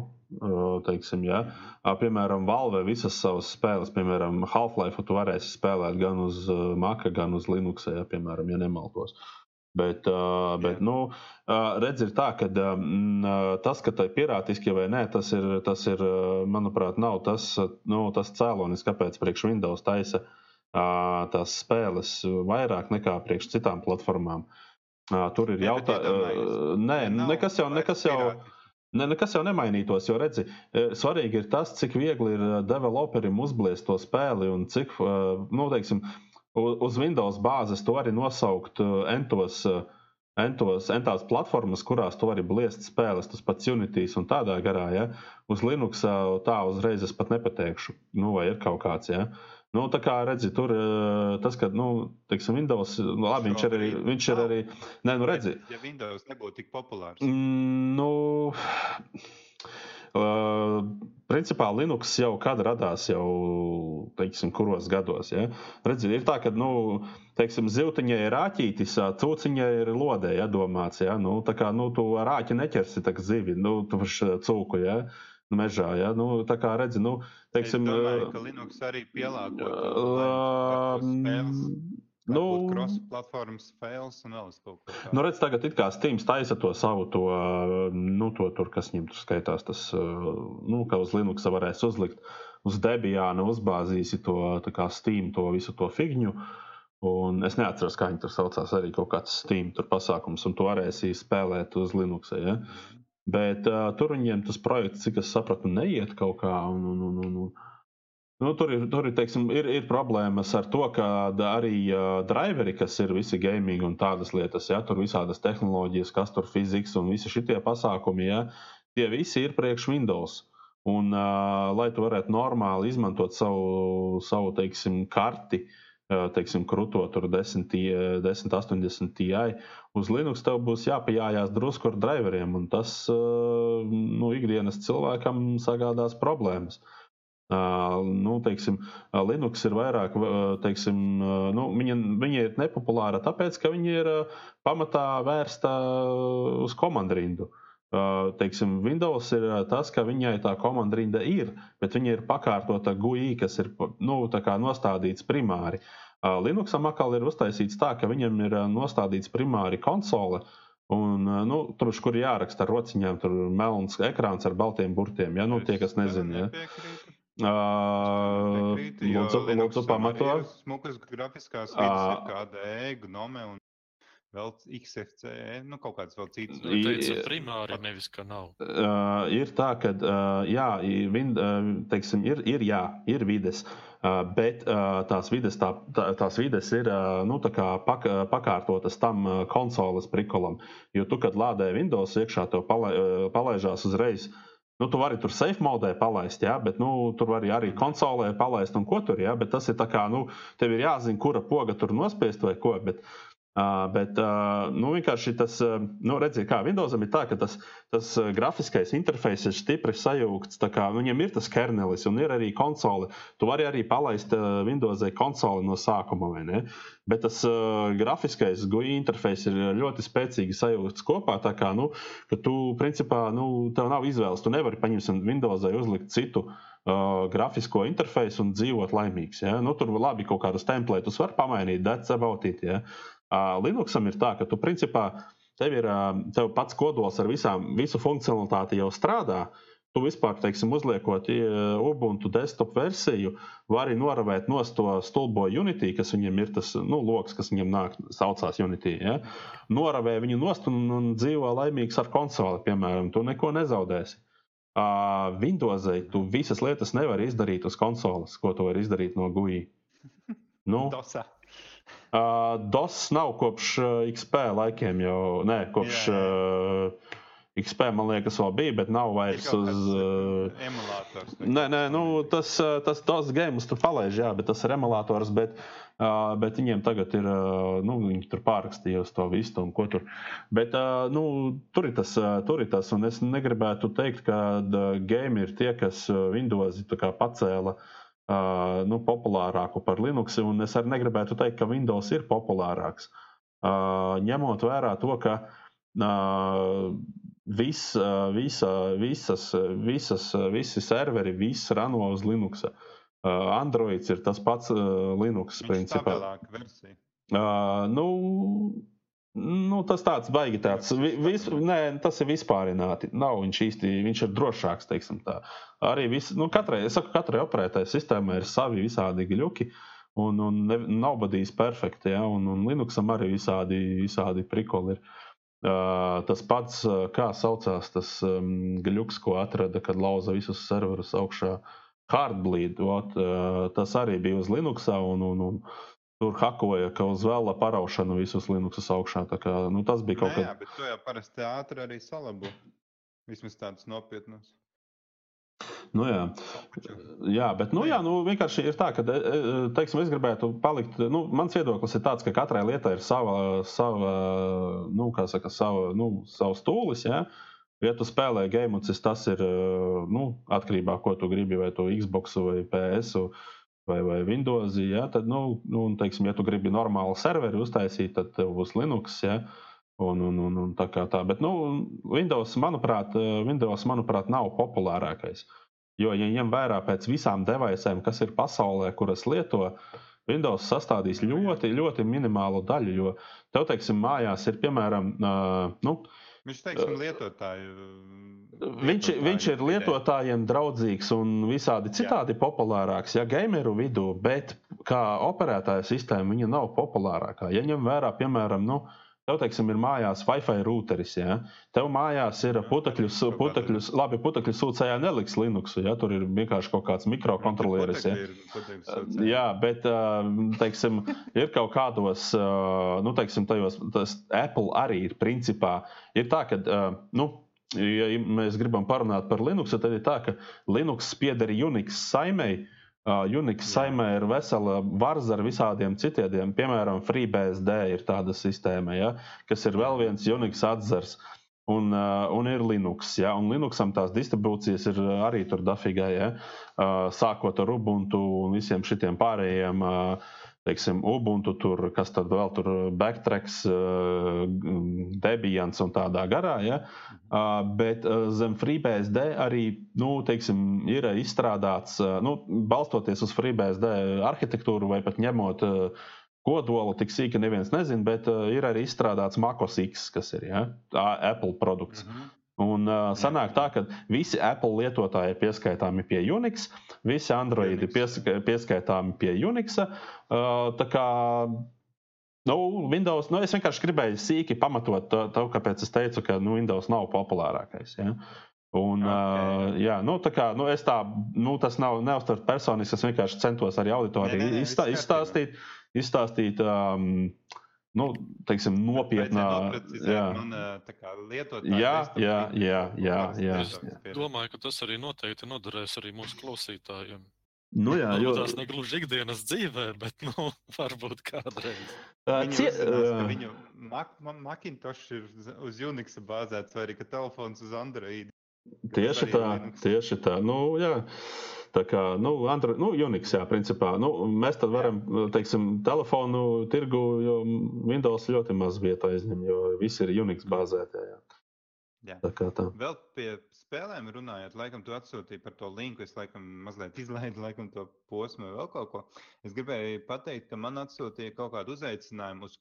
teiksim, ja. piemēram, Valve visas savas spēles, piemēram, Half-Life, tu varēsi spēlēt gan uz uh, Mac, gan uz Linux, ja, piemēram, ja nemaltos. Bet, uh, bet nu, uh, redz, ir tā, ka uh, tas, ka tā ir pirātiski vai nē, tas ir, tas ir manuprāt, nav tas, nu, tas cēlonis, kāpēc priekš Windows taisa uh, tās spēles vairāk nekā priekš citām platformām. Uh, tur ir jautājums, nē, nekas jau, nekas jau. Ne, nekas jau nemainītos, jo redzi, svarīgi ir tas, cik viegli ir developerim uzbliest to spēli un cik, nu, teiksim, uh, uz Windows bāzes to arī nosaukt uh, entos, uh, entos, entās platformas, kurās to arī bliest spēles, tas pats Unitīs un tādā garā. Ja? Uz Linux uh, tā uzreiz es pat nepateikšu, nu, vai ir kaut kāds. Ja? Nu, tā kā redzi, tur tas, ka, nu, teiksim, Windows, nu, labi, viņš ir arī, viņš ir arī, nē, nu, redzi. Ja Windows nebūtu tik populārs. Mm, nu, principā Linux jau kad radās, jau teiksim, kuros gados. Ja? Redziet, ir tā, ka nu, teiksim, zivtiņai ir rāķītis, cūciņai ir lodē iedomāts. Ja? Nu, tā kā nu, tu rāķi neķersi zivi, nu, tu cūku. Ja? Mežā, ja? nu, tā kā redzi, nu, teiksim, es domāju, ka Linux arī pielāgojas. Uh, Nu, Cross-platformas fails un vēl kaut ko tādu. Nu, redz, tagad it kā Steam taisa to savu, to, nu, to tur, kas viņam tur skaitās, tas, nu, ka uz Linux varēs uzlikt uz Debiāna uzbāzīsi to, Steam, to visu to figņu. Un es neatceros, kā viņi tur saucās, arī kaut kāds Steam pasākums, un to varēsi spēlēt uz Linux. Ja? Mm. Bet uh, tur viņiem tas projekts, cik es sapratu, neiet kaut kā. Un, un, un, un, un, Nu, tur ir, tur ir, teiksim, ir, ir problēmas ar to, ka arī uh, driveri, kas ir visi gaming un tādas lietas, ja tur visādas tehnoloģijas, kas tur fizikas un visi šie pasākumi, ja, tie visi ir priekš Windows. Un, uh, lai tu varētu normāli izmantot savu, savu teiksim, karti, uh, teiksim, krūto tur 10, 10, 80 Ti, uz Linux tev būs jāpajājās drusku ar driveriem, un tas uh, nu, ikdienas cilvēkam sagādās problēmas. Uh, nu, teiksim, Linux ir vairāk, teiksim, nu, viņa, viņa ir nepopulāra tāpēc, ka viņa ir pamatā vērsta uz komandrindu. Uh, teiksim, Windows ir tas, ka viņai tā komandrinda ir, bet viņa ir pakārtota GUI, kas ir nu, nostādīts primāri. Uh, Linuxam atkal ir uztaisīts tā, ka viņam ir nostādīts primāri konsole, Un, nu, tur, kur jāraksta ar rociņām, tur melns ekrāns ar baltiem burtiem. Ja? Nu, tie, kas nezina. Ja? Uh, Piekrītu, jo lūdzu, lūdzu arī pamato. ir Smukas grafiskās Ā. ir KDE, Gnome un vēl XFCE, nu kaut kāds vēl cits. I- Teicu, primāri nevis, ka nav. Uh, ir tā, ka uh, jā, vin, uh, teiksim, ir, ir, jā, ir vides, uh, bet uh, tās vides, tā, tā, tās vides ir uh, nu, tā kā pak, pakārtotas tam uh, konsoles prikolam. Jo tu, kad lādē Windows iekšā, tev palai, uh, palaižās uzreiz. Nu, tu vari tur safe modē palaist, jā, bet nu, tur vari arī konsolē palaist un ko tur, jā, bet tas ir tā kā, nu, tev ir jāzina, kura poga tur nospiest vai ko. Bet, Uh, bet uh, nu, vienkārši tas, uh, nu, redziet, kā Windowsam ir tā, ka tas, tas grafiskais interfejs ir stipri tā Kā, nu, viņam ir tas kernelis un ir arī konsole. Tu vari arī palaist Windowsai konsoli no sākuma, vai ne? Bet tas uh, grafiskais GUI interfejs ir ļoti spēcīgi sajūgts kopā. Tā kā, nu, tu, principā, nu, tev nav izvēles. Tu nevari paņemt Windowsai uzlikt citu uh, grafisko interfeisu un dzīvot laimīgs. Ja? Nu, tur labi kaut kādus templētus var pamainīt, that's about it. Ja? Linuxam ir tā, ka tu principā tev ir tev pats kodols ar visām, visu funkcionalitāti jau strādā. Tu vispār, teiksim, uzliekot Ubuntu desktop versiju, vari noravēt no to stulbo Unity, kas viņam ir tas nu, lokus, kas viņam nāk, saucās Unity. Ja? Noravē viņu nost un, un dzīvo laimīgs ar konsoli, piemēram. Tu neko nezaudēsi. Uh, Windowsai tu visas lietas nevari izdarīt uz konsoles, ko tu vari izdarīt no GUI. Nu, Dosā. Uh, DOS nav kopš uh, XP laikiem jau. Nē, kopš Jā, uh, XP man liekas, vēl bija, bet nav Ir vairs uz. Uh, uh, emulators. Nē, nē, nu, tas, uh, tas DOS games tur palaiž, jā, bet tas ir emulators. Bet, uh, bet viņiem tagad ir, uh, nu, viņi tur pārrakstījusi to visu un ko tur. Bet uh, nu, tur, ir tas, uh, tur ir tas, un es negribētu teikt, ka uh, game ir tie, kas uh, Windows pacēla. Uh, nu, populārāku par Linux, un es arī negribētu teikt, ka Windows ir populārāks. Uh, ņemot vērā to, ka uh, vis, uh, visa, visas, visas, visi serveri, viss rano uz Linux. Uh, Androids ir tas pats uh, Linux, Viņš ir principā. Uh, nu, nu, tas tāds baigi tāds. Vi, vis, nē, tas ir vispārināti. Nav viņš īsti, viņš ir drošāks, teiksim tā. Arī vis, nu, katrai, saku, katrai operētāji sistēmai ir savi visādi gļuki. Un, un ne, nav badījis perfekti, ja, un, un Linuxam arī visādi, visādi prikoli ir. Uh, tas pats, kā saucās tas um, gļuks, ko atrada, kad lauza visus serverus augšā. Hardbleed, ot, uh, tas arī bija uz Linuxa, un, un, un tur hakoja, ka uz vēla paraušanu visus Linuxus augšā. Tā Kā, nu, tas bija kaut kas jā, bet to jau parasti ātri arī salabo. Vismaz tādus nopietnus. Nu, jā. jā, bet nu, jā, nu, vienkārši ir tā, ka e, e, teiksim, es gribētu palikt. Nu, mans viedoklis ir tāds, ka katrai lietai ir sava, sava, nu, saka, sava, nu, savs stūlis. Ja? Ja tu spēlē game, tas ir e, nu, atkarībā no tā, ko tu gribi, vai tu Xbox vai PS vai, vai Windows. Ja? Tad, nu, nu, un, teiksim, ja tu gribi normālu serveri uztaisīt, tad tev būs Linux. Ja? Un, un, un, un tā kā tā. Bet nu, Windows, manuprāt, Windows, manuprāt, nav populārākais. Jo, ja ņem vērā pēc visām devaisēm, kas ir pasaulē, kuras lieto, Windows sastādīs ļoti, ļoti minimālu daļu. Jo tev, teiksim, mājās ir piemēram, uh, nu, Viņš teiksim, lietotāju. Viņš, viņš ir lietotājiem draudzīgs un visādi citādi Jā. populārāks, ja gameru vidū, bet kā operētāja sistēma viņa nav populārākā. Ja ņem vērā, piemēram, nu, Tev, teiksim, ir mājās Wi-Fi routeris. Ja? Tev mājās ir putekļus, putekļus, labi, putekļu sūcējā neliks Linux. Ja? Tur ir vienkārši kaut kāds mikrokontroleris. Ja? Jā, bet, teiksim, ir kaut kādos, nu, teiksim, tajos, tas Apple arī ir principā. Ir tā, ka, nu, ja mēs gribam parunāt par Linux, tad ir tā, ka Linux pieder Unix saimei. Uh, Unix saimē ir vesela varza ar visādiem citiem, piemēram, FreeBSD ir tāda sistēma, ja, kas ir vēl viens Unix atzars. Un, uh, un ir Linux. Ja, un Linuxam tās distribūcijas ir arī tur dafīgai, ja, uh, sākot ar Ubuntu un visiem šitiem pārējiem. Uh, teiksim, Ubuntu, tur, kas tad vēl tur backtracks, Debians un tādā garā. Ja? Bet zem FreeBSD arī nu, teiksim, ir izstrādāts, nu, balstoties uz FreeBSD arhitektūru vai pat ņemot kodolu tik sīki, neviens nezina, bet ir arī izstrādāts MacOS X, kas ir ja? Apple produkts. Mm -hmm. Un uh, sanāk tā, ka visi Apple lietotāji ir pieskaitāmi pie Unix, visi Android ir pieska pieskaitāmi pie Unix. Uh, tā kā nu, Windows, nu, es vienkārši gribēju sīki pamatot to, to kāpēc es teicu, ka nu, Windows nav populārākais. Ja? Un, okay. uh, jā, nu, tā kā, nu, tā, nu, tas nav neuztvert personiski. Es vienkārši centos arī auditorijai izstā, izstāstīt, izstāstīt um, nu, teiksim, nopietnā lietotājā. Jā, jā, jā, jā, jā. Es domāju, ka tas arī noteikti noderēs arī mūsu klausītājiem. Nu, jā, jo tas negluži ikdienas dzīvē, bet nu, <laughs> varbūt kādreiz. Cie, viņu Mac, Macintosh ir uz Unix bāzēts, vai arī telefons uz Android. Tieši tā, tieši tā. Nu, jā. Tā kā nu, Android, nu, Unix, jā, principā. Nu, mēs tad varam, teiksim, telefonu tirgu, jo Windows ļoti maz vietu aizņem, jo visi ir Unix bāzētie. Jā. Jā. Tā kā tā. Vēl pie spēlēm runājot, laikam tu atsūtīji par to linku. Es laikam mazliet <laughs> izlaidu laikam, to posmu vai vēl kaut ko. Es gribēju pateikt, ka man atsūtīja kaut kādu uzaicinājumu uz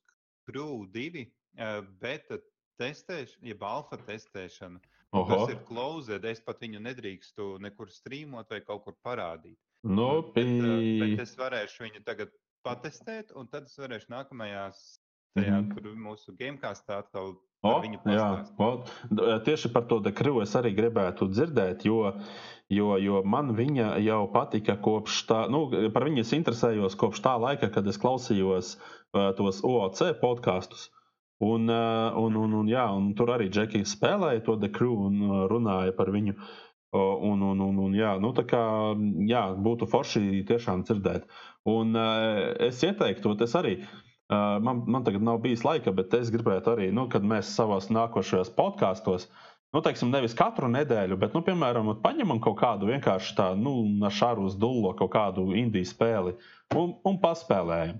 Crew 2 eh, beta testēšanu, jeb alfa testēšanu. Oho. Tas ir closed. Es pat viņu nedrīkstu nekur strīmot vai kaut kur parādīt. Nu, pī... bet, bet es varēšu viņu tagad patestēt, un tad es varēšu nākamajās, tajā, mm. kur mūsu gamekastā atkal O, jā, o, tieši par to dekrivu es arī gribētu dzirdēt, jo, jo, jo man viņa jau patika kopš tā, nu, par viņu es interesējos kopš tā laika, kad es klausījos uh, tos OOC podkastus. Un, uh, un, un, un, jā, un tur arī Džekijs spēlēja to The Crew un uh, runāja par viņu. Un, un, un, un, jā, nu, kā, jā, būtu forši tiešām dzirdēt. Un uh, es ieteiktu, es arī, man, man tagad nav bijis laika, bet es gribētu arī, nu, kad mēs savos nākošajos podkāstos, nu, teiksim, nevis katru nedēļu, bet, nu, piemēram, paņemam kaut kādu vienkārši tādu, nu, šāru uz dullo kaut kādu indiju spēli un, un paspēlējam.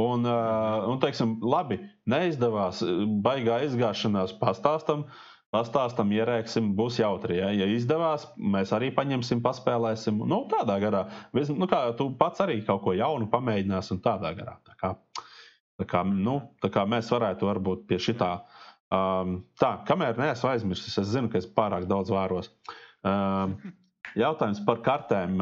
Un, uh, un teiksim, labi, neizdevās, baigā izgāšanās, pastāstam, pastāstam, ierēksim, būs jautri. Ja, ja izdevās, mēs arī paņemsim, paspēlēsim. Nu, tādā garā, nu, kā tu pats arī kaut ko jaunu pamēģināsi un tādā garā. Tā kā, tā kā, nu, tā kā mēs varētu varbūt pie šitā. Um, tā, kamēr neesmu aizmirsis, es zinu, ka es pārāk daudz vēros. Um, <laughs> Jautājums par kartēm.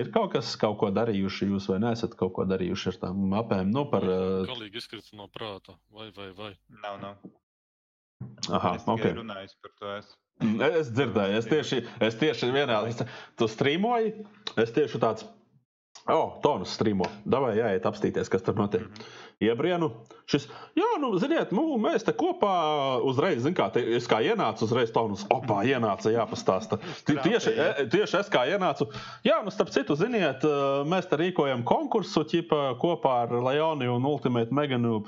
Ir kaut kas, kaut ko darījuši jūs, vai neesat kaut ko darījuši ar tām mapēm? Nu, par. Galīgi izkrita no prāta, vai, vai, vai. Nav, nav. Aha, es ok. Runājis par to. Es... Es dzirdēju, es tieši, es tieši vienā, tu strīmoji, es tieši tāds, oh, tonus strīmo, davai jāiet apstīties, kas tur notiek. Iebrienu. Šis, jā, nu, ziniet, nu, mēs te kopā uzreiz, zin, kā, te, es kā ienācu, uzreiz tonus, opā, ienāca, jāpastāsta. Tieši, e, tieši es kā ienācu, jā, nu, starp citu, ziniet, e, mēs te rīkojam konkursu ķipa, kopā ar Leoniju un Ultimate Meganu.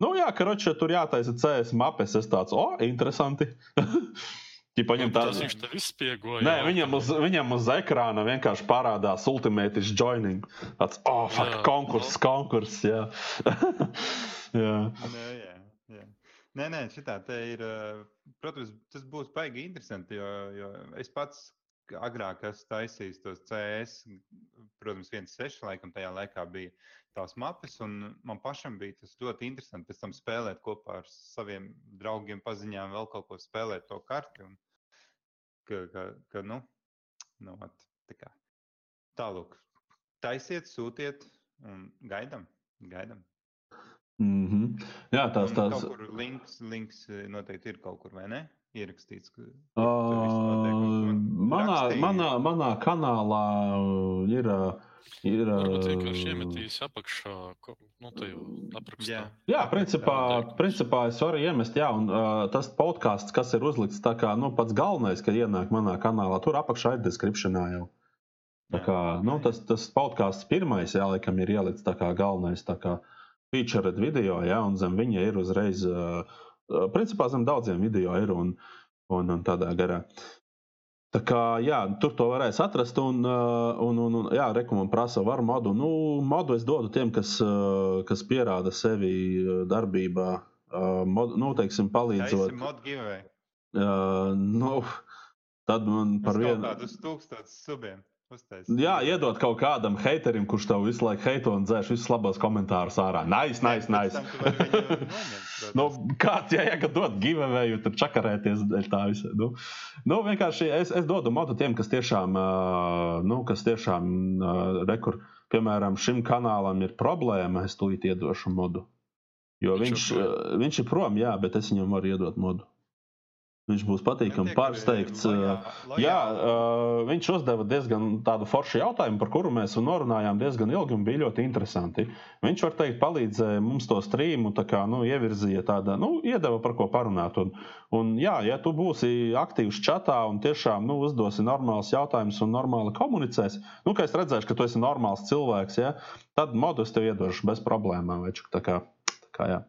Nu, jā, karoči, tur jātaisa CS mapes, es tāds, o, interesanti. <laughs> Ķipa, viņam tāds - viņš tev izspiegoja. Nē, viņam uz, viņam uz ekrāna vienkārši parādās Ultimate joining. Tāds, oh, fuck, jā, konkurss, no. konkurss. Jā. jā. <laughs> Nē, jā, jā. Nē, nē, šitā te ir. Protams, tas būs baigi interesanti, jo, jo es pats agrāk esmu taisījis tos CS. Protams, viens seši laikam tajā laikā bija tās mapes, un man pašam bija tas ļoti interesanti pēc tam spēlēt kopā ar saviem draugiem, paziņām, vēl kaut ko spēlēt to karti. Un, ka, ka, ka nu, nu at, tā kā tālāk. Taisiet, sūtiet un gaidām. gaidām. Mm -hmm. Jā, tās tās. Kaut kur links, links noteikti ir kaut kur, vai ne? Ierakstīts. Ka, uh, manā, manā, manā kanālā ir. Uh, Ir, vienkārši iemetīs apakšā, nu, aprakstā. Jā, jā principā, principā es varu iemest, jā, un uh, tas podkāsts, kas ir uzlikts, tā kā, nu, pats galvenais, ka ienāk manā kanālā, tur apakšā ir descriptionā jau. Tā kā, nu, tas, tas podkāsts pirmais, jā, laikam ir ielikts tā kā galvenais, tā kā featured video, jā, un zem viņa ir uzreiz, uh, principā zem daudziem video ir un, un, un tādā garā. Uh, Tā kā, jā, tur to varēs atrast, un, uh, un, un, un jā, rekomendācija prasa varu modu. Nu, modu es dodu tiem, kas, uh, kas pierāda sevi uh, darbībā, mod, nu, teiksim, palīdzot. Uh, nu, tad man par vienu. Tādus tūkstošus subiem. Uztaisīt. Jā, iedot kaut kādam haterim, kurš tev visu laiku heito un dzēš visus labos komentārus ārā. Nice, nice, nice. <laughs> Nu, kāds, ja jēga dot giveawayu, tur čakarēties dēļ tā visa. Nu, nu vienkārši es, es dodu modu tiem, kas tiešām, uh, nu, kas tiešām uh, rekur, piemēram, šim kanālam ir problēma, es tūlīt iedošu modu. Jo Viņš viņš, ir viņš, viņš ir prom, jā, bet es viņam varu iedot modu. Viņš būs patīkami kuri pārsteigts. lojā- uh, Jā, lojāli. uh, viņš uzdeva diezgan tādu foršu jautājumu, par kuru mēs runājām diezgan ilgi un bija ļoti interesanti. Viņš, var teikt, palīdzēja mums to strīmu, tā kā nu, ievirzīja tāda, nu, iedeva par ko parunāt. Un, un, jā, ja tu būsi aktīvs čatā un tiešām nu, uzdosi normālus jautājumus un normāli komunicēsi, nu, ka es redzēšu, ka tu esi normāls cilvēks, ja, tad modu es tev iedošu bez problēmām. Veču, kā, jā.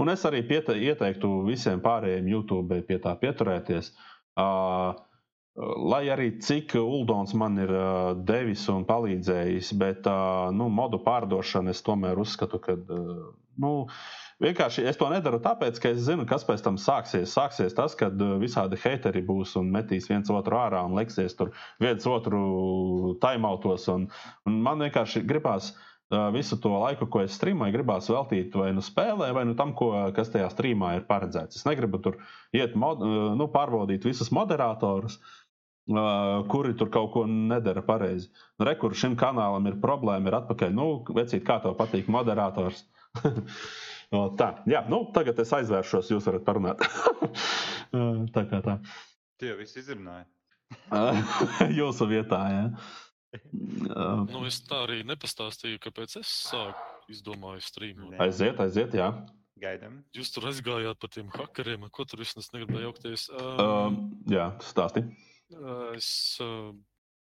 un es arī piete, ieteiktu visiem pārējiem YouTube pie tā pieturēties. Uh, Lai arī cik Uldons man ir uh, devis un palīdzējis, bet uh, nu, modu pārdošana es tomēr uzskatu, ka uh, nu, vienkārši es to nedaru tāpēc, ka es zinu, kas pēc tam sāksies. Sāksies tas, kad visādi hateri būs un metīs viens otru ārā un liksies tur viens otru taimautos. Un, un man vienkārši gribās uh, visu to laiku, ko es streamoju, gribās veltīt vai nu spēlē, vai nu tam, ko, kas tajā streamā ir paredzēts. Es negribu tur iet, mod, nu, pārbaudīt visus moderatorus. Kuri tur kaut ko nedara pareizi. Nu, Rekur šim kanālam ir problēma, ir atpakaļ. Nu, vecīt, kā tev patīk moderators? <laughs> tā, jā, nu, tagad es aizvēršos, jūs varat parunāt. <laughs> Tā kā tā. Tie viss izrunāja. <laughs> Jūsu vietā, jā. Uh, Nu, es tā arī nepastāstīju, kāpēc es sāku izdomāju streamu. Nē. aiziet, aiziet, jā. Gaidām. Jūs tur aizgājāt par tiem hackeriem, ko tur es negribēju jaukties. Um, Um, jā, stāsti. es uh,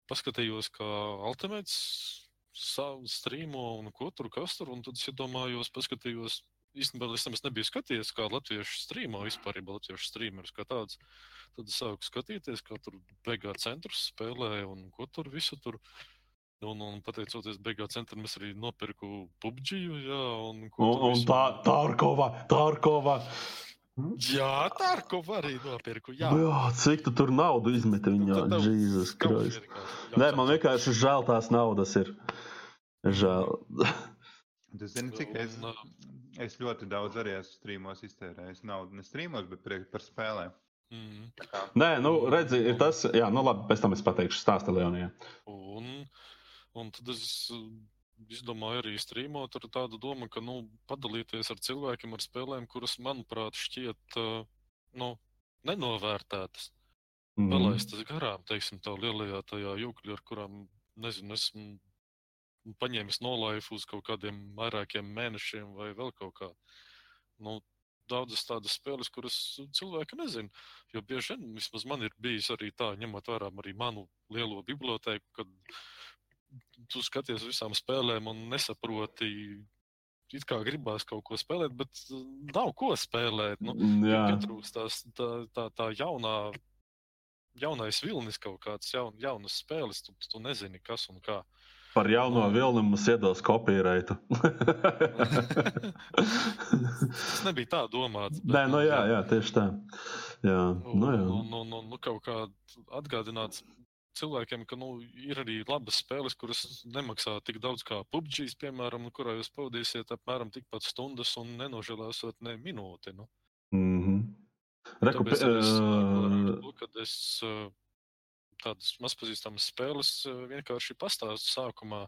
paskatījos, kā Ultimates savu streamo un ko tur, kas tur, un tad es iedomājos, paskatījos. Īstenībā es tam nebiju skatījies, kā latviešu streamo, vispār latviešu streamerus kā tāds. Tad es sāku skatīties, kā tur beigā centrs spēlē un ko tur visu tur. Un, un pateicoties beigā centram, es arī nopirku PUBG. Jā, un, ko Un, un visu- tā, Tārkova, Tārkova. Jā, tā ir ko arī nopirku. Jā, Jā, cik tu tur naudu izmeti viņā? Jēzus Kristus. Nē, man vienkārši žēl tās naudas ir. Žēl. Tu zini, cik es, es ļoti daudz arī esmu strīmos iztērējis naudu. Ne strīmos, bet par spēlēm. mm. Nē, nu, redzi, ir tas, jā, nu, labi, pēc tam es pateikšu stāstu Leonijai. Un, un tad es uh, izdomāju arī strīmot ar tādu domu, ka nu, padalīties ar cilvēkiem ar spēlēm, kuras, manuprāt, šķiet uh, nu, nenovērtētas. Mhm. Palaistas garām, teiksim, tā lielajā tajā jūkļā, ar kurām, nezinu, esmu paņēmis nolaifu uz kaut kādiem vairākiem mēnešiem vai vēl kaut kā. Nu, Daudzas tādas spēles, kuras cilvēki nezina. Jo bieži vien, vismaz man ir bijis arī tā, ņemot vērā arī manu lielo bibliotēku, kad tu skaties uz visām spēlēm un nesaproti, it kā gribās kaut ko spēlēt, bet uh, nav ko spēlēt. Nu, Jā, Pietrūkst tās, tā, tā, tā jaunā, jaunais vilnis kaut kāds, jaun, jaunas spēles, tu, tu nezini, kas un kā. Par jauno Un- vilni mums iedos kopīreitu. Tas nebija tā domāts. bet, Nē, nu jā, jā, tieši tā. Jā, Un, nu jā. un, un, un, nu, kaut kā atgādināts cilvēkiem, ka nu, ir arī labas spēles, kuras nemaksā tik daudz kā PUBG, piemēram, nu, kurā jūs pavadīsiet apmēram tikpat stundas un nenožēlēsiet ne minūti. Nu. Mhm. Reku, Tāpēc arī es to, kad es ā, tādas mazpazīstamas spēles ā, vienkārši pastāstu sākumā,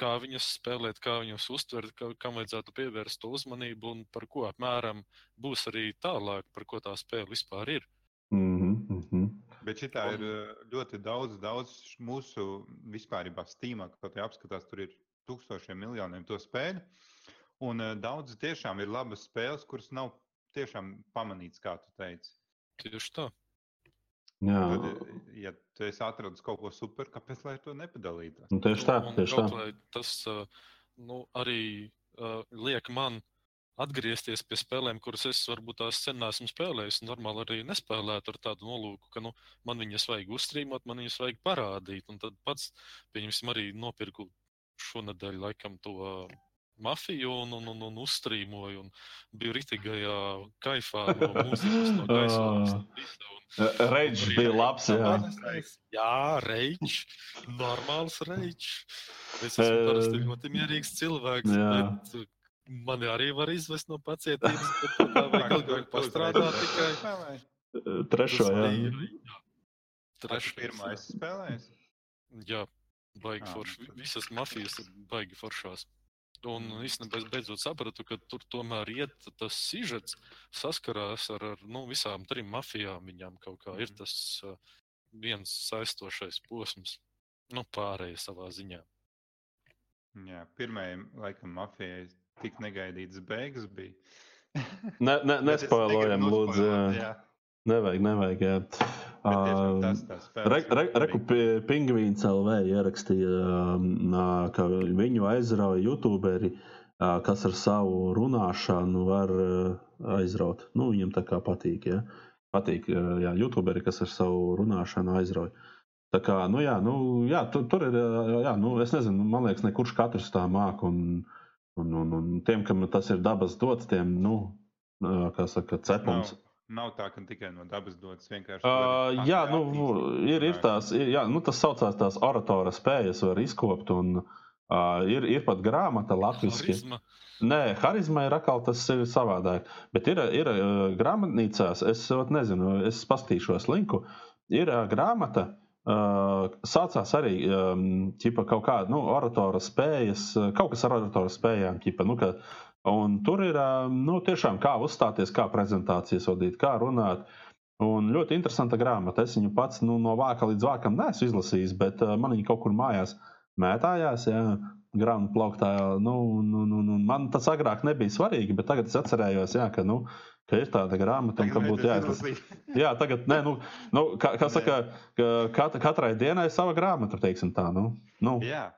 kā viņas spēlēt, kā viņas uztvert, kā, kam vajadzētu pievērst uzmanību un par ko apmēram būs arī tālāk, par ko tā spēle vispār ir. mhm, mhm. Bet šī ir Un- uh, ļoti daudz, daudz mūsu vispār stīmā, kā apskatās, tur ir tūkstošiem miljoniem to spēļu. Un uh, daudz tiešām ir labas spēles, kuras nav tiešām pamanītas, kā tu teici. Tieši tā. Jā, Tad, ja tu esi atradis kaut ko super, kāpēc lai to nepadalītos? nu, tieši tā, tieši tā. Tas ā, nu, arī uh, liek man atgriezties pie spēlēm, kuras es varbūt tās sen esmu spēlējis. Normāli arī nespēlētu ar tādu nolūku, ka nu, man viņas vajag uzstrīmot, man viņas vajag parādīt. Un tad pats, pieņemsim, arī nopirku šonadēļ laikam to uh, mafiju un, un, un, un uzstrīmoju. Un biju ritīgajā kaifā no <laughs> mūzikas, no gaismas. Ah. Reģis bija labs. Jā, jā reģis. Normāls reģis. Es esmu parasti ļoti mierīgs cilvēks. Bet mani arī var izvest no pacietības, bet tā vajag <laughs> ilgāk pastrādāt tikai. Trešo, jā. Trešo. Pirmais spēlējis? Jā, baigi forši. Visas mafijas ir baigi foršās. Un īstenībā es beidzot sapratu, ka tur tomēr iet tas sižets, saskarās ar, ar nu, visām trim mafijām. Viņām kaut kā ir tas uh, viens saistošais posms, nu, pārējai savā ziņā. Jā, pirmajai, laikam, mafijai tik negaidītas beigas bija. ne, ne, <laughs> nespēlējam, lūdzu. Jā. Nevajag, nevajag. Jā. Uh, re, re, reku pingvīns LV ierakstīja, uh, ka viņu aizrauja youtuberi, kas ar savu runāšanu var aizraut. Nu, viņam tā kā patīk, ja? patīk jā, youtuberi, kas ar savu runāšanu aizrauja. Tā kā, nu jā, nu, jā tur, tur ir, jā, nu, es nezinu, man liekas, ne kurš katrs tā māk, un, un, un, un tiem, kam tas ir dabas dots, tiem, nu, kā saka, cepums. Nav Nav tā, ka tikai no dabas dodas vienkārši. Uh, jā, nu, ir, ir tās, ir, jā, nu, tas saucās tās oratora spējas, var izkopt. Un, uh, ir, ir pat grāmata latviešu. Nē, harizma ir atkal tas ir savādāk. Bet ir, ir uh, grāmatnīcās, es nezinu, es pastīšos linku. Ir uh, grāmata, uh, sācās arī um, ķipa, kaut kāda nu, oratora spējas, kaut kas ar oratora spējām. Ķipa, nu, ka, Un tur ir nu, tiešām kā uzstāties, kā prezentācijas vadīt, kā runāt. Un ļoti interesanta grāmata. Es viņu pats nu, no vāka līdz vākam neesmu izlasījis, bet man viņa kaut kur mājās mētājās. Jā, grāmatu plauktā. Nu, nu, nu, nu, man tas agrāk nebija svarīgi, bet tagad es atcerējos, jā, ka, nu, ka ir tāda grāmata, un ka būtu jāizlasa. Jā, tagad, nē, nu, nu, kā, kā saka, ka katrai dienai sava grāmata, teiksim tā. Nu, nu. Jā.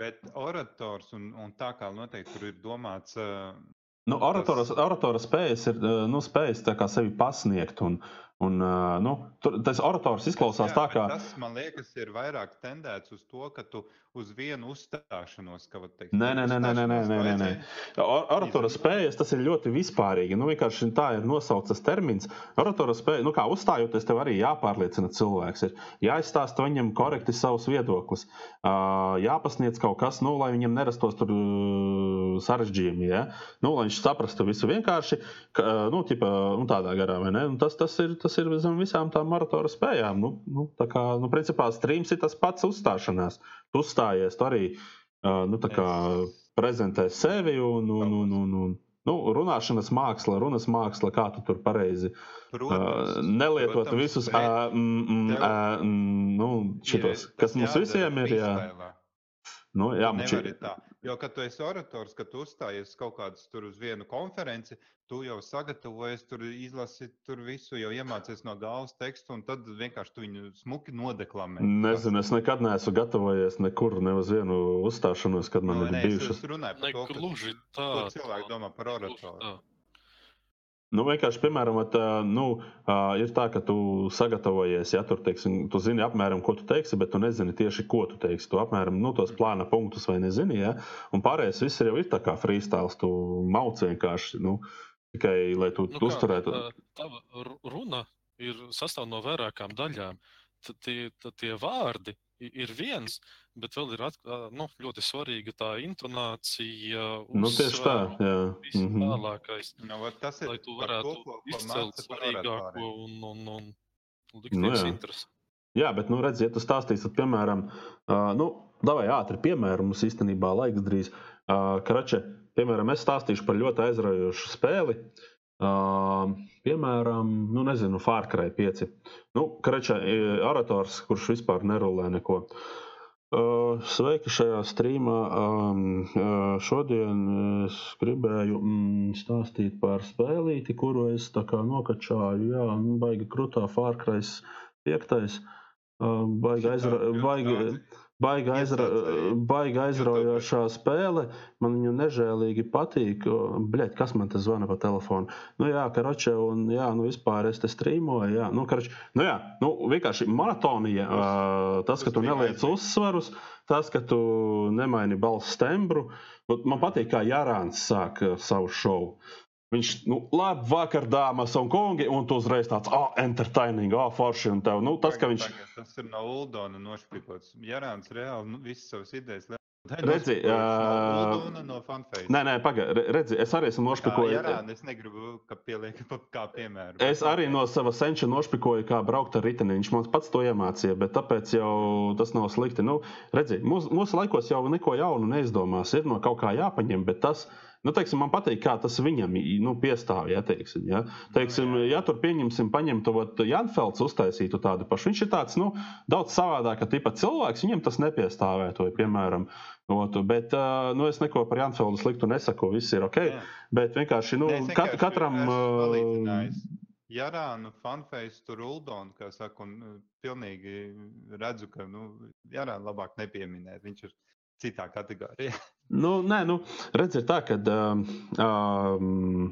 Bet orators un, un tā kā noteikti tur ir domāts. Uh, nu, oratoras, tas... oratora spējas ir nu, spējas sevi pasniegt. Un, Un, nu, tur, tas orators izklausās jā, tā, ka. Tas, man liekas, ir vairāk tendēts uz to, ka tu uz vienu uzstāšanos, ka teikt, nē, nē, nē, nē, nē, nē, nē, nē. Oratora spējas tas ir ļoti vispārīgi. Nu, vienkārši tā ir nosaukts tas termins. Oratora spēja, nu, kā uzstājoties, tev arī jāpārliecina cilvēks. Ir jāizstāsta viņam korekti savus viedoklis. Jāpasniedz kaut kas, nu, lai viņam nerastos tur sarežģījumi. Ja? Nu, lai viņš saprastu visu vienkārši, ka, nu, ķipa, nu, tādā garā, vai ne? Un tas, tas ir. Tas tas ir zem visām tām maratona spējām. Nu, nu, tā kā, nu, principā, streams ir tas pats uzstāšanās. Tu uzstājies, tu arī uh, nu, prezentē sevi un, un, un, un, un nu, runāšanas māksla, runas māksla, kā tu tur pareizi protams, uh, nelietot protams, visus uh, mm, uh, mm, nu, šitos, kas mums visiem ir. Jā. Nu, jā, nevar tā. Jo, kad tu esi orators, kad tu uzstājies kaut kādas tur uz vienu konferenci, tu jau sagatavojies, tur izlasi tur visu, jau iemācies no galvas tekstu, un tad vienkārši tu viņu smuki nodeklamē. Nezinu, es nekad neesmu gatavojies nekur, ne uz vienu uzstāšanos, kad man no, ir bijušas. Es runāju par to, ka, ko cilvēki domā par oratoru. Nu, vienkārši, piemēram, at, nu, ir tā, ka tu sagatavojies, ja tur, teiksim, tu zini apmēram, ko tu teiksi, bet tu nezini tieši, ko tu teiksi. Tu apmēram nu, tos plāna punktus vai nezini, ja? un pārējais viss jau ir tā kā freestyle, tu mauc vienkārši, nu, tikai lai tu nu, uzturētu. Tava runa ir sastāv no vairākām daļām. Tad tie, tie vārdi ir viens, bet vēl ir at, nu, ļoti svarīga tā intonācija. Nu, tieši tā, jā. Mm -hmm. Tālākais. Nu, tas ir. Lai tu varētu to, izcelt svarīgāko un, un, un likt nu, interesi. Jā, bet, nu, redz, ja tu stāstīsi, tad, piemēram, uh, nu, davai ātri piemēru, mums īstenībā laiks drīz. Uh, Karače, piemēram, es stāstīšu par ļoti aizraujošu spēli. Uh, piemēram, nu, nezinu, Fārkrai 5. Nu, Kreča orators, kurš vispār nerulē neko. Uh, sveiki šajā streamā. Uh, šodien es gribēju mm, stāstīt par spēlīti, kuru es nokačāju. Jā, nu, baigi krutā Fārkrais 5. Uh, baigi aizraujoši Baigi, aizra, baigi aizraujošā spēle. Man viņa nežēlīgi patīk. Bļaļ, kas man te zvana pa telefonu? Nu, jā, karoče, un jā, nu, vispār es te strīmoju. Jā, nu, karoče, nu, jā, nu, vienkārši monotonija. Tas, ka tu neliec uzsvarus, tas, ka tu nemaini balss tembru. Man patīk, kā Jārāns sāk savu šovu. Viņš, nu, labi, vakar, dāmas un kungi, un tu uzreiz tāds, ah, oh, entertaining, ah, oh, forši. Un tev, nu, tas, ka viņš. Tagad, tas ir no Uldona nošpikots. Jārāns reāli nu, visas savas idejas. Redzi, uh, no. Nē, nē, pagaidi. Redzi, es arī esmu nošpikojis. Jā, jā, es negribu, ka pieliek <laughs> kā piemēru. Es arī no sava senča nošpikoju, kā braukt ar riteni. Viņš man pats to iemācīja, bet tāpēc jau tas nav slikti. Nu, redzi, mūs, mūsu laikos jau neko jaunu neizdomās. Ir no kaut kā jāpaņem, bet tas ir Nu, teiksim, man patīk, kā tas viņam nu, piestāv. Ja, teiksim, ja. Teiksim, ja tur pieņemsim, paņemtu Janfelds uztaisītu tādu pašu. Viņš ir tāds nu, daudz savādāka tipa cilvēks, viņam tas nepiestāvētu. Piemēram, Otu, bet nu, es neko par Janfeldu sliktu nesaku. Viss ir ok. Jā. Bet vienkārši nu, ne, kat, katram. Jarānu fanfeisu tur Uldonu, kā saka, un pilnīgi redzu, ka, nu, Jarānu labāk nepieminēt. Viņš ir citā kategorijā. <laughs> nu, nē, nu, redziet, tā, ka. Um, um,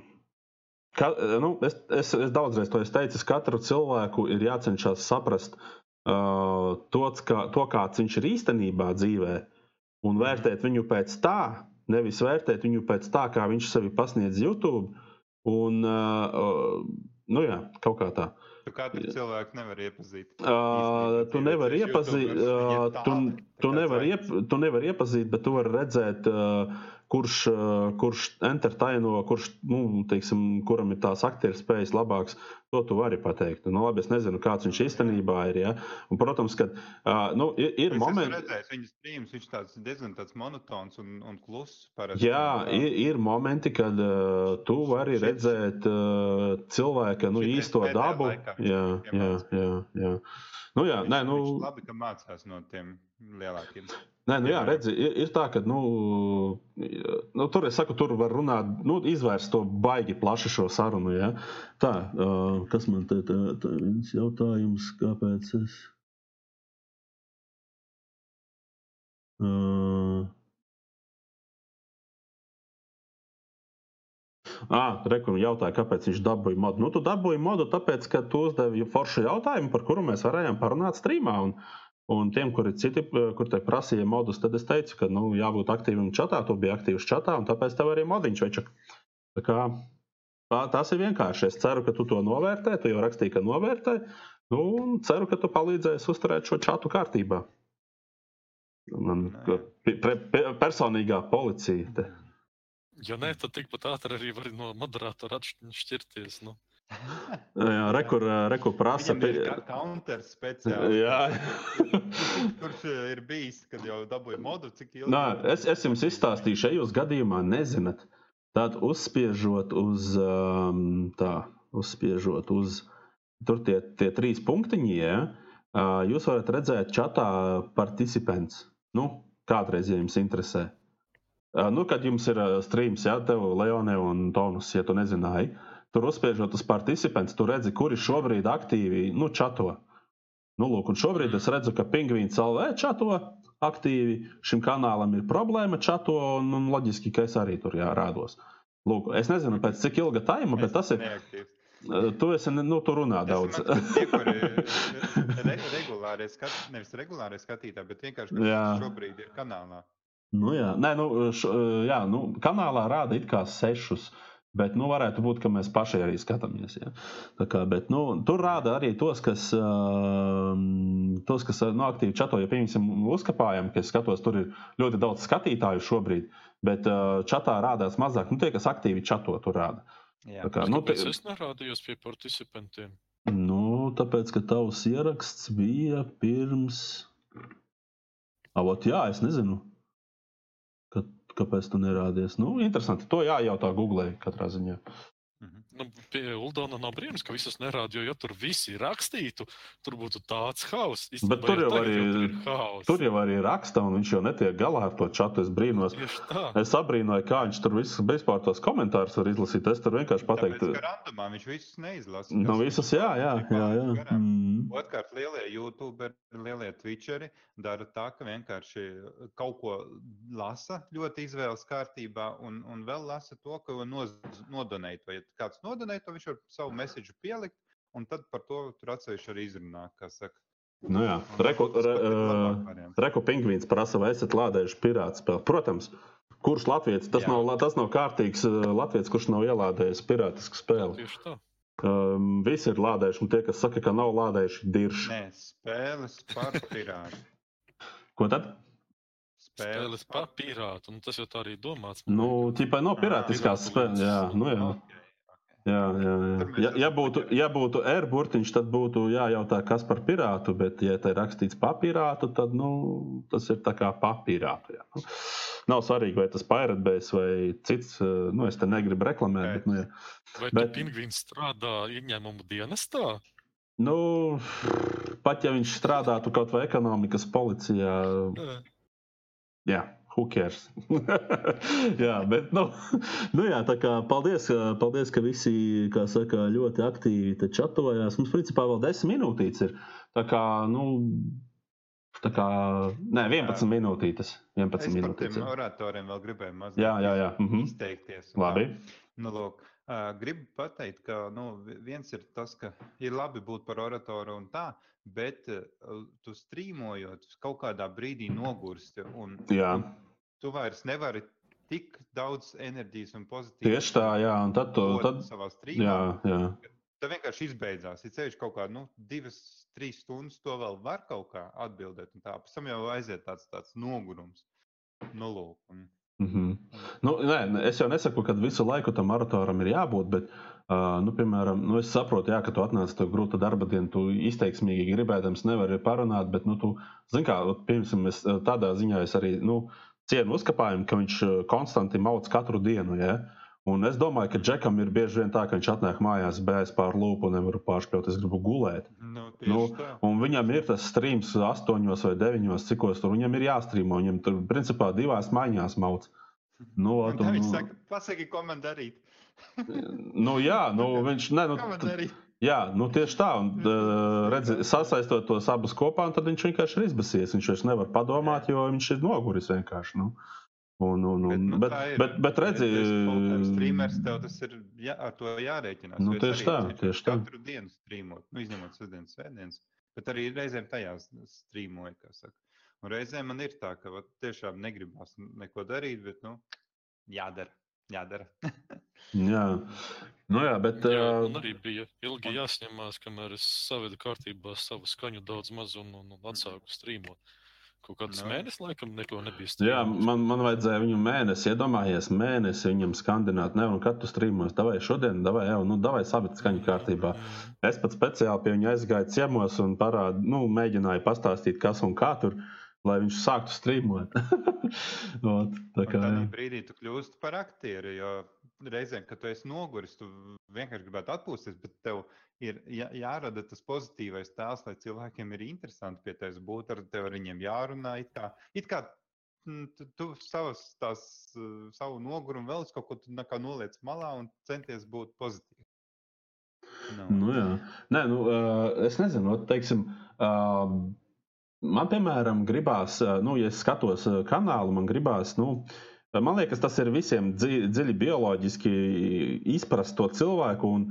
Ka, nu, es, es, es daudzreiz to esmu teicis, katru cilvēku ir jācenšas saprast uh, to, kā, to, kāds viņš ir īstenībā dzīvē, un mhm. vērtēt viņu pēc tā, nevis vērtēt viņu pēc tā, kā viņš sevi pasniedz YouTube. Un, uh, uh, nu jā, kaut kā tā. Uh, Tu katru cilvēku nevar iepazīt. Uh, tu nevari iepazīt, uh, tu, tu nevari iep, tu nevar iepazīt, bet tu vari redzēt, uh, kurš, kurš entertaino, kurš, nu, teiksim, kuram ir tās aktieru spējas labākas. To tu vari pateikt. Nu, labi, es nezinu, kāds viņš īstenībā ir. Ja? Un, protams, ka uh, nu, ir, ir es momenti, kad redzēju viņa streams, viņš tāds diezgan tāds monotons un, un kluss. Parasti. Jā, ir, ir momenti, kad uh, tu vari Šit. redzēt uh, cilvēka nu, īsto dabu. Laikā, jā, jā, jā, jā. Nu, jā, viņš, nē, nu, viņš labi, ka mācās no tiem lielākiem. Nē, nu jā, redzi, ir, ir tā, ka nu, nu, tur, saku, tur var runāt, nu, izvērst to baigi plaši šo sarunu. Ja? Tā, uh, kas man te ir viens jautājums, kāpēc es. Uh, Ah, Rekurbi jautāja, kāpēc viņš dabūja modu. Nu, tu dabūji modu, tāpēc, ka tu uzdevi foršu jautājumu, par kuru mēs varējām parunāt streamā. Un, Un tiem, kuri citi, kur te prasīja modus, tad es teicu, ka nu, jābūt aktīvam čatā. Tu biji aktīvs čatā, un tāpēc tev arī modiņš večak. Tā kā, tas ir vienkārši. Es ceru, ka tu to novērtē. Tu jau rakstīji, ka novērtē. Nu, un ceru, ka tu palīdzēsi uzturēt šo čatu kārtībā. Man personīgā policija. Te. Ja nē, tad tikpat ātri arī var no moderatora atšķirties. Nu. <laughs> Jā, rekur, rekur prasa. Viņam ir counter speciāli. Jā. <laughs> Kurš ir bijis, kad jau dabūja modu, cik ilgi? Nā, es, es jums izstāstīšu, šajos gadījumā nezināt. Tad uzspiežot uz, um, tā, uzspiežot uz, tur tie, tie trīs punktiņi, ja, jūs varat redzēt čatā participants. Nu, kādreiz, ja jums interesē. Nu, kad jums ir streams, ja, tev Leone un Tonus, ja tu nezināji, Tur uzspiežot uz participants, tu redzi, kuri šobrīd aktīvi nu, čato. Nu, lūk, un šobrīd es redzu, ka Pingvīns LV čato aktīvi. Šim kanālam ir problēma čato, un, un loģiski, ka es arī tur jārādos. Lūk, es nezinu, pēc cik ilga taima, bet tas ir. Neaktīvs. Tu esi, nu, tu runā daudz. Tie, kuri re, regulāri skat, nevis regulāri skatītāji, bet vienkārši, kas šobrīd ir kanālā. Nu, jā, Nē, nu, š, jā, nu, kanālā rāda it kā sešus. Bet nu, varētu būt, ka mēs paši arī skatāmies. Ja? Kā, bet, nu, tur rāda arī tos, kas, uh, tos, kas nu, aktīvi čato. Ja pieņemsim, uzkapājam, ka skatos, tur ir ļoti daudz skatītāju šobrīd, bet uh, čatā rādās mazāk. Nu, tie, kas aktīvi čato, tur rāda. Jā, kā, nu, te... Es nerādījos pie participantiem. Nu, tāpēc, ka tavs ieraksts bija pirms. Avot, jā, es nezinu. Kāpēc tu nerādies? Nu, interesanti. To jājautā Google katrā ziņā. Nu, pie Uldona nav brīnums, ka visas nerāda, jo, ja tur visi rakstītu, tur būtu tāds hauss. Bet tur jau, arī, jau tur jau arī raksta, un viņš jau netiek galā ar to čatu. Es brīnos. Es abrīnoju, kā viņš tur visus bezpār tos komentārus var izlasīt. Es tur vienkārši pateiktu. Tāpēc, randumā viņš visus neizlasa. Nu, visus, jā, jā. jā, jā. Mm. Otkārt, lielie youtuberi, lielie twitcheri dara tā, ka vienkārši kaut ko lasa ļoti izvēles kārtībā, un, un vēl lasa to, ko nodonēt. Vai kāds nodonē, to viņš var savu mēsīju pielikt, un tad par to tur atsevišķi arī izrunā. Nu jā, reku, re, uh, reku pingvīns prasa, vai esat lādējuši pirātu spēli. Protams, kurš Latvijas tas, Jā. nav, tas nav kārtīgs Latvijas, kurš nav ielādējis pirātisku spēli. Tieši tā. Um, visi ir lādējuši, un tie, kas saka, ka nav lādējuši, ir dirši. Nē, spēles par pirātu. Ko tad? Spēles pa pirātu. Nu, tas jau tā arī domāts. Nu, ķipai nav pirātiskās spēles. Jā, nu jā. Ok, ok. Jā, jā, jā. Ja, ja, būtu, ja būtu R burtiņš, tad būtu jājautā, kas par pirātu, bet, ja te ir rakstīts papīrātu, tad nu, tas ir tā kā papīrātu. Jā. Nu, nav svarīgi, vai tas pairatbēs vai cits. eh, Nu, es te negribu reklamēt, bet, nu, jā. Vai bet- bet... pingvīns strādā ieņēmumu dienestā? nu, pat ja viņš strādātu kaut vai ekonomikas policijā, Jā. Jā, cares? <laughs> jā, bet, nu, nu jā, tā kā paldies, paldies, ka visi, saka, ļoti aktīvi čatojās. Mums, principā, vēl 10 minūtītes ir. Tā kā, nu, tā kā, nē, 11 Jā. minūtītes. 11 Es par minūtītes. ir. oratoriem vēl gribēju mazliet Jā, jā, jā. Mhm. izteikties. un tā. Labi. Nu, lūk, gribu pateikt, ka nu, vi- viens ir tas, ka ir labi būt par oratoru un tā, bet tu strīmojot, kaut kādā brīdī nogursti. Un, Jā, tu vairs nevari tik daudz enerģijas un pozitīvas tieši tā, jā. Un tad, tu, tad savā strīmā. jā, jā. Tā vienkārši izbeidzās. Ir ceļš kaut kādā, nu, divas, trīs stundas to vēl var kaut kā atbildēt. Un tā, pēc tam jau aiziet tāds, tāds nogurums. Nu, lūk. Un, Mhm. Nu, nē, es jau nesaku, ka visu laiku tam maratoram ir jābūt, bet, uh, nu, piemēram, nu, es saprotu, jā, ka tu atnāc to grūta darba dienu, tu izteiksmīgi gribēdams nevari parunāt, bet, nu, tu, zini, kā, piemēram, es tādā ziņā es arī, nu, cienu uzkapājumu, ka viņš ā, konstanti mauc katru dienu, jā. Un es domāju, ka Džekam ir bieži vien tā, ka viņš atnāk mājās, bēs pār lūpu un nevar pārspēt, es gribu gulēt. nu, tieši Nu, tā. Un viņam ir tas streams, astoņos vai deviņos, cikos tur viņam ir jāstrīmo. Viņam tur, principā, divās maiņās mauc. Nu, Un un, viņš saka, pasaki, ko man darīt. nu, jā, nu, <laughs> viņš ne, nu, Jā, nu, tieši tā. Un, Viņš uh, redzi, sasaistot tos abus kopā, tad viņš vienkārši ir izbasies. Viņš vairs nevar padomāt, jo viņš ir noguris vienkārši. Nu. Un, un, un, nu, bet, ir. bet, bet redzi, Streamers tev tas ir jā, ar to jārēķinās. Nu, tieši tā, tieši tā. Katru dienu strīmot, nu, izņemot sestdienas, svētdienas, bet arī reizēm tajās strīmoju, kā saka. Un reizēm man ir tā, ka vat, tiešām negribas neko darīt, bet, nu, jādara. Jādara. <laughs> jā. Nu, jā, bet, Jā, man arī bija ilgi jāsņemās, kamēr es savedu kārtībā savu skaņu daudz maz un, un, un atsāku strīmot. Kaut kāds Nu. mēnesis, laikam, neko nebija Jā, strīmots. man, man vajadzēja viņu mēnesi, iedomājies, mēnesi viņam skandināt, ne, un kad tu strīmos, davai šodien, davai, jau, nu, davai sabit skaņu kārtībā. Mm. Es pat speciāli pie viņa aizgāju ciemos un parādu, nu, mēģināju pastāstīt, kas un kā tur, lai viņš sāktu strīmot. <laughs> Ot, tā kā, tādā brīdī tu kļūsti par aktieru, jo reizēm, kad tu esi noguris, tu vienkārši gribētu atpūsties, bet tev ir jā, jārada tas pozitīvais tēls, lai cilvēkiem ir interesanti pie tevis būt, ar tevi ar viņiem jārunā. It kā, it kā mm, tu, tu savas, tās, uh, savu nogurumu vēl kaut ko noliec malā un centies būt pozitīvs. Nu, Nu, jā. Nē, nu, uh, es nezinu, teiksim, uh, man, piemēram, gribās, uh, nu, ja es skatos uh, kanālu, man gribās, nu, man liekas, tas ir visiem dzi dziļi bioloģiski izprast to cilvēku un,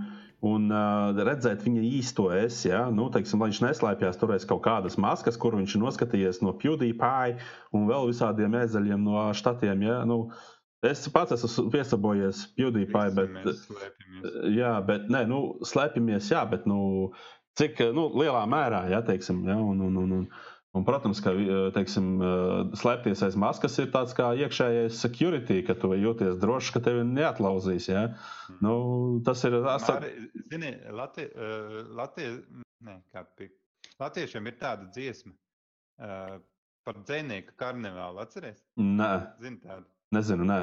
un uh, redzēt viņa īsto es. Ja? Nu, teiksim, lai viņš neslēpjas tur aiz kaut kādas maskas, kur viņš ir noskatījies no PewDiePie un vēl visādiem ezeļiem no štatiem. Ja? Nu, es pats esmu piesabojies PewDiePie, bet. Jā, bet nē, nu, slēpjamies, jā, bet nu, cik nu, lielā mērā, jā, teiksim, jā, un, un, un, un, un, protams, ka teiksim, slēpties aiz maskas ir tāds kā iekšējais security, ka tu jūties drošs, ka tevi neatlauzīs. Jā. Nu, tas ir Māri, Zini, Latvie, uh, Latvie, ne, Latviešiem ir tāda dziesma uh, par dzinieku karnevālu. Atceries? Nē, Zini tādu. nezinu, nē.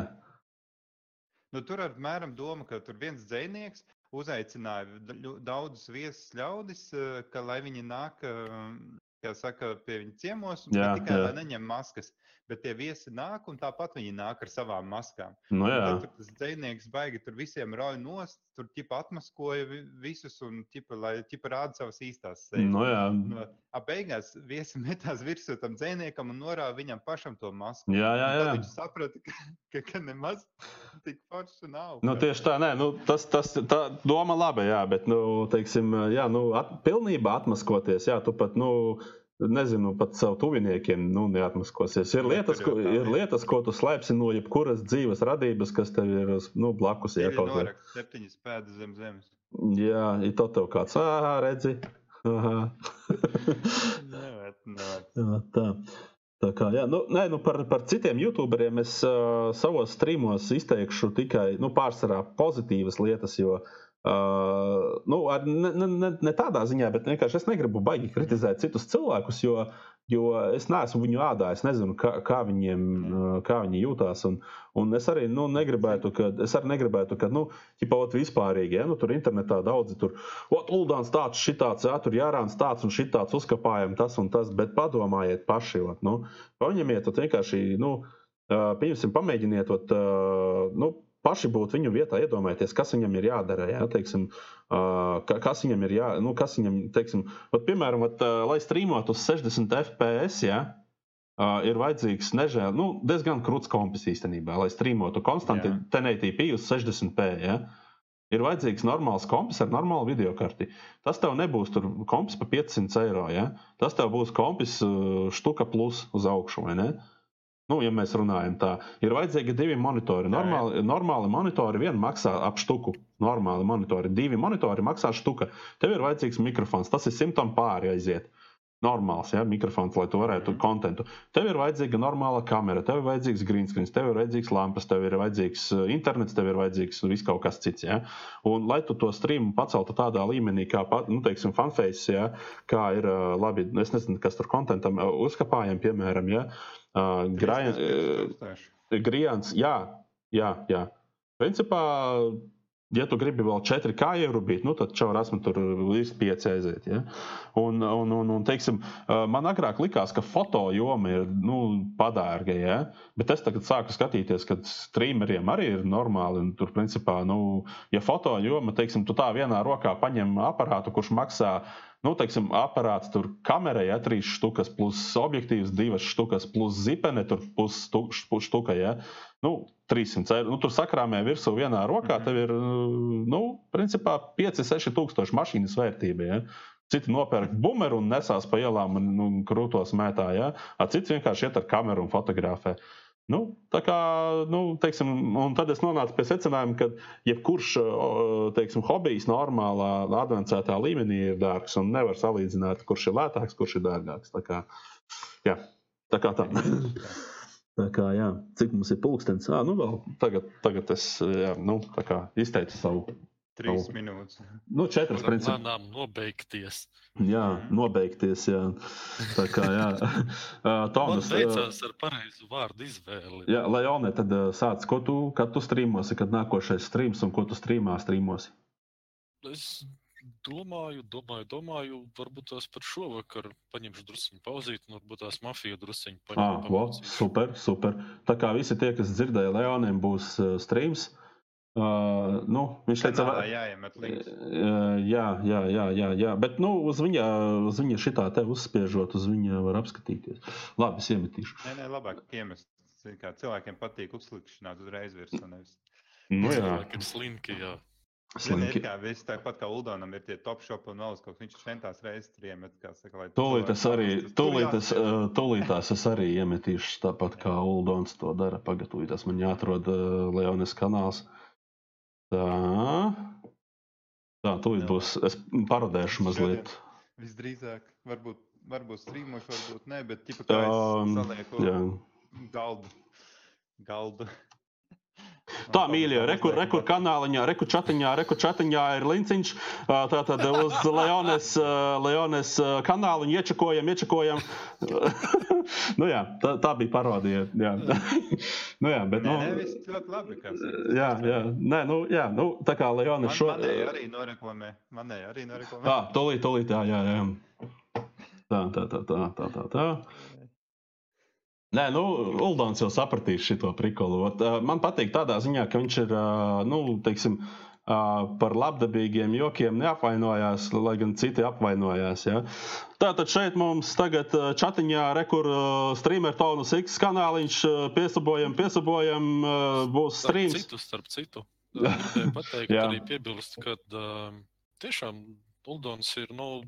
Nu, tur apmēram doma, ka tur viens dzinieks uzaicināja daudzus viesus ļaudis, eh, ka lai viņi nāk, eh, kā saka, pie viņa ciemos, un Jā, tikai jā. neņem maskas, bet tie viesi nāk un tāpat viņi nāk ar savām maskām. Nu, Un jā. Tad tas dzinieks baigi tur visiem rauj nost, tur ķipa atmaskoja vi- visus un ķipa, lai ķipa rāda savas īstās sejas. Nu, jā. No, ap beigās viesi metās virsū tam dziniekam un norāva viņam pašam to masku. Jā, jā, jā. Viņš saprata, ka, ka, ka nemaz tik forši nav. Nu, tieši tā, nē, nu, tas, tas tā doma laba, jā, bet, nu, teiksim, jā, nu, at, pilnībā atmaskoties, jā, tu pat, nu, nezinu, pat savu tuviniekiem nu, neatmaskosies. Ir lietas, ko, ir lietas, ko tu slēpsi no jebkuras dzīves radības, kas tev ir nu, blakus. Jā, kaut kā septiņas pēdas zem zemes. Jā, ir to tev kāds, ah, redzi. nevar, nevar. <laughs> Jā, tā. Tā kā, jā, nu, nē, nu par, par citiem youtuberiem es uh, savos streamos izteikšu tikai nu, pārsvarā pozitīvas lietas, jo Uh, nu, ne, ne, ne tādā ziņā, bet vienkārši es negribu baigi kritizēt citus cilvēkus, jo, jo es neesmu viņu ādā. Es nezinu, kā, kā, viņiem, kā viņi jūtās. Un, un es arī nu, negribētu, ka, es arī negribētu, ka, nu, ķipaut vispārīgi, ja nu, tur internetā daudzi tur, ot, Uldāns tāds, šitāds, ja, tur jārāns tāds un šitāds, uzkapājam tas un tas, bet padomājiet paši, ot, nu, paņemiet, ot, vienkārši, nu, pieņemsim, pamēģiniet, ot, nu, paši būt viņu vietā, iedomājieties, kas viņam ir jādara. Jā, teiksim, kas viņam ir jā, nu, kas viņam, teiksim, vat, piemēram, vat, lai strīmotu uz 60 FPS, jā, ir vajadzīgs nežēl, nu, diezgan krūts kompis īstenībā, lai strīmotu konstanti 1080p uz 60p. Jā. Ir vajadzīgs normāls kompis ar normālu video karti. Tas tev nebūs kompis par 500 eiro. Ja? Tas tev būs kompis štuka plus uz augšu? Uh, Nu, ja mēs runājam tā, ir vajadzīgi divi monitori. Normāli, normāli monitori vien maksā ap štuku. Normāli monitori, divi monitori maksā štuka. Tev ir vajadzīgs mikrofons, tas ir simtam pāri aiziet. Normāls ja, mikrofons, lai tu varētu mm. kontentu. Tev ir vajadzīga normāla kamera, tev ir vajadzīgs green screen, tev ir vajadzīgs lampas, tev ir vajadzīgs uh, internets, tev ir vajadzīgs viss kaut kas cits. Ja. Un, lai tu to streamu paceltu tādā līmenī, kā, nu, teiksim, fanface, ja, kā ir uh, labi, es nezinu, kas tur kontentam uh, uzkapājam, piemēram, ja. Uh, Uh, Grijāns, jā, jā, jā. Principā, ja tu gribi vēl 4K ierubīt, nu, tad čau esmu tur līdz 5 aiziet. Ja? Un, un, un, un, teiksim, man agrāk likās, ka foto joma ir nu, padārga, ja? bet es tagad sāku skatīties, ka streameriem arī ir normāli. Tur, principā, nu, ja foto joma, teiksim, tu tā vienā rokā paņem aparātu, kurš maksā nu, teiksim, aparāts, tur kamerai ja, trīs štukas, plus objektīvs, divas štukas, plus zipene, tur pusštuka. Ja. Nu, 300 eiro. Nu, tur sakrāmē virsū vienā rokā, tev ir, nu, principā 5-6 tūkstoši mašīnas vērtība. Ja. Citi nopērk bumeru un nesās pa ielām un, un krūtos mētā, ja. A cits vienkārši iet ar kameru un fotografē. Uh, Nu, tā kā, nu, teiksim, un tad es nonācu pie secinājuma, ka jebkurš teiksim, hobijs normālā, advancētā līmenī ir dārgs un nevar salīdzināt, kurš ir lētāks, kurš ir dārgāks. Tā kā, jā, tā kā tā. <laughs> Tā kā, jā, cik mums ir pulkstenis? Ah, nu, vēl tagad, tagad es jā, nu, izteicu savu Trīs oh. minūtes. Nu, četras principā. Manām nobeigties. Jā, nobeigties, jā. Tā kā, jā. <laughs> Tomas. Teicās ar pareizu vārdu izvēli. Jā, Leone, tad sāc, ko tu, kad tu strīmosi, kad nākošais strīms un ko tu strīmā strīmosi? Es domāju, domāju, domāju, varbūt tās par šovakar paņemšu drusciņu pauzīt, un varbūt tās mafiju drusciņu paņemšu. Ah, wow, super, super. Tā kā visi tie, kas dzirdēja Leoniem, būs uh, strīms. Uh, Uh, nu, viņš teica, ka jāiemet links. Uh, jā, jā, jā, jā, jā, bet nu, uz viņa, uz viņa šitā te uzspiežot, uz viņa var apskatīties. Labi, es iemetīšu. Nē, nē, labāk iemest. Kā cilvēkiem patīk uzklikšanāt uzreiz virs. Nevis... Nu, jā, cilvēkiem slinki, jā. Slinki. Kā viss tāpat kā Uldonam ir tie top shop un vēl kaut viņš centās reizes tur iemet, kā saka, lai. Tūlīt es arī, tūlīt es, tūlītās es arī iemetīšu tāpat kā Uldons to dara. Pagatavīt, tas man jāatrod uh, Leonis kanāls. Uh, Tā. Tā, tūlīt būs. Es parodēšu mazliet. Visdrīzāk, varbūt, varbūt strīmoši, varbūt nē, bet tipa kā es um, salieku jā. galdu. galdu. Tā, mīļie, rekur, rekur kanāliņā, rekur čatiņā, rekur čatiņā ir linciņš. Tātad uz Leones, Leones kanāliņu iečakojam, iečakojam. <laughs> nu jā, tā, tā bija parodija. Jā. <laughs> nu jā, bet, nu. Nē, viss ļoti labi. Jā, jā, nē, nu, jā, nu, tā kā Leones šo. Manēji arī noreklamē. Manēji arī noreklamē. Tā, tolīt, tolīt, jā, jā, jā. Tā, tā, tā, tā, tā, tā. tā. Nē, nu, Uldons jau sapratīs šo prikolu. Man patīk tādā ziņā, ka viņš ir, nu, teiksim, par labdabīgiem jokiem neapvainojās, lai gan citi apvainojās. Ja? Tātad šeit mums tagad čatiņā rekur streamer tonus X kanāliņš piesabojam, piesabojam, būs streams. Starp citu, starp citu. <laughs> Pateikt, arī piebilst, ka uh, tiešām Uldons ir, nu,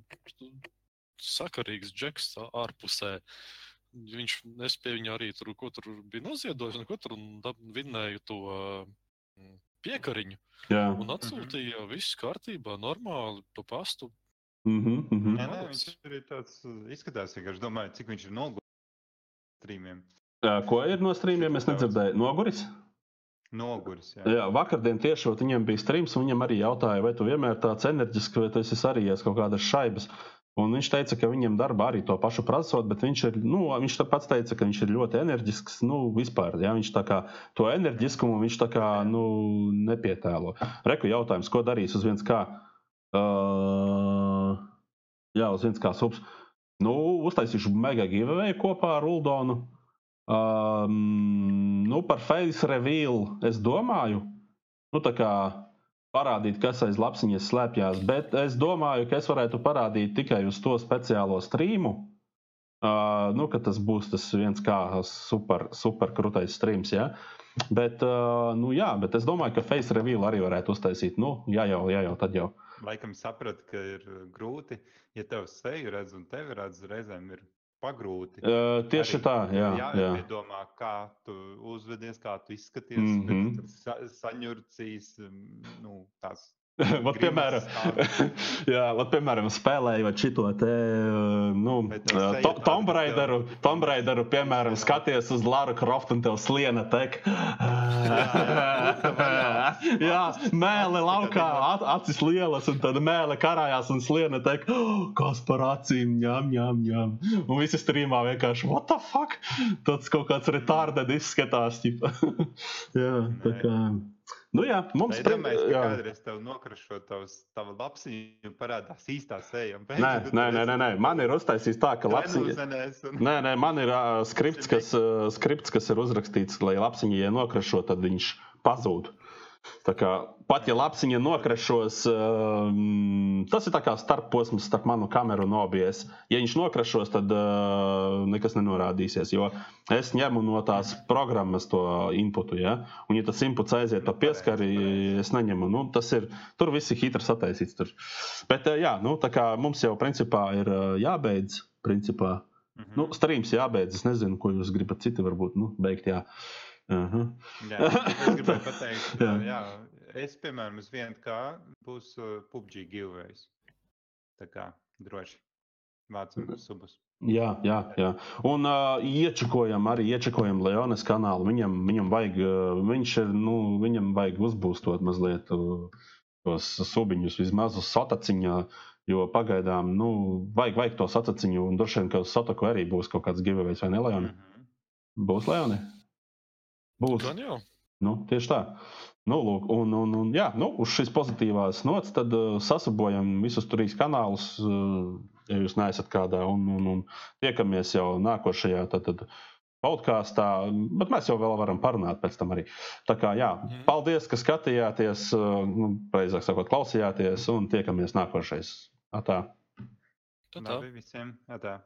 sakarīgs džeks ārpusē. Viņš es pie viņa arī tur, ko tur bija noziedojis, un ko tur vinnēju to uh, piekariņu. Jā. Un atsūtīja, mm -hmm. viss kārtībā, normāli, pa pastu. Mm -hmm, mm -hmm. Nē, nē, viņš arī tāds uh, izskatās, vienkārši domāju, cik viņš ir noguris. Ko ir no streamiem? Es nedzirdēju. Noguris? Noguris. Jā, jā vakardien tieši viņam bija streams, un viņam arī jautāja, vai tu vienmēr tāds enerģisks, vai tu esi arī kaut kādas šaibas. Un viņš teica, ka viņam darbā arī to pašu prasot, bet viņš, ir, nu, viņš pats teica, ka viņš ir ļoti enerģisks. Nu, vispār, ja, viņš kā, to enerģiskumu viņš kā, nu, nepietēlo. Reku jautājums, ko darīs uz viens kā? Uh, jā, uz viens kā subs. Nu, uztaisīšu mega giveaway kopā ar Uldonu. Um, nu, par face reveal es domāju, nu, tā kā parādīt, kas aiz lapsiņas slēpjas, bet es domāju, ka es varētu parādīt tikai uz to speciālo streamu. Uh, nu, tas būs tas viens kā super, super krūtais streams. Ja? Bet, uh, nu, jā, bet es domāju, ka face reveal arī varētu uztaisīt. Nu, jā, jau, jā, jau tad jau. Laikam sapratu, ka ir grūti, ja tev seju redz un tevi redz, reizēm ir pagrūti. Uh, tieši Arī, tā, jā. Jā, jādomā, kā tu uzvedies, kā tu izskaties, mm -hmm. sa saņurcīs, nu, tās <laughs> Vat, piemēram, <laughs> jā, vat, piemēram, spēlējot šo te nu, to, Tomb Raideru, Tomb Raideru, piemēram, skaties uz Lara Croft un tev sliena tek. <laughs> jā, mēle laukā, acis lielas, un tad mēle karājās un sliena tek. <gasps> Kas par acīm, ņem, ņem, ņem. Un visi strīmā vienkārši, what the fuck? Tas kaut kāds retarded izskatās. jā, tā kā. Nu, jā, mums ir jāatcerās, ka kādreiz tev nokrašo tavs, tava lapsiņa un parādās īstā seja. Nē, nē, nē, nē, nē, man ir uztaisīts tā, ka lapsiņa. Un... Nē, nē, man ir uh, skripts, kas, uh, skripts, kas ir uzrakstīts, lai lapsiņa, ja nokrašo, tad viņš pazūd. Kā, pat ja lapsiņa nokrašos, um, tas ir kā starposms starp manu kameru un OBS. Ja viņš nokrašos, tad uh, nekas nenorādīsies. Jo es ņemu no tās programmas to inputu. Ja? Un, ja tas inputs aiziet pa pieskari, es neņemu. Nu, tas ir, tur viss ir hitri sataisīts. Tur. Bet uh, jā, nu, mums jau principā ir uh, jābeidz. Principā. Mm -hmm. nu, streams jābeidz. Es nezinu, ko jūs gribat citi varbūt nu, beigt. Jā. -huh. jā, es gribēju pateikt, <laughs> jā. Jā, es, piemēram, uz vienu kā būs uh, PUBG giveaways. Tā kā droši vācam subus. Jā, jā, jā. Un uh, iečakojam arī iečakojam Leonas kanālu. Viņam, viņam vajag, uh, viņš ir, nu, viņam vajag uzbūstot mazliet uh, tos subiņus vismaz uz sataciņā. Jo pagaidām, nu, vajag, vajag to sataciņu, un droši vien, ka uz Sotaku arī būs kaut kāds giveaways, vai ne, Leoni? Mm -hmm. Būs Leoni? Būs. Gan jau. Nu, tieši tā. Nu, lūk, un, un, un, jā, nu, uz šīs pozitīvās nots tad uh, sasabojam visus trīs kanālus, uh, ja jūs neesat kādā, un, un, un tiekamies jau nākošajā tad, tad, podkāstā, bet mēs jau vēl varam parunāt pēc tam arī. Tā kā jā, mm. paldies, ka skatījāties, uh, nu, precīzāk sakot, klausījāties, un tiekamies nākošais. Atā. Labi visiem. Atā.